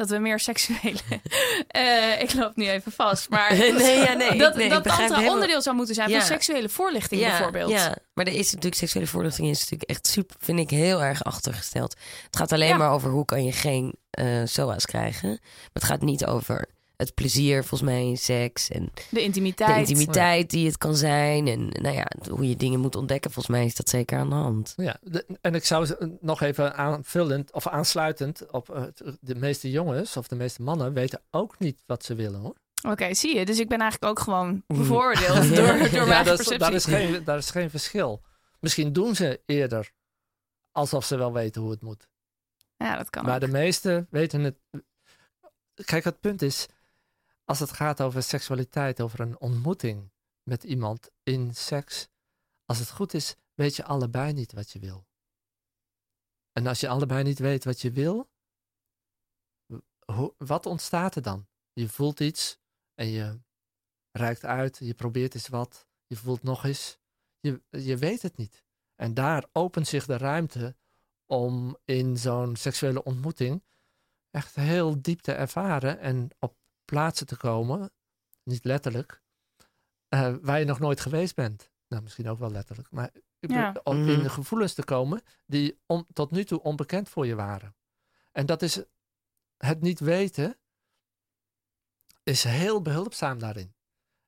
dat we meer seksuele. Eh, ik loop nu even vast. Maar Nee, ja, nee, dat, nee, dat helemaal- onderdeel zou moeten zijn Ja. van seksuele voorlichting bijvoorbeeld. Ja, maar er is natuurlijk seksuele voorlichting is natuurlijk echt super, vind ik heel erg achtergesteld. Het gaat alleen maar over hoe kan je geen eh SOA's krijgen. Maar het gaat niet over het plezier volgens mij in seks en De intimiteit. de intimiteit die het kan zijn en nou ja, hoe je dingen moet ontdekken. Volgens mij is dat zeker aan de hand. Ja, de- en ik zou ze- nog even aanvullend of aansluitend op eh, het- de meeste jongens of de meeste mannen weten ook niet wat ze willen hoor. Oké, zie je. Dus ik ben eigenlijk ook gewoon Mm. bevooroordeeld Ja. door, door mijn Ja, eigen dat is, perceptie. daar, is geen, daar is geen verschil. Misschien doen ze eerder alsof ze wel weten hoe het moet. Ja, dat kan Maar ook. de meesten weten het. Kijk, het punt is, als het gaat over seksualiteit, over een ontmoeting met iemand in seks, als het goed is, weet je allebei niet wat je wil. En als je allebei niet weet wat je wil, wat ontstaat er dan? Je voelt iets en je reikt uit, je probeert eens wat, je voelt nog eens. Je, je weet het niet. En daar opent zich de ruimte om in zo'n seksuele ontmoeting echt heel diep te ervaren en op plaatsen te komen, niet letterlijk, eh, waar je nog nooit geweest bent. Nou, misschien ook wel letterlijk, maar ik Ja. bedoel, om Mhm. in gevoelens te komen die om, tot nu toe onbekend voor je waren. En dat is het niet weten, is heel behulpzaam daarin.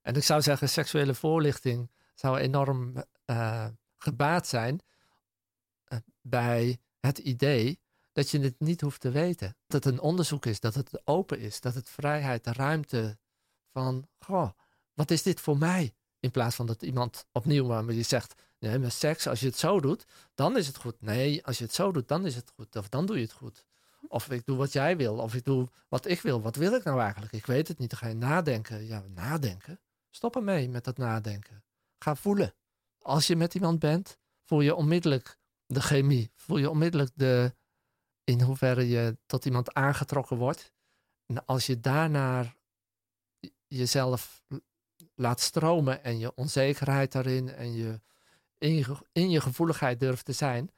En ik zou zeggen, seksuele voorlichting zou enorm eh, gebaat zijn eh, bij het idee dat je het niet hoeft te weten. Dat het een onderzoek is, dat het open is, dat het vrijheid, de ruimte van, goh, wat is dit voor mij? In plaats van dat iemand opnieuw waarmee je zegt, nee, met seks, als je het zo doet, dan is het goed. Nee, als je het zo doet, dan is het goed. Of dan doe je het goed. Of ik doe wat jij wil, of ik doe wat ik wil. Wat wil ik nou eigenlijk? Ik weet het niet. Dan ga je nadenken. Ja, nadenken. Stop ermee met dat nadenken. Ga voelen. Als je met iemand bent, voel je onmiddellijk de chemie. Voel je onmiddellijk de, in hoeverre je tot iemand aangetrokken wordt. En als je daarnaar jezelf laat stromen en je onzekerheid daarin en je in, je in je gevoeligheid durft te zijn,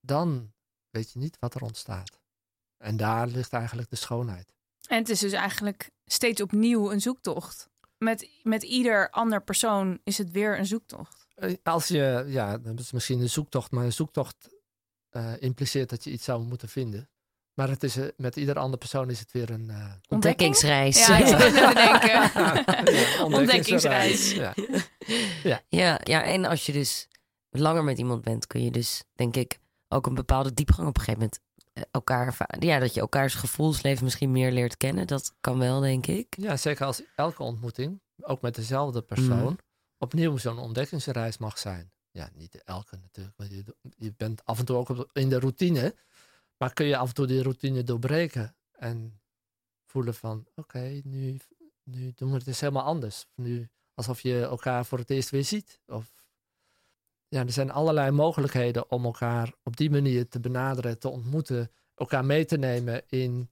dan weet je niet wat er ontstaat. En daar ligt eigenlijk de schoonheid. En het is dus eigenlijk steeds opnieuw een zoektocht. Met, met ieder ander persoon is het weer een zoektocht. Eh, Als je, ja, dat is misschien een zoektocht, maar een zoektocht eh, impliceert dat je iets zou moeten vinden. Maar het is, eh, met ieder andere persoon is het weer een eh, Ontdekkingsreis. Ja, ik denken. ja, Ontdekkingsreis. Ja. Ja, ja, en als je dus langer met iemand bent, kun je dus, denk ik, ook een bepaalde diepgang op een gegeven moment elkaar. Ja, dat je elkaars gevoelsleven misschien meer leert kennen. Dat kan wel, denk ik. ja, zeker als elke ontmoeting, ook met dezelfde persoon, Mhm. opnieuw zo'n ontdekkingsreis mag zijn. Ja, niet elke natuurlijk, want je, je bent af en toe ook in de routine, maar kun je af en toe die routine doorbreken en voelen van, oké, nu, nu doen we het eens helemaal anders. Nu alsof je elkaar voor het eerst weer ziet. Of, ja, er zijn allerlei mogelijkheden om elkaar op die manier te benaderen, te ontmoeten, elkaar mee te nemen in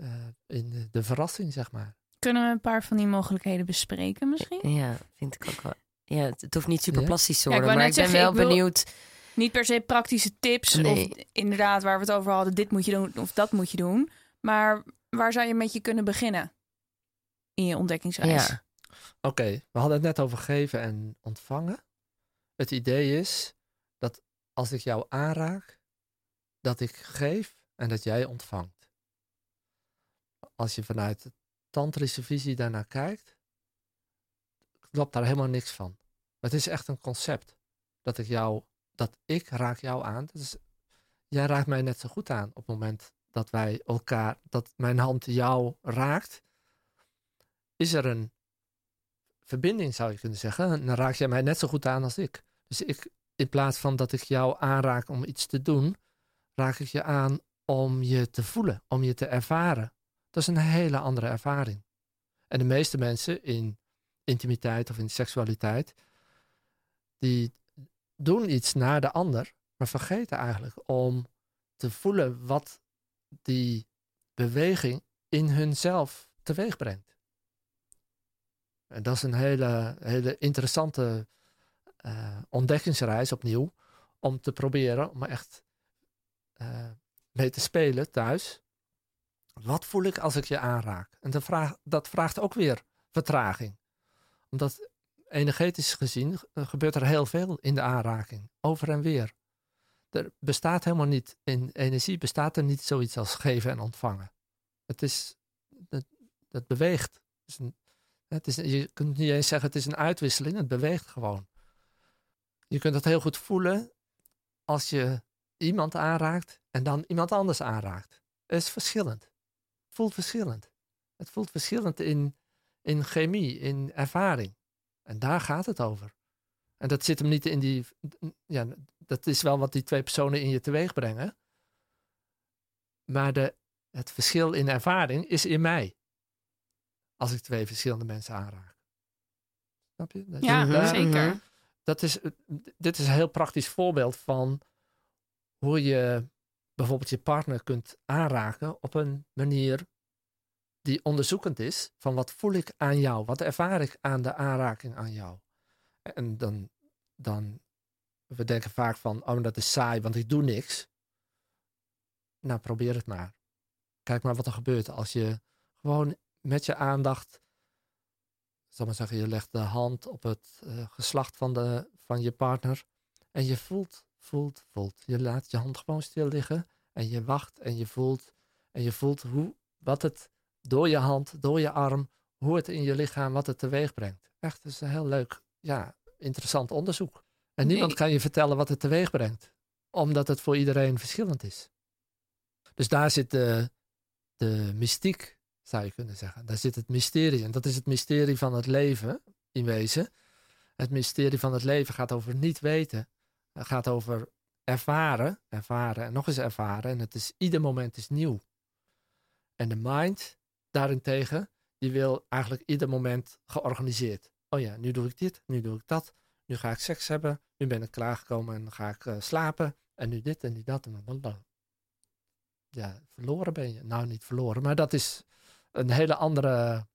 eh, in de, de verrassing, zeg maar. Kunnen we een paar van die mogelijkheden bespreken misschien? Ja, vind ik ook wel. Ja, het, hoeft niet super plastisch te Ja, ik worden, wou maar ik ben zeggen, wel ik benieuwd. Niet per se praktische tips Nee. of inderdaad waar we het over hadden, dit moet je doen of dat moet je doen. Maar waar zou je met je kunnen beginnen in je ontdekkingsreis? Ja, Oké, we hadden het net over geven en ontvangen. Het idee is dat als ik jou aanraak, dat ik geef en dat jij ontvangt. Als je vanuit de tantrische visie daarnaar kijkt, klopt daar helemaal niks van. Het is echt een concept dat ik jou, dat ik raak jou aan. Jij raakt mij net zo goed aan op het moment dat wij elkaar, dat mijn hand jou raakt. Is er een verbinding, zou je kunnen zeggen. En dan raak jij mij net zo goed aan als ik. Dus ik, in plaats van dat ik jou aanraak om iets te doen, raak ik je aan om je te voelen, om je te ervaren. Dat is een hele andere ervaring. En de meeste mensen in intimiteit of in seksualiteit, die doen iets naar de ander, maar vergeten eigenlijk om te voelen wat die beweging in hunzelf teweeg brengt. En dat is een hele, hele interessante eh, ontdekkingsreis opnieuw. Om te proberen om echt eh, mee te spelen thuis. Wat voel ik als ik je aanraak? En de vraag, dat vraagt ook weer vertraging. Omdat energetisch gezien eh, gebeurt er heel veel in de aanraking. Over en weer. Er bestaat helemaal niet, in energie bestaat er niet zoiets als geven en ontvangen. Het is, het, het beweegt. Het is het is, je kunt niet eens zeggen het is een uitwisseling, het beweegt gewoon. Je kunt het heel goed voelen als je iemand aanraakt en dan iemand anders aanraakt. Het is verschillend. Het voelt verschillend. Het voelt verschillend in, in chemie, in ervaring. En daar gaat het over. En dat zit hem niet in die. Ja, dat is wel wat die twee personen in je teweeg brengen. Maar de, het verschil in ervaring is in mij. Als ik twee verschillende mensen aanraak. Snap je? Dat- Ja, daar- zeker. dat is, dit is een heel praktisch voorbeeld van hoe je bijvoorbeeld je partner kunt aanraken op een manier die onderzoekend is van wat voel ik aan jou, wat ervaar ik aan de aanraking aan jou. En dan, dan we denken vaak van, oh dat is saai, want ik doe niks. Nou, probeer het maar. Kijk maar wat er gebeurt als je gewoon met je aandacht zal maar zeggen, je legt de hand op het eh, geslacht van, de, van je partner en je voelt, voelt, voelt. Je laat je hand gewoon stil liggen en je wacht en je voelt en je voelt hoe, wat het door je hand, door je arm, hoe het in je lichaam, wat het teweeg brengt. Echt, dat is een heel leuk, ja, interessant onderzoek. En niemand Nee. kan je vertellen wat het teweeg brengt, omdat het voor iedereen verschillend is. Dus daar zit de, de mystiek zou je kunnen zeggen. Daar zit het mysterie. En dat is het mysterie van het leven, in wezen. Het mysterie van het leven gaat over niet weten. Het gaat over ervaren, ervaren en nog eens ervaren. En het is, ieder moment is nieuw. En de mind, daarentegen, die wil eigenlijk ieder moment georganiseerd. Oh ja, nu doe ik dit, nu doe ik dat. Nu ga ik seks hebben, nu ben ik klaargekomen en dan ga ik eh, slapen. En nu dit en nu dat. En blablabla. Ja, verloren ben je. Nou, niet verloren, maar dat is een hele andere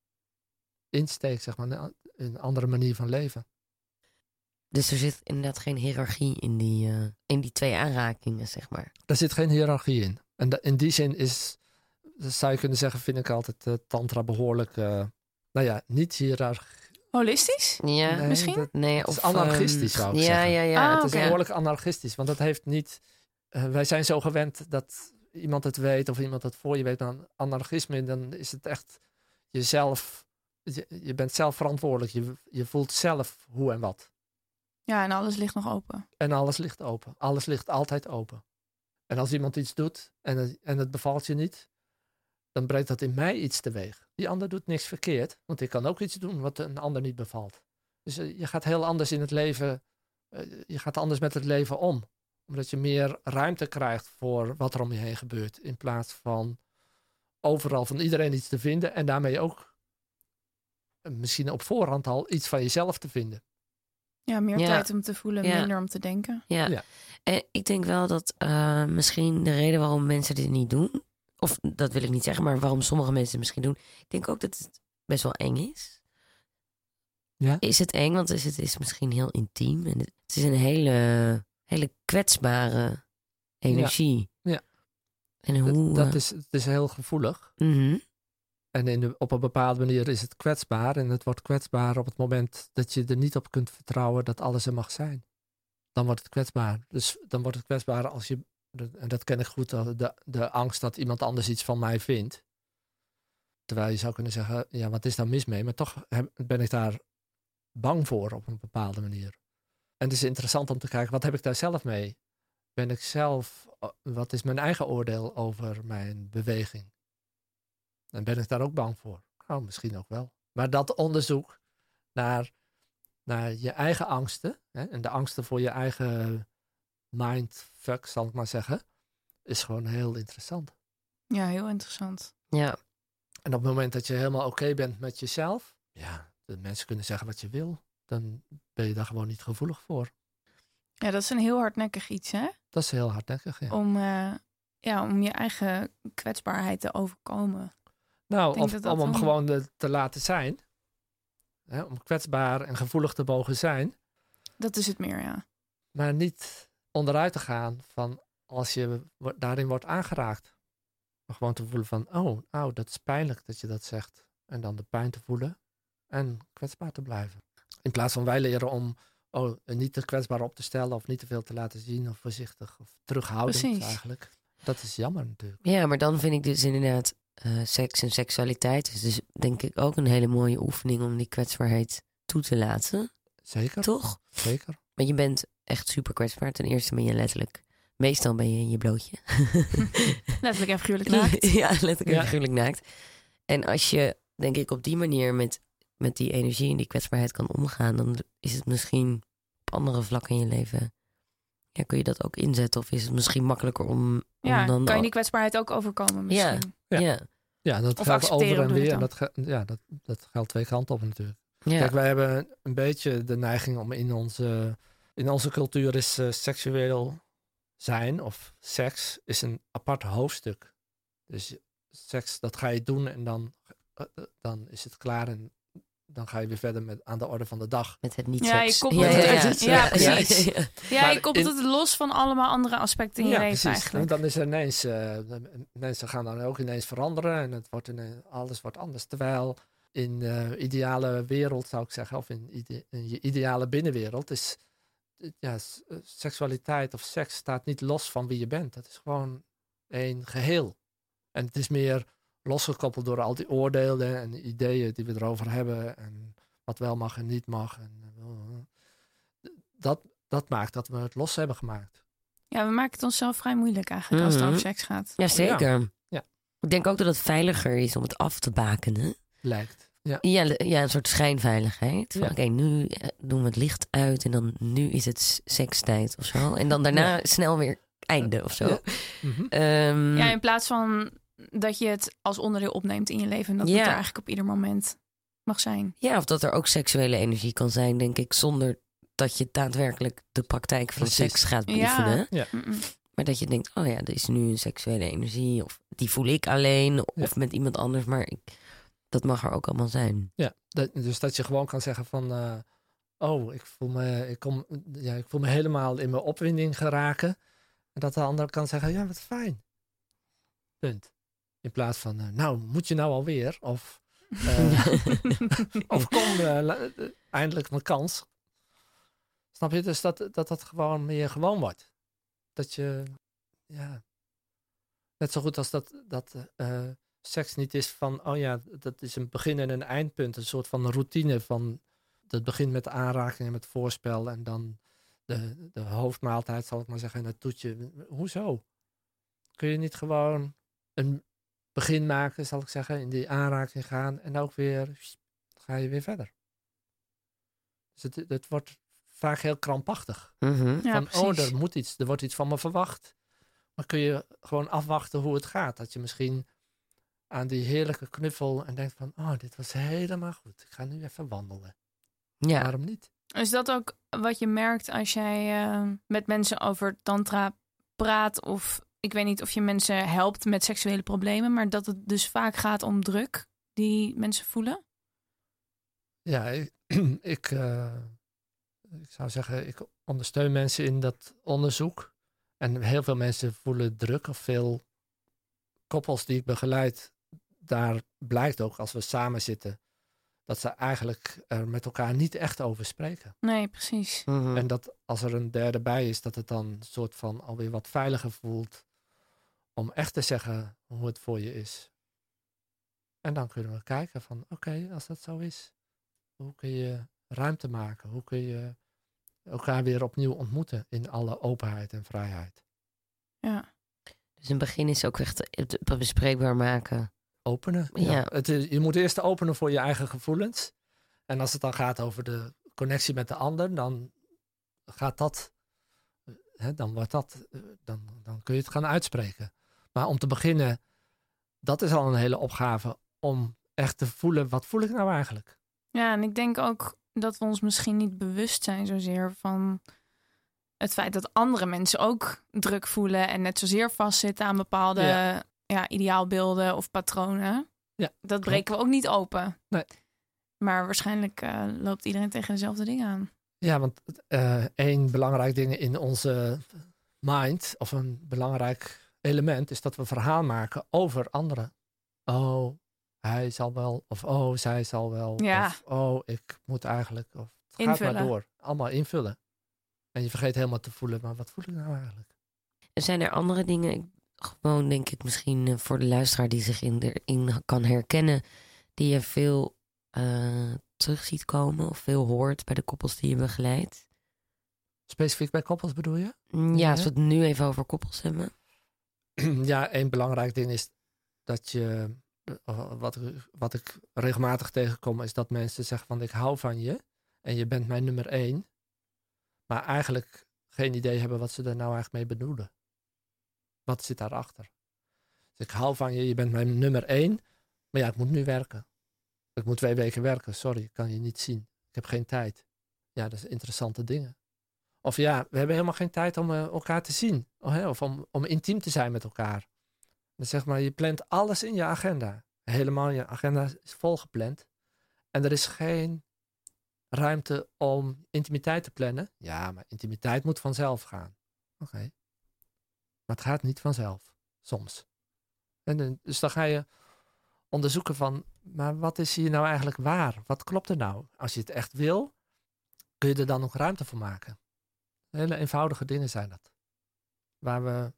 insteek, zeg maar. Een- andere manier van leven. Dus er zit inderdaad geen hiërarchie in die, eh, in die twee aanrakingen, zeg maar. Daar zit geen hiërarchie in. En in die zin is, zou je kunnen zeggen, vind ik altijd eh, tantra behoorlijk, eh, nou ja, niet hiërarchie. Holistisch? Ja, Nee, misschien? dat- nee, het is of anarchistisch, ehm, zou ik ja, zeggen. Ja, ja, Ah, het is behoorlijk anarchistisch, want dat heeft niet. eh, wij zijn zo gewend dat iemand het weet of iemand het voor je weet. Dan anarchisme, dan is het echt jezelf. Je, je bent zelf verantwoordelijk. Je, je voelt zelf hoe en wat. Ja, en alles ligt nog open. En alles ligt open. Alles ligt altijd open. En als iemand iets doet en het, en het bevalt je niet, dan brengt dat in mij iets teweeg. Die ander doet niks verkeerd, want ik kan ook iets doen wat een ander niet bevalt. Dus eh, je gaat heel anders in het leven, eh, je gaat anders met het leven om. Omdat je meer ruimte krijgt voor wat er om je heen gebeurt. In plaats van overal van iedereen iets te vinden en daarmee ook eh, misschien op voorhand al iets van jezelf te vinden. Ja, meer Ja. tijd om te voelen, Ja. minder om te denken. Ja. Ja. En ik denk wel dat eh, misschien de reden waarom mensen dit niet doen, Of dat wil ik niet zeggen, maar waarom sommige mensen het misschien doen. Ik denk ook dat het best wel eng is. Ja? Is het eng? Want is het is misschien heel intiem. En het is een hele, hele kwetsbare energie. Ja. En hoe... dat eh, is, het is heel gevoelig. mhm. En in de, op een bepaalde manier is het kwetsbaar. En het wordt kwetsbaar op het moment dat je er niet op kunt vertrouwen dat alles er mag zijn. Dan wordt het kwetsbaar. Dus dan wordt het kwetsbaar als je, en dat ken ik goed, de, de angst dat iemand anders iets van mij vindt. Terwijl je zou kunnen zeggen, ja, wat is daar mis mee? Maar toch ben ik daar bang voor op een bepaalde manier. En het is interessant om te kijken, wat heb ik daar zelf mee? Ben ik zelf, eh, wat is mijn eigen oordeel over mijn beweging? En ben ik daar ook bang voor? Nou, misschien ook wel. Maar dat onderzoek naar, naar je eigen angsten hè, en de angsten voor je eigen mindfuck, zal ik maar zeggen, is gewoon heel interessant. Ja, heel interessant. Ja, En op het moment dat je helemaal oké bent met jezelf, ja, de mensen kunnen zeggen wat je wil, dan ben je daar gewoon niet gevoelig voor. Ja, dat is een heel hardnekkig iets, hè? Dat is heel hardnekkig. Ja. Om, eh, ja, om je eigen kwetsbaarheid te overkomen. nou, denk of dat dat om hem gewoon de- te laten zijn, hè, om kwetsbaar en gevoelig te mogen zijn, Dat is het meer, ja. maar niet onderuit te gaan van als je daarin wordt aangeraakt. Maar gewoon te voelen van, oh, nou, dat is pijnlijk dat je dat zegt. En dan de pijn te voelen en kwetsbaar te blijven. In plaats van wij leren om oh, niet te kwetsbaar op te stellen of niet te veel te laten zien of voorzichtig of terughoudend Precies. eigenlijk. Dat is jammer natuurlijk. ja, maar dan vind ik dus inderdaad eh, seks en seksualiteit is dus denk ik ook een hele mooie oefening om die kwetsbaarheid toe te laten. Zeker, Toch? zeker. Want je bent echt super kwetsbaar. Ten eerste ben je letterlijk, meestal ben je in je blootje. Letterlijk en figuurlijk naakt. ja, letterlijk en Ja. figuurlijk naakt. En als je, denk ik, op die manier met, met die energie en die kwetsbaarheid kan omgaan, dan is het misschien op andere vlakken in je leven. Ja, kun je dat ook inzetten? Of is het misschien makkelijker om, om Ja, dan. kan je die kwetsbaarheid ook overkomen Ja. misschien. Ja. ja, Ja, dat Of geldt accepteren over en weer. En dat, ja, dat, dat geldt twee kanten op natuurlijk. ja. Kijk, wij hebben een beetje de neiging om in onze, in onze cultuur is eh, seksueel zijn of seks is een apart hoofdstuk. Dus seks, dat ga je doen en dan, eh, eh, dan is het klaar en dan ga je weer verder met, aan de orde van de dag. met het niet Ja, je seks. koppelt het. Ja, precies. ja. Ja, Maar je koppelt in- het los van allemaal andere aspecten in je leven En eigenlijk. dan is er ineens, mensen gaan dan ook ineens veranderen en het wordt ineens, alles wordt anders. Terwijl in de ideale wereld, zou ik zeggen, of in, ide- in je ideale binnenwereld, is ja, s- eh, seksualiteit of seks staat niet los van wie je bent. Het is gewoon één geheel. En het is meer losgekoppeld door al die oordelen en ideeën die we erover hebben en wat wel mag en niet mag. En, eh, dat, dat maakt dat we het los hebben gemaakt. Ja, we maken het onszelf vrij moeilijk eigenlijk als het Mhm. over seks gaat. Ja, zeker. Ja. Ik denk ook dat het veiliger is om het af te bakenen. Lijkt. Ja. Ja, ja een soort schijnveiligheid. Ja. oké, nu eh, doen we het licht uit en dan nu is het sekstijd of zo. En dan daarna snel weer einde of zo. Ja. Mhm. Ehm, Ja, in plaats van dat je het als onderdeel opneemt in je leven. En dat het Ja. er eigenlijk op ieder moment mag zijn. ja, of dat er ook seksuele energie kan zijn, denk ik, zonder dat je daadwerkelijk de praktijk van Precies. seks gaat Ja. beoefenen. Mm-mm. Maar dat je denkt, oh ja, er is nu een seksuele energie. Of die voel ik alleen of met iemand anders. Maar ik, dat mag er ook allemaal zijn. Ja, dat, dus dat je gewoon kan zeggen van, eh, oh, ik voel, me, ik, kom, ja, ik voel me helemaal in mijn opwinding geraken. En dat de ander kan zeggen, ja, wat fijn. Punt. In plaats van, eh, nou, moet je nou alweer? Of, eh, of kom, la- eindelijk mijn kans. Snap je? Dus dat dat, dat gewoon meer gewoon wordt. Dat je, ja, net zo goed als dat, dat seks niet is van, oh ja, dat is een begin en een eindpunt. Een soort van routine van, dat begint met de aanraking en met voorspel en dan de, de hoofdmaaltijd, zal ik maar zeggen, en het toetje. Hoezo? Kun je niet gewoon een begin maken, zal ik zeggen, in die aanraking gaan en ook weer, ga je weer verder. Dus het, het wordt vaak heel krampachtig. Mhm. Ja, van, oh, er moet iets, er wordt iets van me verwacht. Maar kun je gewoon afwachten hoe het gaat. Dat je misschien aan die heerlijke knuffel en denkt van, oh, dit was helemaal goed. Ik ga nu even wandelen. Ja, Waarom niet? Is dat ook wat je merkt als jij eh, met mensen over tantra praat of ik weet niet of je mensen helpt met seksuele problemen, maar dat het dus vaak gaat om druk die mensen voelen? Ja, ik, ik, eh, ik zou zeggen, ik ondersteun mensen in dat onderzoek. En heel veel mensen voelen druk of veel koppels die ik begeleid, daar blijkt ook als we samen zitten, dat ze eigenlijk er met elkaar niet echt over spreken. Nee, precies. Mhm. En dat als er een derde bij is, dat het dan een soort van alweer wat veiliger voelt om echt te zeggen hoe het voor je is. En dan kunnen we kijken van oké, als dat zo is, hoe kun je ruimte maken? Hoe kun je elkaar weer opnieuw ontmoeten in alle openheid en vrijheid? Ja. Dus in het begin is ook echt het bespreekbaar maken. Openen. Ja. Het je moet eerst openen voor je eigen gevoelens. En als het dan gaat over de connectie met de ander, dan gaat dat, eh, hè, dan wordt dat, eh, dan, dan kun je het gaan uitspreken. Maar om te beginnen, dat is al een hele opgave om echt te voelen, wat voel ik nou eigenlijk? Ja, en ik denk ook dat we ons misschien niet bewust zijn zozeer van het feit dat andere mensen ook druk voelen en net zozeer vastzitten aan bepaalde Ja. Ja. ideaalbeelden of patronen. Ja, dat breken we ook niet open. Nee. Maar waarschijnlijk eh, loopt iedereen tegen dezelfde dingen aan. Ja, want eh één belangrijk ding in onze mind, of een belangrijk element, is dat we verhaal maken over anderen. Oh, hij zal wel, of oh, zij zal wel, Ja. of oh, ik moet eigenlijk, of het gaat maar door. Allemaal invullen. En je vergeet helemaal te voelen, maar wat voel ik nou eigenlijk? En zijn er andere dingen, ik- gewoon denk ik misschien eh, voor de luisteraar die zich in, erin kan herkennen, die je veel eh, terug ziet komen of veel hoort bij de koppels die je begeleidt? Specifiek bij koppels bedoel je? Mm, Ja, als we het nu even over koppels hebben. ja, één belangrijk ding is dat je, eh, wat, wat ik regelmatig tegenkom, is dat mensen zeggen van ik hou van je en je bent mijn nummer één, maar eigenlijk geen idee hebben wat ze er nou eigenlijk mee bedoelen. Wat zit daarachter? Dus ik hou van je, je bent mijn nummer één, maar ja, ik moet nu werken. Ik moet twee weken werken, sorry, ik kan je niet zien. Ik heb geen tijd. Ja, dat zijn interessante dingen. Of ja, we hebben helemaal geen tijd om eh, elkaar te zien. Of, hè, om, om intiem te zijn met elkaar. Dan zeg maar, je plant alles in je agenda. Helemaal, je agenda is volgepland. En er is geen ruimte om intimiteit te plannen. Ja, maar intimiteit moet vanzelf gaan. Oké. Maar het gaat niet vanzelf. Soms. En, dan- dus dan ga je onderzoeken van, maar wat is hier nou eigenlijk waar? Wat klopt er nou? Als je het echt wil, kun je er dan nog ruimte voor maken. Hele eenvoudige dingen zijn dat. Waar we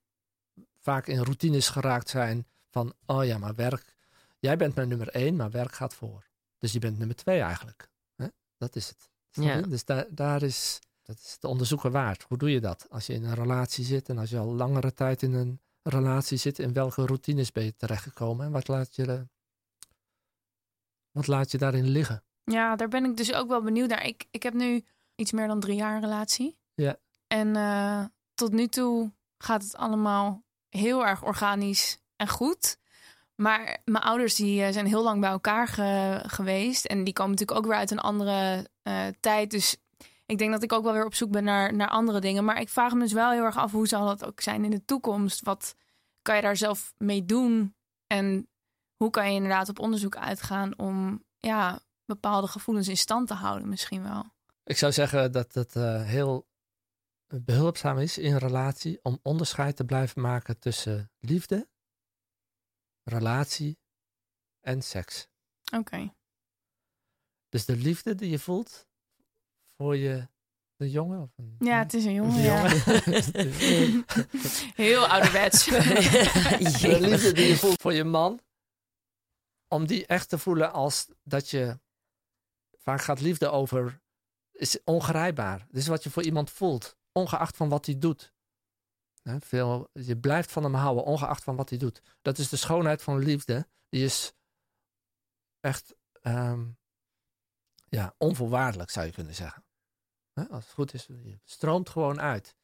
vaak in routines geraakt zijn van, oh ja, maar werk, jij bent mijn nummer één, maar werk gaat voor. Dus je bent nummer twee eigenlijk. Dat is het. Ja. Dus daar, daar is, dat is het onderzoeken waard. Hoe doe je dat? Als je in een relatie zit en als je al langere tijd in een relatie zit, in welke routines ben je terechtgekomen en wat laat je, wat laat je daarin liggen? Ja, daar ben ik dus ook wel benieuwd naar. Ik, ik heb nu iets meer dan drie jaar een relatie. Ja. En eh, tot nu toe gaat het allemaal heel erg organisch en goed. Maar mijn ouders die eh, zijn heel lang bij elkaar ge- geweest. En die komen natuurlijk ook weer uit een andere eh, tijd. Dus ik denk dat ik ook wel weer op zoek ben naar, naar andere dingen. Maar ik vraag me dus wel heel erg af, hoe zal dat ook zijn in de toekomst? Wat kan je daar zelf mee doen? En hoe kan je inderdaad op onderzoek uitgaan om ja, bepaalde gevoelens in stand te houden misschien wel? Ik zou zeggen dat het eh, heel behulpzaam is in relatie om onderscheid te blijven maken tussen liefde, relatie en seks. Oké. Dus de liefde die je voelt voor je de jongen of een, Ja, het is een jongen. Een Ja. jongen. Heel ouderwets. de liefde die je voelt voor je man, om die echt te voelen als dat je vaak gaat liefde over is ongrijpbaar. Dit is wat je voor iemand voelt, ongeacht van wat hij doet. Hè, veel, je blijft van hem houden, ongeacht van wat hij doet. Dat is de schoonheid van liefde. Die is echt ehm, ja, onvoorwaardelijk, zou je kunnen zeggen. Hè, als het goed is, stroomt gewoon uit.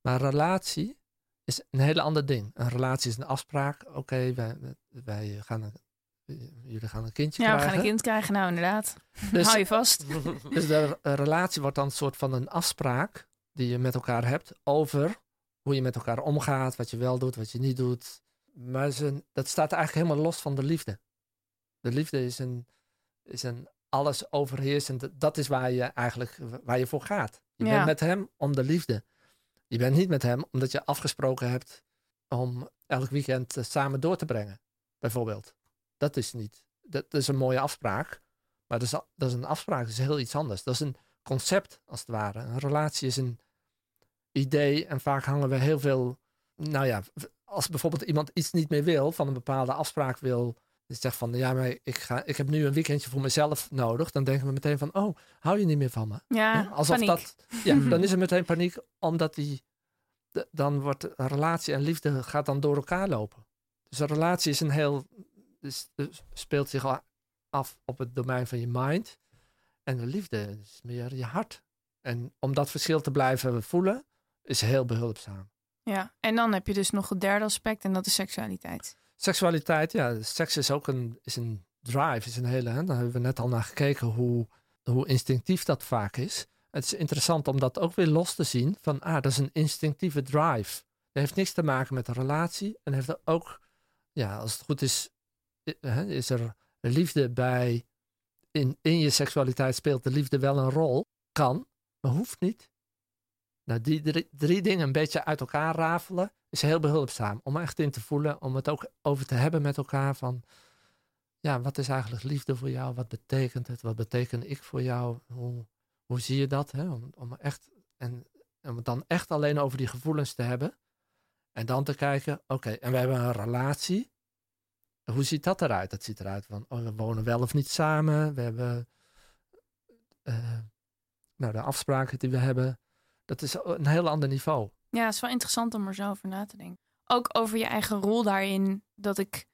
Maar relatie is een hele ander ding. Een relatie is een afspraak. Oké, wij, wij gaan een, jullie gaan een kindje Ja, we krijgen. gaan een kind krijgen. Nou, inderdaad. Dus- Hou je vast. dus de relatie wordt dan een soort van een afspraak die je met elkaar hebt over hoe je met elkaar omgaat, wat je wel doet, wat je niet doet. Maar ze, dat staat eigenlijk helemaal los van de liefde. De liefde is een, is een alles overheersend. Dat is waar je eigenlijk waar je voor gaat. Je Ja. bent met hem om de liefde. Je bent niet met hem omdat je afgesproken hebt om elk weekend eh, samen door te brengen, bijvoorbeeld. Dat is niet. Dat, is een mooie afspraak. Maar dat is, dat is een afspraak, dat is heel iets anders. Dat is een concept, als het ware. Een relatie is een idee. En vaak hangen we heel veel. Nou ja, als bijvoorbeeld iemand iets niet meer wil, van een bepaalde afspraak wil. Dus zegt van ja, maar ik, ga, ik heb nu een weekendje voor mezelf nodig. Dan denken we meteen van, oh, hou je niet meer van me? Ja? Alsof paniek. dat. Ja, dan is er meteen paniek, omdat die. de- dan wordt relatie en liefde gaat dan door elkaar lopen. Dus een relatie is een heel. Dus, speelt zich af op het domein van je mind. En de liefde is meer je hart. En om dat verschil te blijven voelen, is heel behulpzaam. Ja, en dan heb je dus nog het derde aspect en dat is seksualiteit. Seksualiteit, ja, seks is ook een, is een drive, is een hele. Hè? Daar hebben we net al naar gekeken hoe, hoe instinctief dat vaak is. Het is interessant om dat ook weer los te zien van, ah, dat is een instinctieve drive. Dat heeft niks te maken met een relatie en heeft er ook, ja, als het goed is, is er liefde bij. In, in je seksualiteit speelt de liefde wel een rol. Kan, maar hoeft niet. Nou, die drie, drie dingen een beetje uit elkaar rafelen is heel behulpzaam. Om echt in te voelen, om het ook over te hebben met elkaar van... Ja, wat is eigenlijk liefde voor jou? Wat betekent het? Wat beteken ik voor jou? Hoe, hoe zie je dat? Hè? Om, om echt, en het dan echt alleen over die gevoelens te hebben. En dan te kijken, oké, en we hebben een relatie. Hoe ziet dat eruit? Dat ziet eruit van, oh, we wonen wel of niet samen. We hebben eh, nou, de afspraken die we hebben. Dat is een heel ander niveau. Ja, het is wel interessant om er zo over na te denken. Ook over je eigen rol daarin. Dat ik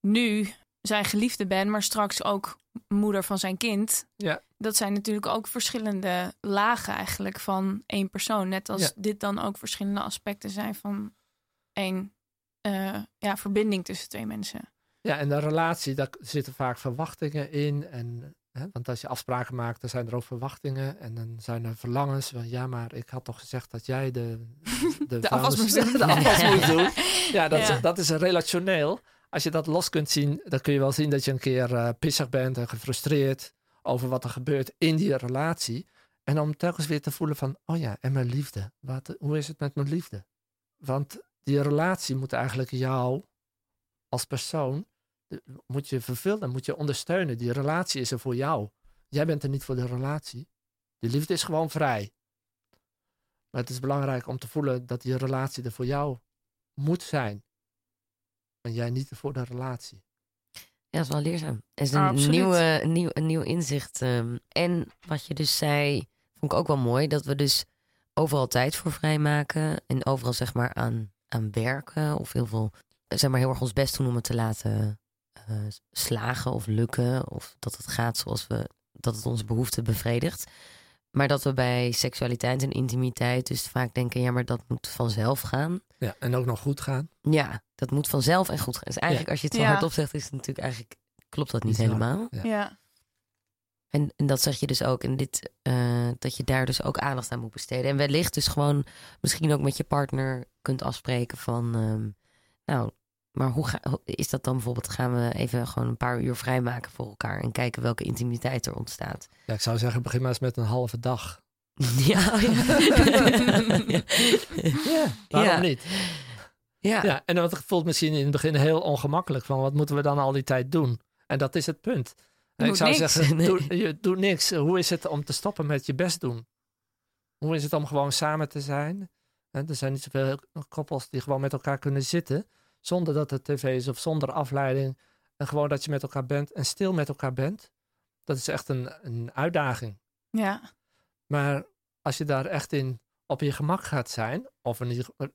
nu zijn geliefde ben, maar straks ook moeder van zijn kind. Ja. Dat zijn natuurlijk ook verschillende lagen eigenlijk van één persoon. Net als Ja. dit dan ook verschillende aspecten zijn van één eh, ja, verbinding tussen twee mensen. Ja, en een relatie, daar zitten vaak verwachtingen in. En, hè, want als je afspraken maakt, dan zijn er ook verwachtingen. En dan zijn er verlangens van, ja, maar ik had toch gezegd dat jij de, De de afwas moet doen. Ja, dat, Ja. Is, dat is relationeel. Als je dat los kunt zien, dan kun je wel zien dat je een keer eh, pissig bent en gefrustreerd over wat er gebeurt in die relatie. En om telkens weer te voelen van, oh ja, en mijn liefde. Wat, hoe is het met mijn liefde? Want die relatie moet eigenlijk jou als persoon, moet je vervullen, moet je ondersteunen. Die relatie is er voor jou. Jij bent er niet voor de relatie. Die liefde is gewoon vrij. Maar het is belangrijk om te voelen dat die relatie er voor jou moet zijn. En jij niet voor de relatie. Ja, dat is wel leerzaam. Het is een, Ah, nieuwe, een, nieuw, een nieuw inzicht. ehm. en wat je dus zei, vond ik ook wel mooi. Dat we dus overal tijd voor vrijmaken. En overal zeg maar aan, aan werken. Of heel veel, zeg maar heel erg ons best doen om het te laten eh, slagen of lukken. Of dat het gaat zoals we, dat het onze behoeften bevredigt. Maar dat we bij seksualiteit en intimiteit dus vaak denken, ja, maar dat moet vanzelf gaan. Ja, en ook nog goed gaan. Ja, dat moet vanzelf en goed gaan. Dus eigenlijk, als je het zo Ja. hardop zegt, is het natuurlijk eigenlijk klopt dat niet helemaal. Ja. Ja. En, en dat zeg je dus ook in dit, eh, dat je daar dus ook aandacht aan moet besteden. En wellicht dus gewoon misschien ook met je partner kunt afspreken van, ehm, nou, maar hoe ga, is dat dan bijvoorbeeld? Gaan we even gewoon een paar uur vrijmaken voor elkaar en kijken welke intimiteit er ontstaat? Ja, ik zou zeggen, begin maar eens met een halve dag. ja, oh ja. ja. Ja, waarom Ja. niet? ja. Ja, en dat voelt misschien in het begin heel ongemakkelijk. Van wat moeten we dan al die tijd doen? En dat is het punt. Je ik zou niks. zeggen, doe, je doet niks. Hoe is het om te stoppen met je best doen? Hoe is het om gewoon samen te zijn? Er zijn niet zoveel koppels die gewoon met elkaar kunnen zitten. Zonder dat het tv is of zonder afleiding. En gewoon dat je met elkaar bent en stil met elkaar bent. Dat is echt een, een uitdaging. Ja. Maar als je daar echt in op je gemak gaat zijn, of in je,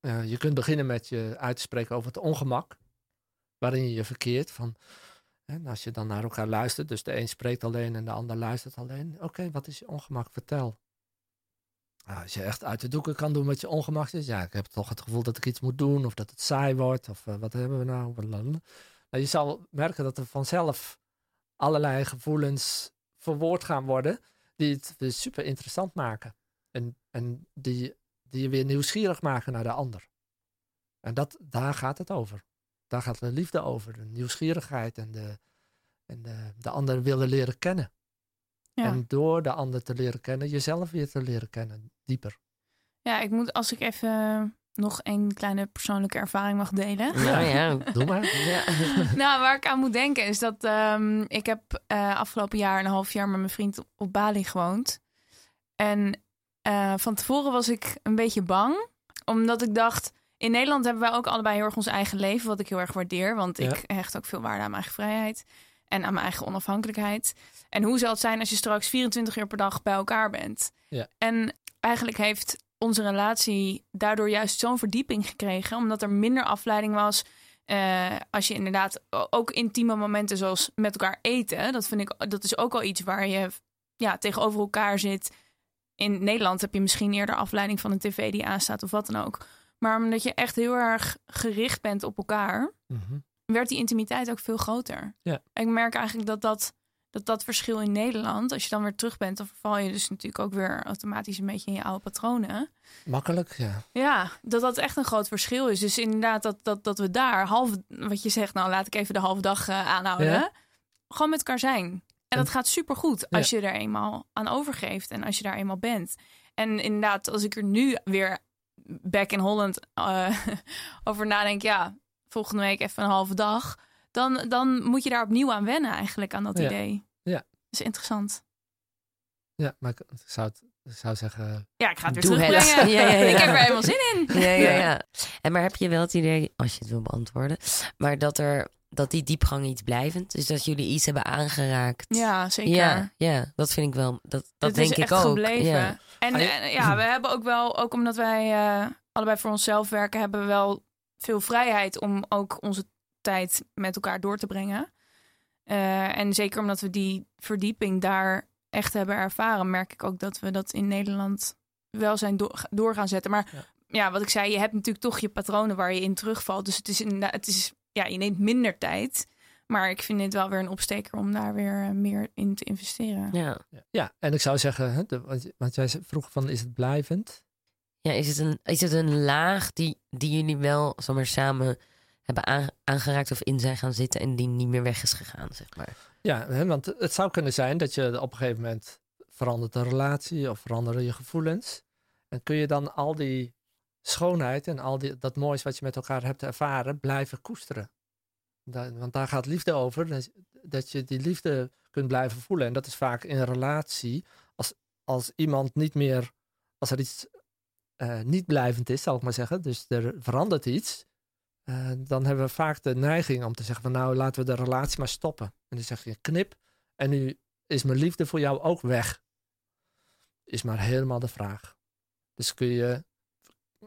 eh, je kunt beginnen met je uit te spreken over het ongemak waarin je je verkeert. Van, en als je dan naar elkaar luistert, dus de een spreekt alleen en de ander luistert alleen. Oké, wat is je ongemak? Vertel. Nou, als je echt uit de doeken kan doen wat je ongemak is, ja, ik heb toch het gevoel dat ik iets moet doen of dat het saai wordt of eh, wat hebben we nou? Nou, je zal merken dat er vanzelf allerlei gevoelens verwoord gaan worden die het dus super interessant maken. En, en die, die je weer nieuwsgierig maken naar de ander. En dat, daar gaat het over. Daar gaat de liefde over. De nieuwsgierigheid en de, en de, de ander willen leren kennen. Ja. En door de ander te leren kennen, jezelf weer te leren kennen, dieper. ja, ik moet als ik even nog een kleine persoonlijke ervaring mag delen. Ja, ja. Doe maar. ja. nou, waar ik aan moet denken is dat ehm, ik heb eh, afgelopen jaar een half jaar met mijn vriend op, op Bali gewoond. En eh, van tevoren was ik een beetje bang, omdat ik dacht, in Nederland hebben wij ook allebei heel erg ons eigen leven, wat ik heel erg waardeer, want ik hecht ook veel waarde aan mijn eigen vrijheid en aan mijn eigen onafhankelijkheid. En hoe zal het zijn als je straks 24 uur per dag bij elkaar bent? Ja. En eigenlijk heeft onze relatie daardoor juist zo'n verdieping gekregen, omdat er minder afleiding was. Eh, als je inderdaad ook intieme momenten zoals met elkaar eten, dat vind ik dat is ook al iets waar je ja, tegenover elkaar zit. In Nederland heb je misschien eerder afleiding van een tv die aanstaat of wat dan ook. Maar omdat je echt heel erg gericht bent op elkaar, Mhm. werd die intimiteit ook veel groter. Ja. Ik merk eigenlijk dat dat, dat dat verschil in Nederland, als je dan weer terug bent, dan verval je dus natuurlijk ook weer automatisch een beetje in je oude patronen. Makkelijk, ja. Ja, dat dat echt een groot verschil is. Dus inderdaad, dat, dat, dat we daar half, wat je zegt, nou laat ik even de halve dag eh, aanhouden. Ja. Gewoon met elkaar zijn. En dat gaat supergoed als je er eenmaal aan overgeeft en als je daar eenmaal bent. En inderdaad, als ik er nu weer back in Holland eh, over nadenk, ja, volgende week even een halve dag. Dan, dan moet je daar opnieuw aan wennen eigenlijk, aan dat Ja. idee. Ja. Dat is interessant. Ja, maar ik zou, het, zou zeggen, Ja, ik ga het weer terugbrengen. Ja, ja, ja. Ik heb er helemaal zin in. Ja, ja, Ja. En maar heb je wel het idee, als je het wil beantwoorden, maar dat er dat die diepgang iets blijvend, dus dat jullie iets hebben aangeraakt. Ja, zeker. Ja, ja, dat vind ik wel. Dat, dat Het denk is ik echt ook. gebleven. Ja. En, en ja, we hebben ook wel, ook omdat wij eh, allebei voor onszelf werken, hebben we wel veel vrijheid om ook onze tijd met elkaar door te brengen. Eh, en zeker omdat we die verdieping daar echt hebben ervaren, merk ik ook dat we dat in Nederland wel zijn door, door gaan zetten. Maar ja. Ja. wat ik zei, je hebt natuurlijk toch je patronen waar je in terugvalt. Dus het is inderdaad, het is, ja, je neemt minder tijd. Maar ik vind dit wel weer een opsteker om daar weer eh, meer in te investeren. Ja. ja. En ik zou zeggen, hè, de, want, want jij vroeg van, is het blijvend? Ja, is het een, is het een laag die, die jullie wel zomaar samen hebben aan- aangeraakt of in zijn gaan zitten en die niet meer weg is gegaan, zeg maar? Ja, want het zou kunnen zijn dat je op een gegeven moment verandert de relatie of veranderen je gevoelens. En kun je dan al die schoonheid en al die, dat moois wat je met elkaar hebt ervaren blijven koesteren. Want daar gaat liefde over, dat, dat je die liefde kunt blijven voelen. En dat is vaak in een relatie, als, als iemand niet meer, als er iets eh, niet blijvend is, zal ik maar zeggen, dus er verandert iets, eh, dan hebben we vaak de neiging om te zeggen van nou laten we de relatie maar stoppen. En dan zeg je knip en nu is mijn liefde voor jou ook weg. Is maar helemaal de vraag. Dus kun je,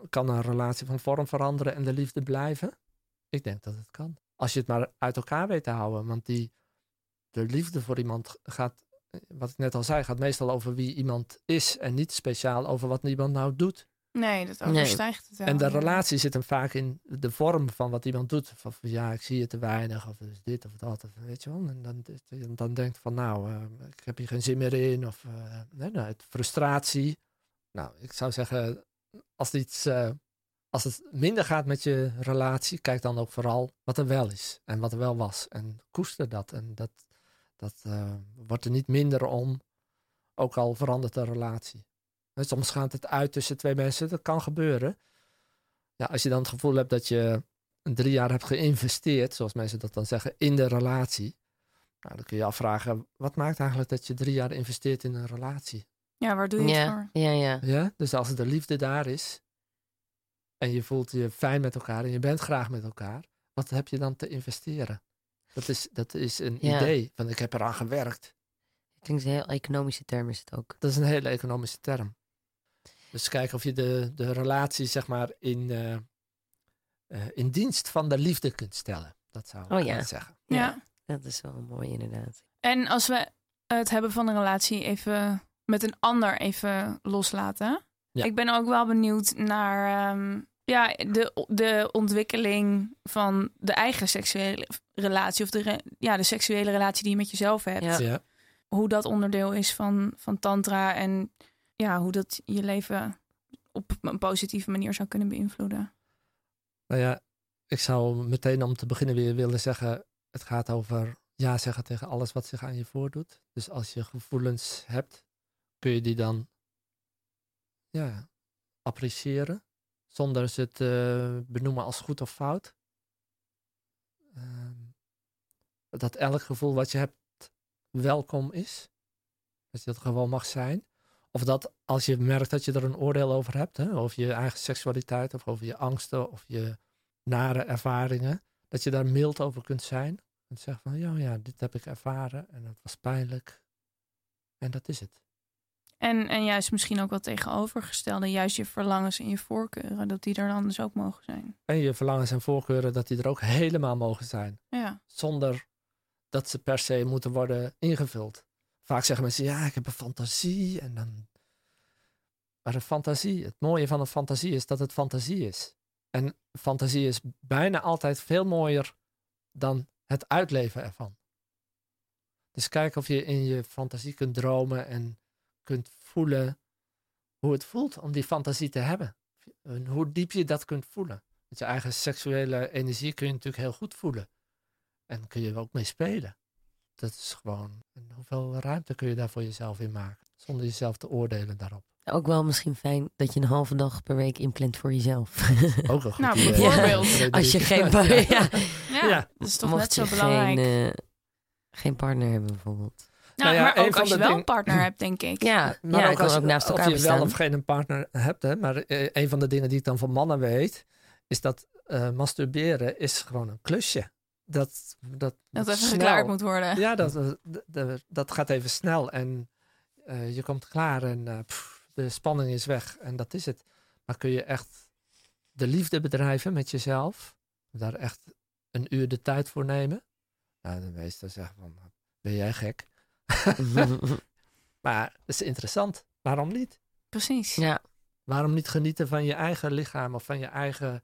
kan een relatie van vorm veranderen en de liefde blijven? Ik denk dat het kan. Als je het maar uit elkaar weet te houden. Want die, de liefde voor iemand gaat, eh, wat ik net al zei, gaat meestal over wie iemand is. En niet speciaal over wat iemand nou doet. Nee, dat Nee. overstijgt het wel. En de relatie zit hem vaak in de vorm van wat iemand doet. Van, ja, ik zie je te weinig, of is dit of dat, of weet je wel. En dan, dan denkt van, nou, eh, ik heb hier geen zin meer in, of eh, nee, nou, het frustratie. Nou, ik zou zeggen, als, iets, eh, als het minder gaat met je relatie, kijk dan ook vooral wat er wel is en wat er wel was. En koester dat. En dat, dat wordt er niet minder om, ook al verandert de relatie. Soms gaat het uit tussen twee mensen, dat kan gebeuren. Ja, als je dan het gevoel hebt dat je drie jaar hebt geïnvesteerd, zoals mensen dat dan zeggen, in de relatie. Nou, dan kun je afvragen, wat maakt eigenlijk dat je drie jaar investeert in een relatie? Ja, waar doe je het Ja, voor? ja, ja. Ja? Dus als de liefde daar is en je voelt je fijn met elkaar en je bent graag met elkaar, wat heb je dan te investeren? Dat is, dat is een Ja. idee van ik heb eraan gewerkt. Klinkt een heel economische term is het ook. Dat is een hele economische term. Dus kijken of je de, de relatie zeg maar in, eh, eh, in dienst van de liefde kunt stellen. Dat zou ik Oh ja. willen zeggen. Ja. Dat is wel mooi inderdaad. En als we het hebben van een relatie even met een ander even loslaten. Ja. Ik ben ook wel benieuwd naar ehm, ja, de, de ontwikkeling van de eigen seksuele relatie. Of de, re- ja, de seksuele relatie die je met jezelf hebt. Ja. Ja. Hoe dat onderdeel is van, van tantra. En ja, hoe dat je leven op een positieve manier zou kunnen beïnvloeden? Nou ja, ik zou meteen om te beginnen weer willen zeggen, het gaat over ja zeggen tegen alles wat zich aan je voordoet. Dus als je gevoelens hebt, kun je die dan ja, appreciëren, zonder ze te benoemen als goed of fout. Ehm, dat elk gevoel wat je hebt welkom is. Dat je dat gewoon mag zijn. Of dat als je merkt dat je er een oordeel over hebt, hè, over je eigen seksualiteit of over je angsten of je nare ervaringen, dat je daar mild over kunt zijn. En zeggen van, ja, ja, dit heb ik ervaren en dat was pijnlijk. En dat is het. En, en juist misschien ook wel tegenovergestelde, juist je verlangens en je voorkeuren, dat die er dan dus ook mogen zijn. En je verlangens en voorkeuren, dat die er ook helemaal mogen zijn. Ja. Zonder dat ze per se moeten worden ingevuld. Vaak zeggen mensen, ja, ik heb een fantasie en dan... Maar een fantasie, het mooie van een fantasie is dat het fantasie is. En fantasie is bijna altijd veel mooier dan het uitleven ervan. Dus kijk of je in je fantasie kunt dromen en kunt voelen hoe het voelt om die fantasie te hebben. En hoe diep je dat kunt voelen. Met je eigen seksuele energie kun je natuurlijk heel goed voelen. En kun je er ook mee spelen. Dat is gewoon, en hoeveel ruimte kun je daar voor jezelf in maken? Zonder jezelf te oordelen daarop. Ook wel misschien fijn dat je een halve dag per week inplant voor jezelf. Ook een goed Nou, idee. bijvoorbeeld. Als je geen, ja. Ja, Ja. dat is toch Mocht net zo je belangrijk. Geen, eh, geen partner hebben bijvoorbeeld. nou, Nou ja, maar ook als je wel ding- een partner hebt, denk ik. Ja, Maar ja ook als, ook naast elkaar of je bestaan. wel of geen een partner hebt, hè, maar eh, een van de dingen die ik dan van mannen weet, is dat eh, masturberen is gewoon een klusje. Dat, dat, Dat moet even snel. geklaard moet worden. Ja, dat, eh, d- d- dat gaat even snel en eh, je komt klaar en eh, pff, de spanning is weg en dat is het. Maar kun je echt de liefde bedrijven met jezelf, daar echt een uur de tijd voor nemen? Nou, de meesten zeggen van, ben jij gek? Maar het is interessant. Waarom niet? Precies. ja, Waarom niet genieten van je eigen lichaam of van je eigen.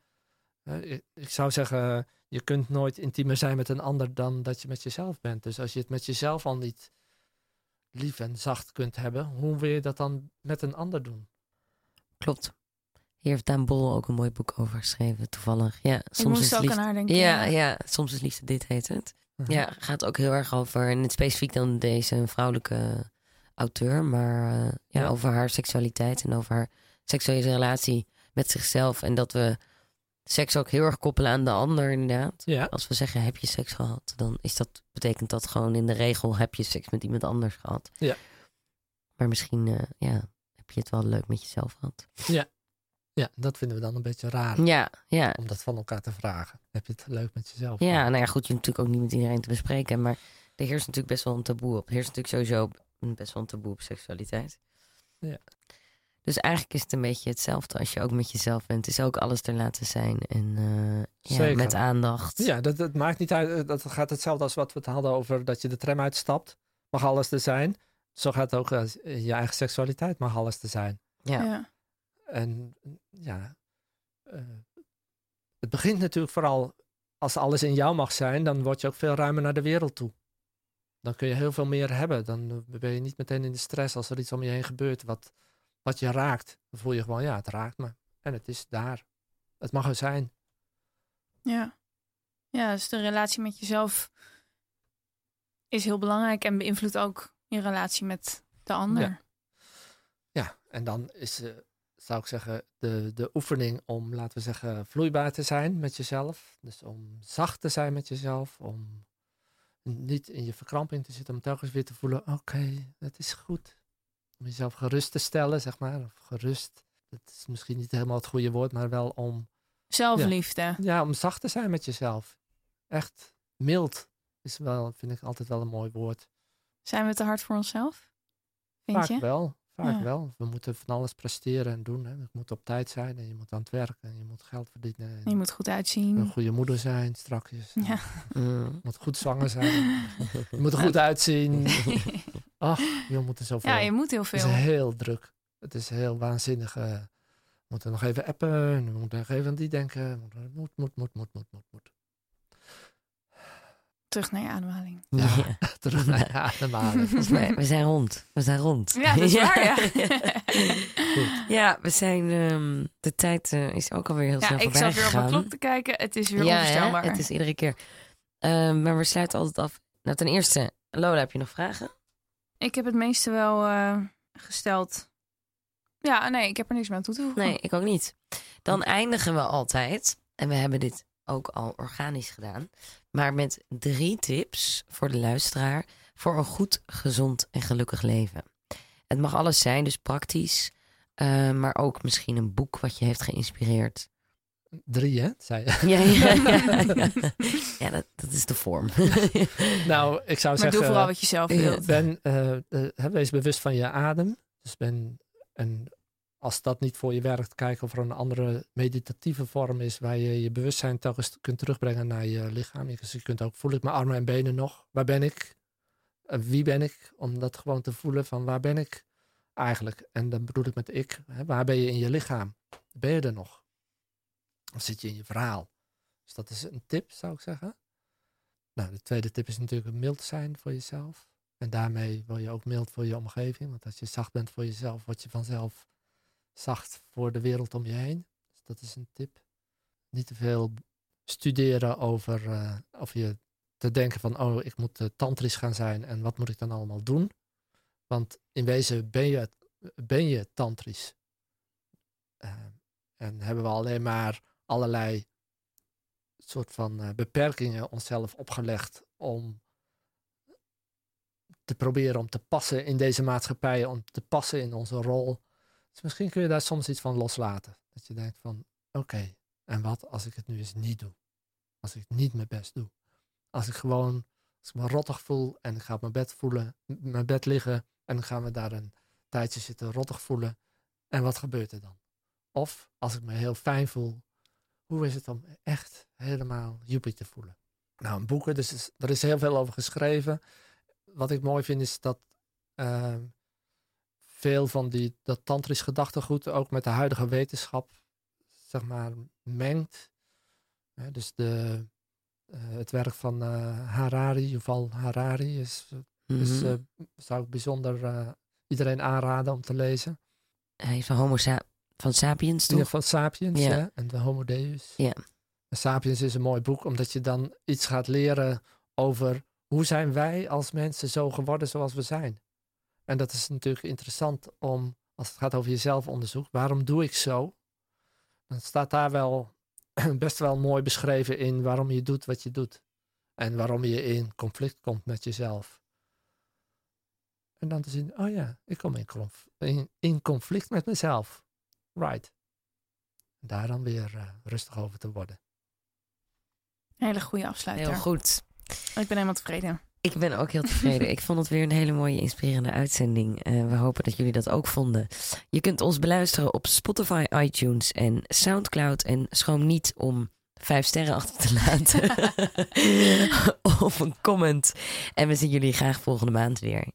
eh, ik- ik zou zeggen, je kunt nooit intiemer zijn met een ander dan dat je met jezelf bent. Dus als je het met jezelf al niet lief en zacht kunt hebben, hoe wil je dat dan met een ander doen? klopt. Hier heeft Daan Bol ook een mooi boek over geschreven, toevallig. Ja, ik soms moest is ook liefde... aan haar denken. Ja, ja, soms is liefde dit heet het. Mhm. Ja, gaat ook heel erg over, en het specifiek dan deze vrouwelijke auteur, maar eh, ja, Ja. over haar seksualiteit en over haar seksuele relatie met zichzelf. En dat we seks ook heel erg koppelen aan de ander, inderdaad. Ja, Als we zeggen heb je seks gehad, dan is dat, betekent dat gewoon in de regel heb je seks met iemand anders gehad. Ja. Maar misschien eh, ja, heb je het wel leuk met jezelf gehad. ja, dat vinden we dan een beetje raar Ja, ja. om dat van elkaar te vragen. Heb je het leuk met jezelf? Ja, gehad? nou ja, goed, je natuurlijk ook niet met iedereen te bespreken. Maar er heerst natuurlijk best wel een taboe op. Er heerst natuurlijk sowieso best wel een taboe op seksualiteit. Ja. Dus eigenlijk is het een beetje hetzelfde als je ook met jezelf bent. Het is ook alles te laten zijn. En eh, ja, met aandacht. Ja, dat, dat maakt niet uit. eh, Dat gaat hetzelfde als wat we het hadden over dat je de tram uitstapt. Mag alles er zijn. Zo gaat het ook eh, je eigen seksualiteit mag alles te zijn. Ja. Ja. En ja, eh, het begint natuurlijk vooral als alles in jou mag zijn, dan word je ook veel ruimer naar de wereld toe. Dan kun je heel veel meer hebben. Dan ben je niet meteen in de stress als er iets om je heen gebeurt wat, wat je raakt. Dan voel je gewoon, ja, het raakt me. En het is daar. Het mag er zijn. Ja. Ja, dus de relatie met jezelf is heel belangrijk en beïnvloedt ook je relatie met de ander. Ja. Ja, en dan is, eh, zou ik zeggen, de, de oefening om, laten we zeggen, vloeibaar te zijn met jezelf. Dus om zacht te zijn met jezelf, om niet in je verkramping te zitten, om telkens weer te voelen, oké, het is goed. Om jezelf gerust te stellen, zeg maar, of gerust. Dat is misschien niet helemaal het goede woord, maar wel om, Zelfliefde. ja, om zacht te zijn met jezelf. Echt mild is wel, vind ik altijd wel een mooi woord. Zijn we te hard voor onszelf? Vind Vaak je? wel, vaak Ja. wel. We moeten van alles presteren en doen. Hè. Je moet op tijd zijn en je moet aan het werken en je moet geld verdienen. En Je moet goed een uitzien. goede moeder zijn, strakjes. Ja. Mm. Je moet goed zwanger zijn. je moet er goed uitzien. Ach, je moet er zoveel. ja, je moet heel Het is veel. heel druk. Het is heel waanzinnig. eh. we moeten nog even appen. We moeten nog even aan die denken. Moet, moet, moet, moet, moet, moet, moet, moet. Terug naar je ademhaling. Ja. Ja. Terug naar je ademhaling. We zijn rond. We zijn rond. Ja, dat is waar, ja. Ja, we zijn. ehm, de tijd eh, is ook alweer heel Ja, snel ik voorbij zat weer op mijn klok te kijken. Het is weer ja, hè? onvoorstelbaar. het is iedere keer. Ehm, maar we sluiten altijd af. Nou, ten eerste, Lola, heb je nog vragen? Ik heb het meeste wel eh, gesteld. Ja, nee, ik heb er niks meer aan toe te voegen. Nee, ik ook niet. Dan eindigen we altijd, en we hebben dit ook al organisch gedaan, maar met drie tips voor de luisteraar voor een goed, gezond en gelukkig leven. Het mag alles zijn, dus praktisch, eh, maar ook misschien een boek wat je heeft geïnspireerd. Drie, hè? Zei je. Ja, ja, ja, ja. ja dat, dat is de vorm. Nou, ik zou Maar zeggen... doe vooral wat je zelf ja. wilt. Ben, eh, eh, wees bewust van je adem. Dus ben, en als dat niet voor je werkt, kijk of er een andere meditatieve vorm is waar je je bewustzijn telkens kunt terugbrengen naar je lichaam. Dus je kunt ook voelen, ik mijn armen en benen nog? Waar ben ik? Eh, wie ben ik? Om dat gewoon te voelen van waar ben ik eigenlijk? En dan bedoel ik met ik, hè, waar ben je in je lichaam? Ben je er nog? Of zit je in je verhaal? Dus dat is een tip, zou ik zeggen. Nou, de tweede tip is natuurlijk mild zijn voor jezelf. En daarmee wil je ook mild voor je omgeving. Want als je zacht bent voor jezelf, word je vanzelf zacht voor de wereld om je heen. Dus dat is een tip. Niet te veel studeren over eh, of je te denken van, oh, ik moet eh, tantrisch gaan zijn en wat moet ik dan allemaal doen? Want in wezen ben je, ben je tantrisch. Eh, en hebben we alleen maar allerlei soort van eh, beperkingen onszelf opgelegd om te proberen om te passen in deze maatschappij, om te passen in onze rol. Dus misschien kun je daar soms iets van loslaten. Dat je denkt van, oké, en wat als ik het nu eens niet doe? Als ik niet mijn best doe? Als ik gewoon, als ik me rottig voel en ik ga op mijn bed voelen, mijn bed liggen en dan gaan we daar een tijdje zitten rottig voelen. En wat gebeurt er dan? Of als ik me heel fijn voel, hoe is het om echt helemaal joepie te voelen? Nou, boeken, dus er is heel veel over geschreven. Wat ik mooi vind is dat eh, veel van die, dat tantrisch gedachtegoed ook met de huidige wetenschap, zeg maar, mengt. Hè, dus de, eh, het werk van eh, Harari, Yuval Harari, is, is, eh, zou ik bijzonder iedereen aanraden om te lezen. Hij is van Homo sa- van Sapiens, toch? geval Sapiens Ja. hè, en de Homo Deus. Ja. En Sapiens is een mooi boek, omdat je dan iets gaat leren over hoe zijn wij als mensen zo geworden zoals we zijn. En dat is natuurlijk interessant om, als het gaat over jezelfonderzoek, waarom doe ik zo? Dan staat daar wel best wel mooi beschreven in waarom je doet wat je doet. En waarom je in conflict komt met jezelf. En dan te zien, oh ja, ik kom in, conf- in, in conflict met mezelf. Right. Daar dan weer eh, rustig over te worden. Hele goede afsluiter. Heel goed. Ik ben helemaal tevreden. Ik ben ook heel tevreden. Ik vond het weer een hele mooie, inspirerende uitzending. Eh, we hopen dat jullie dat ook vonden. Je kunt ons beluisteren op Spotify, iTunes en Soundcloud. En schroom niet om vijf sterren achter te laten. of een comment. En we zien jullie graag volgende maand weer.